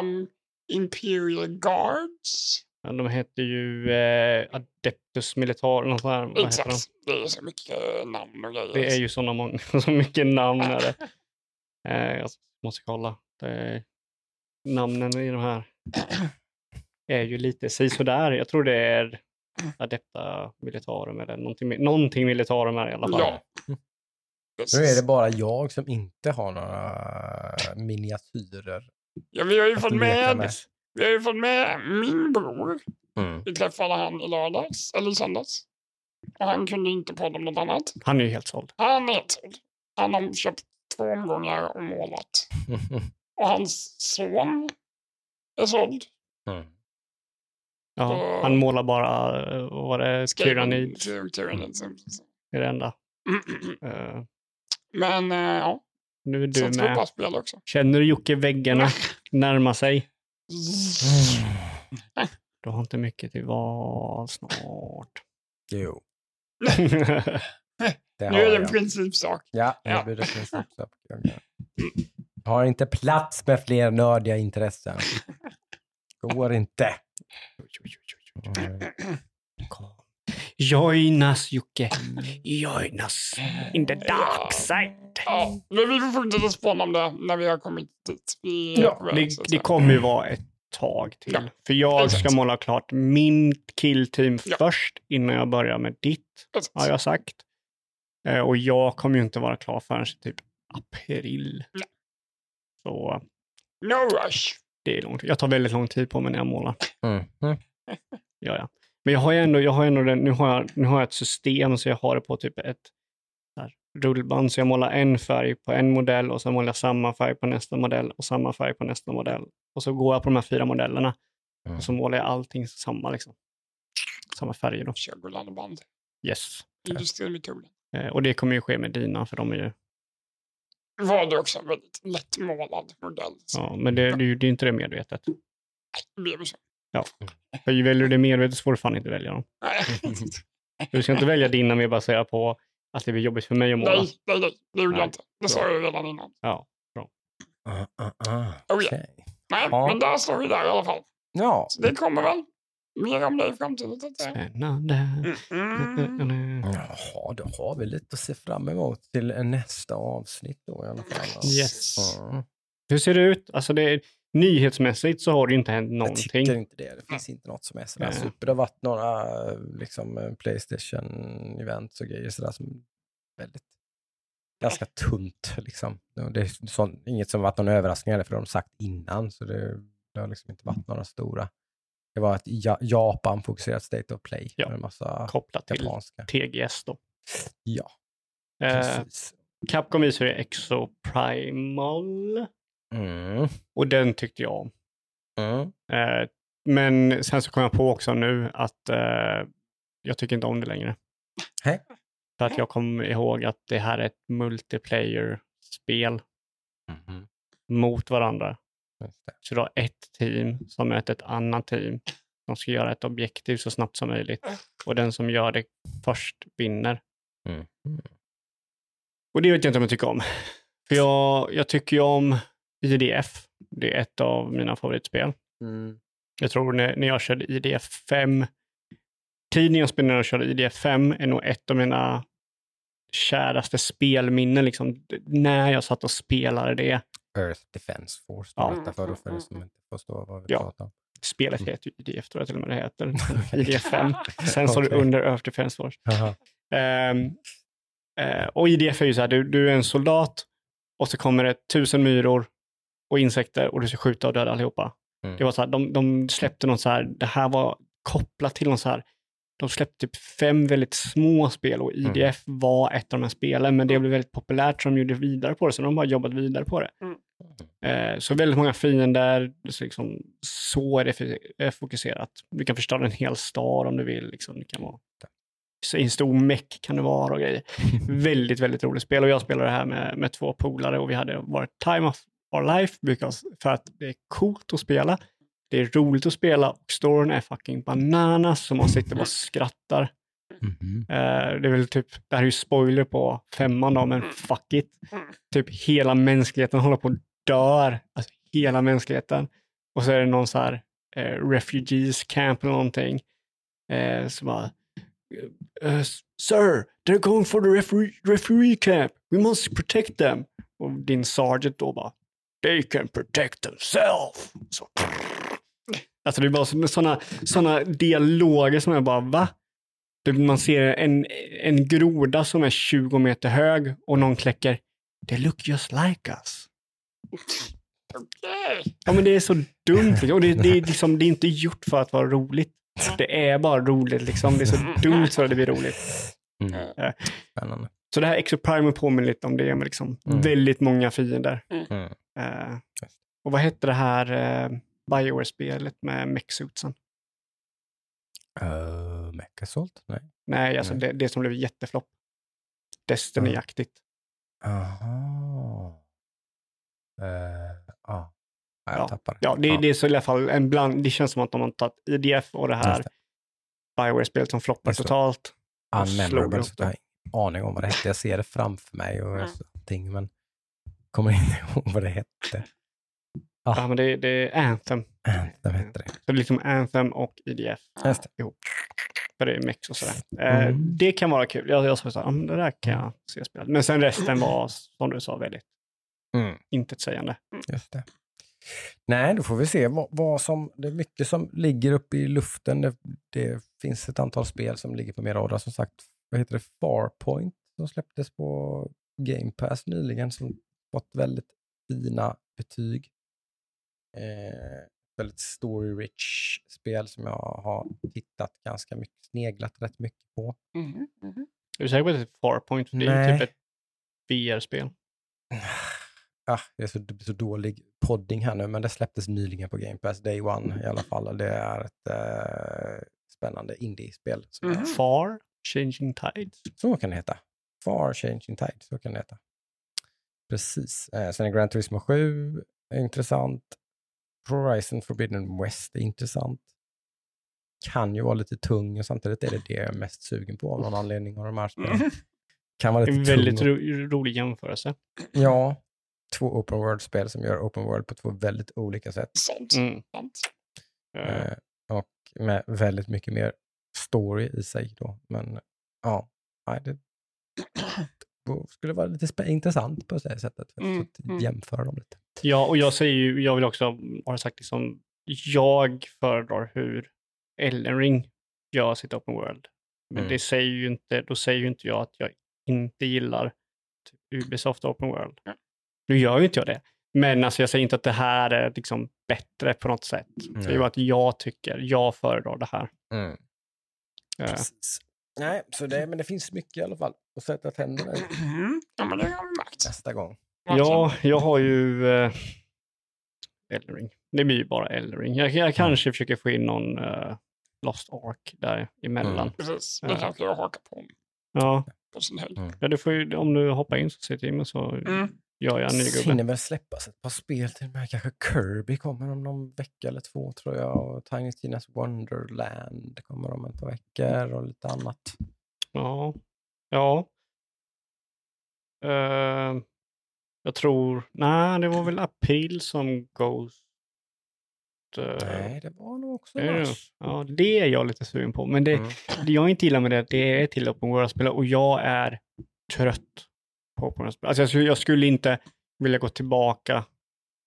Um, Imperial Guards. Ja, de heter ju eh, Adeptus Militar, något där. Vad heter de? Exakt. Det är så mycket namn och grejer. Det är ju sådana många, [laughs] så mycket namn är det. [laughs] Eh, jag måste kolla. Det är, namnen i de här är ju lite sådär. Jag tror det är Adepta Militarum eller någonting, någonting Militarum är det i alla fall. Ja. Nu är det bara jag som inte har några miniatyrer. Ja, vi har ju fått med, med. vi har ju fått med min bror. Mm. Vi träffade han i lördags, eller söndags. Och han kunde inte prata om något annat. Han är ju helt såld. Han är såld. Han har köpt två omgångar och målat. [laughs] Och hans son är såld. Mm. Ja, Och- han målar bara, eh, vad var det, Tyrannid Ty- Tyrannid. är det enda. [clears throat] Eh, Men eh, ja, nu är du bra med. spel också. Känner du Jocke väggarna närma sig? [laughs] Du har inte mycket till val snart. Jo, [laughs] det har Nu är det en jag. principsak. Ja, Ja. nu blir det principsak. Jag har inte plats med fler nördiga intressen. [laughs] Går inte. Mm. Joinas Jocke, joinas in the dark side. Ja, men vi får fortsätta spåna om det när vi har kommit dit. Vi Ja, det, det kommer ju vara ett tag till. Ja, För jag ska exakt. måla klart min killteam Ja. först innan jag börjar med ditt, Precis. har jag sagt. Eh, och jag kommer ju inte vara klar förrän typ april. Nej. Så No rush. det är långt. Jag tar väldigt lång tid på mig när jag målar. Mm. Mm. [laughs] Ja, ja. Men jag har ju ändå, jag har ändå den, nu, har jag, nu har jag ett system så jag har det på typ ett rullband. Så jag målar en färg på en modell och sen målar jag samma färg på nästa modell och samma färg på nästa modell. Och så går jag på de här fyra modellerna Mm. och så målar jag allting samma liksom. Samma färger då. Kör gullande band. Yes. Industrimetoden. Eh, och det kommer ju ske med dina, för de är ju... Var det också en väldigt lättmålad modell. Så Ja, men det, det, är ju- det är inte det medvetet. det blev ju så. För väljer du det medvetet så får du fan inte välja dem. [laughs] Du ska inte välja dina med baserat på att det blir jobbigt för mig att måla. nej, nej, nej, det gjorde jag inte. Det sa bra. jag redan innan. Ja. Ah, ah, ah. Oh, ja. Okej. Nej, Ja. men där står vi där i alla fall. Ja. Så det kommer väl mer om det i framtiden. säga. Spännande. Mm. Mm. Jaha, då har vi lite att se fram emot till nästa avsnitt då i alla fall. Yes. Ja. Hur ser det ut? Alltså det är, nyhetsmässigt så har det ju inte hänt Jag någonting. tycker inte det. Det finns inte något som är sådär Nej. super. Det har varit några liksom, eh, Playstation-events och grejer sådär som väldigt ganska tunt. Liksom. Det är sånt, inget som varit någon överraskning heller, för det har de sagt innan. Så det, det har liksom inte varit några stora. Det var ett ja, Japan-fokuserat State of Play. Ja. Med en massa Kopplat till japanska. TGS då. Ja, Eh, precis. Capcom visade ju Exo Primal Mm. och den tyckte jag om. Mm. Eh, men sen så kom jag på också nu att eh, jag tycker inte om det längre. Hej. För att jag kom ihåg att det här är ett multiplayer-spel Mhm. mot varandra. Så du har ett team som möter ett annat team. De ska göra ett objektiv så snabbt som möjligt. Och den som gör det först vinner. Mm. Och det vet jag inte om jag tycker om. För jag, jag tycker ju om IDF. Det är ett av mina favoritspel. Mm. Jag tror när, när jag körde IDF 5, tiden jag spenderade och körde IDF 5 är nog ett av mina käraste spelminnen. Liksom, när jag satt och spelade det. Earth Defense Force. Ja. Ja. För, för er som inte förstår vad vi Ja. pratar om. Spelet heter ju IDF, tror jag till och med det heter. [laughs] IDF 5. Sen står det Okej. under Earth Defense Force. Ehm, eh, och IDF är ju så här, du, du är en soldat och så kommer det tusen myror och insekter och du ska skjuta och döda allihopa. Mm. Det var så här, de, de släppte någon så här, det här var kopplat till någon så här, de släppte typ fem väldigt små spel och IDF var ett av de här spelen, men det blev väldigt populärt så de gjorde vidare på det, så de har jobbat vidare på det. Mm. Eh, så väldigt många fiender, så, liksom, så är det fokuserat. Du kan förstöra en hel stad om du vill. Liksom. Det kan vara så en stor meck kan det vara och grejer. [laughs] väldigt, väldigt roligt spel och jag spelade det här med, med två polare och vi hade varit time of our life because, för att det är coolt att spela. Det är roligt att spela och storyn är fucking bananas så man sitter och bara skrattar. Mhm. Eh, det är väl typ, det här är ju spoiler på femman då, men fuck it. Typ hela mänskligheten håller på att dör. Alltså hela mänskligheten. Och så är det någon så här eh, refugees camp eller någonting. Eh, så bara, Sir, they're going for the refugee camp. We must protect them. Och din sergeant då bara, they can protect themselves. Så, alltså det är bara sådana såna dialoger som är bara, va? Man ser en, en groda som är 20 meter hög och någon kläcker They look just like us. Ja men det är så dumt. Liksom. Och det, det, är liksom, det är inte gjort för att vara roligt. Det är bara roligt liksom. Det är så dumt så att det blir roligt. Mm. Ja. Spännande. Så det här Exo Primer påminner lite om det med liksom Mm. väldigt många fiender. Mm. Eh, och vad hette det här uh, Bioware-spelet med mechsuitsen? Uh, Mechasalt? Nej. Nej, alltså Nej. Det, det som blev jätteflopp. Destiny-aktigt. Aha. Uh, ja. Ja, jag Ja. tappar. Ja, det, det är så i alla fall en bland, det känns som att de har tagit IDF och det här det. Bioware-spelet som floppar totalt. Unmemorable. Så jag har ingen aning om vad det hette. Jag ser det framför mig och Mm. allting, men kommer inte ihåg [laughs] vad det hette. Ja. Ja, men det, det är Anthem. Anthem hette det. Så det är liksom Anthem och IDF. Just det. ihop. För det är mex och sådär. Eh, Mm. det kan vara kul. Jag, jag sa så här, "Ja, men det där kan jag se spelat. Men sen resten var, som du sa, väldigt Mm. intetsägande. Just det. Nej, då får vi se vad, vad som... Det är mycket som ligger uppe i luften. Det, det finns ett antal spel som ligger på min radar. Som sagt, vad heter det? Farpoint som släpptes på Game Pass nyligen som fått väldigt fina betyg. Eh, väldigt story-rich spel som jag har tittat ganska mycket, sneglat rätt mycket på. Mhm, mhm. Är du säker på att det är Farpoint? För det är ju typ ett VR-spel. Ah, det är så, så dålig podding här nu, men det släpptes nyligen på Game Pass, Day One i alla fall. Det är ett eh, spännande indie-spel. Som Mhm. Far, Changing Tides. Så kan det heta. Far Changing Tide, så kan det heta. Precis. Eh, sen är Gran Turismo 7 är intressant. Horizon Forbidden West är intressant. Kan ju vara lite tung och samtidigt är det det jag är mest sugen på av någon anledning av de här spelen. Mm. Kan vara Det är lite en väldigt ro rolig jämförelse. Ja, två open world-spel som gör open world på två väldigt olika sätt. Mm. Eh, och med väldigt mycket mer story i sig då. Men ja, nej, det skulle vara lite intressant på det sättet. För Mm, att mm. jämföra dem lite. Ja, och jag säger ju, jag vill också ha sagt liksom, jag föredrar hur Elden Ring gör sitt open world. Men Mm. det säger ju inte, då säger ju inte jag att jag inte gillar typ Ubisoft open world. Ja. Nu gör ju inte jag det. Men alltså jag säger inte att det här är liksom bättre på något sätt. Det är ju att jag tycker, jag föredrar det här. Precis. Nej, så det, men det finns mycket i alla fall att sätta tänderna i Mm. Ja, men det har vi märkt. nästa gång. Ja, jag har ju eh, Elden Ring. Det blir ju bara Elden Ring. Jag, jag kanske försöker få in någon eh, Lost Ark där emellan. Mm. Precis. Det Ja. kanske jag hakar på Ja, på sin höjd. ja du får ju, om du hoppar in så säg till mig så Mm. Gör jag en ny gubbe. hinner väl släppas ett par spel till med. Kanske Kirby kommer om någon vecka eller två tror jag. Och Tiny Tina's Wonderland kommer om ett par veckor och lite annat. Ja. Ja. Eh, jag tror, nej det var väl april som Ghost. eh, Nej, det var nog också mars. Ja, det är jag lite sugen på. Men det, Mm. det jag inte gillar med det, det är till open world-spel och jag är trött på open world-spel. Alltså jag, skulle, jag skulle inte vilja gå tillbaka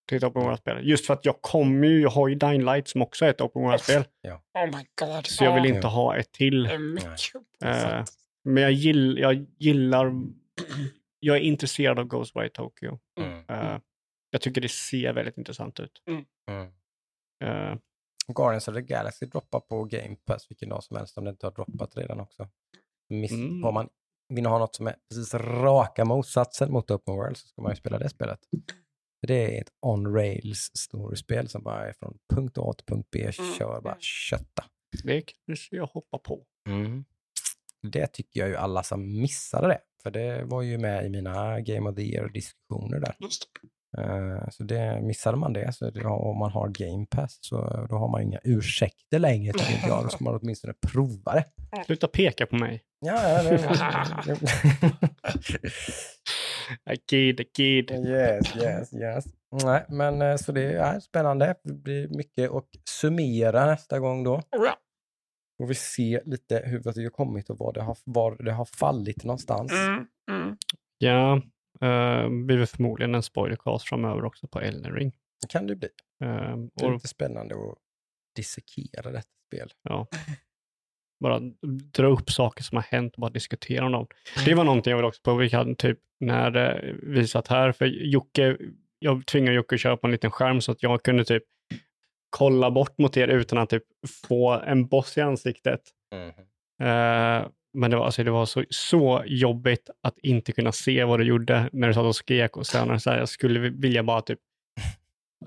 till ett open world-spel. Just för att jag kommer ju, jag har ju Dying Light som också är ett open world-spel. Oh my god. Så jag vill Ja, inte ha ett till. uppfattat. Men jag, gill, jag gillar, jag är intresserad av Ghostwire Tokyo. Mm. Eh, jag tycker det ser väldigt intressant ut. Mm. Eh, Guardians of the Galaxy droppar på Game Pass vilken dag som helst om det inte har droppat redan också. Miss, Mm. Om man vill ha något som är precis raka motsatsen mot Open World så ska man ju spela det spelet. För Det är ett on-rails storyspel som bara är från punkt A till punkt B, Mm. kör bara kötta. det kanske jag hoppar på. Det tycker jag ju alla som missade det, för det var ju med i mina Game of the Year-diskussioner där. Just Så det, missade man det, så det, om man har Game Pass, så då har man inga ursäkter längre tycker jag. Då ska man åtminstone prova det. [laughs] Sluta peka på mig. Ja, ja, det, I [laughs] kid, I kid. yes, yes, yes. Nej, men eh, så det är spännande. Det blir mycket att summera nästa gång då. Och vi se lite hur det har kommit och var det har, var det har fallit någonstans. Mm. Mm. Ja, uh, blir väl förmodligen en spoilercast framöver också på Elden Ring. Det kan det bli. Eh, Det är och lite spännande att dissekera detta spel. ja, [laughs] bara dra upp saker som har hänt och bara diskutera om dem. Det var någonting jag vill också på. Vi hade typ när vi satt här, för Jocke, jag tvingade Jocke att köra på en liten skärm så att jag kunde typ kolla bort mot er utan att typ få en boss i ansiktet. Eh, men det var, alltså, det var så, så jobbigt att inte kunna se vad du gjorde när du satt och skrek och sen så här, jag skulle vilja bara typ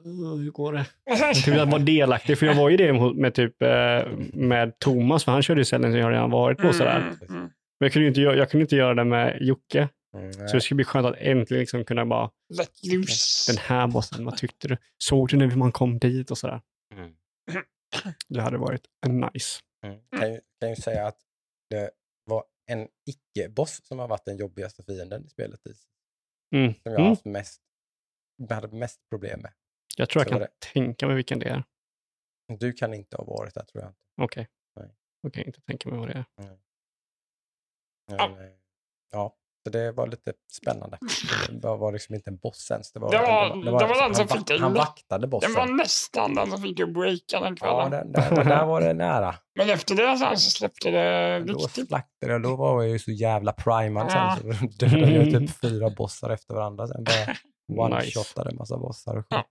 "Åh, hur går det? [laughs] Jag typ att vara delaktig, för jag var ju det med, med typ eh, med Thomas, för han körde ju ställen som jag redan varit på sådär. Mm. Mm. Men jag kunde, inte, göra- jag kunde inte göra det med Jocke, Mm, så det skulle bli skönt att äntligen liksom kunna bara, Let loose. den här bossen, vad tyckte du? Såg du när man kom dit och sådär? Mm. Det hade varit nice. Mm. Kan, ju, kan ju säga att det en icke-boss som har varit den jobbigaste fienden i spelet. i- Mm. Som jag har Mm. haft mest, jag hade mest problem med. Jag tror jag Så var kan tänka mig vilken det är. Du kan inte ha varit där tror jag. Okej. Nej. Jag kan inte tänka mig vad det är. Men, Ja. eh, ja, så det var lite spännande. Det var, var liksom inte en boss ens. Det var, Det var- det var den han, som va- fick dig han lä- vaktade bossen. Det var nästan den som fick att breaka den kvällen. ja, den, där, där var det nära. [laughs] Men efter det så, så släppte det Då riktigt. jag. Då var jag ju så jävla primad Ja. sen. Så [laughs] dödade jag typ fyra bossar efter varandra. Sen bara [laughs] one-shotade en massa bossar och skit. Ja.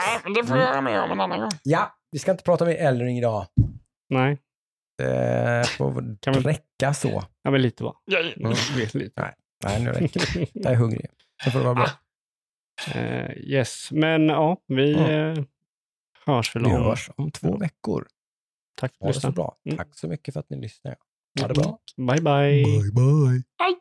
Ja, men det får vi Mm. göra mer om en annan gång. Ja, vi ska inte prata med Elring idag. Nej, Det får väl Kan vi- räcka så. ja, men lite va. Jag, Mm. Vet lite. [laughs] Nej, nu räcker det. Jag är hungrig. Så får det vara bra. Eh, yes, men ja, vi Mm. eh, hörs väl Vi om. hörs om två veckor. Tack för att du så lyssnade. bra. Mm. Tack så mycket för att ni lyssnar. Ha det bra. Bye, bye. bye. Aj.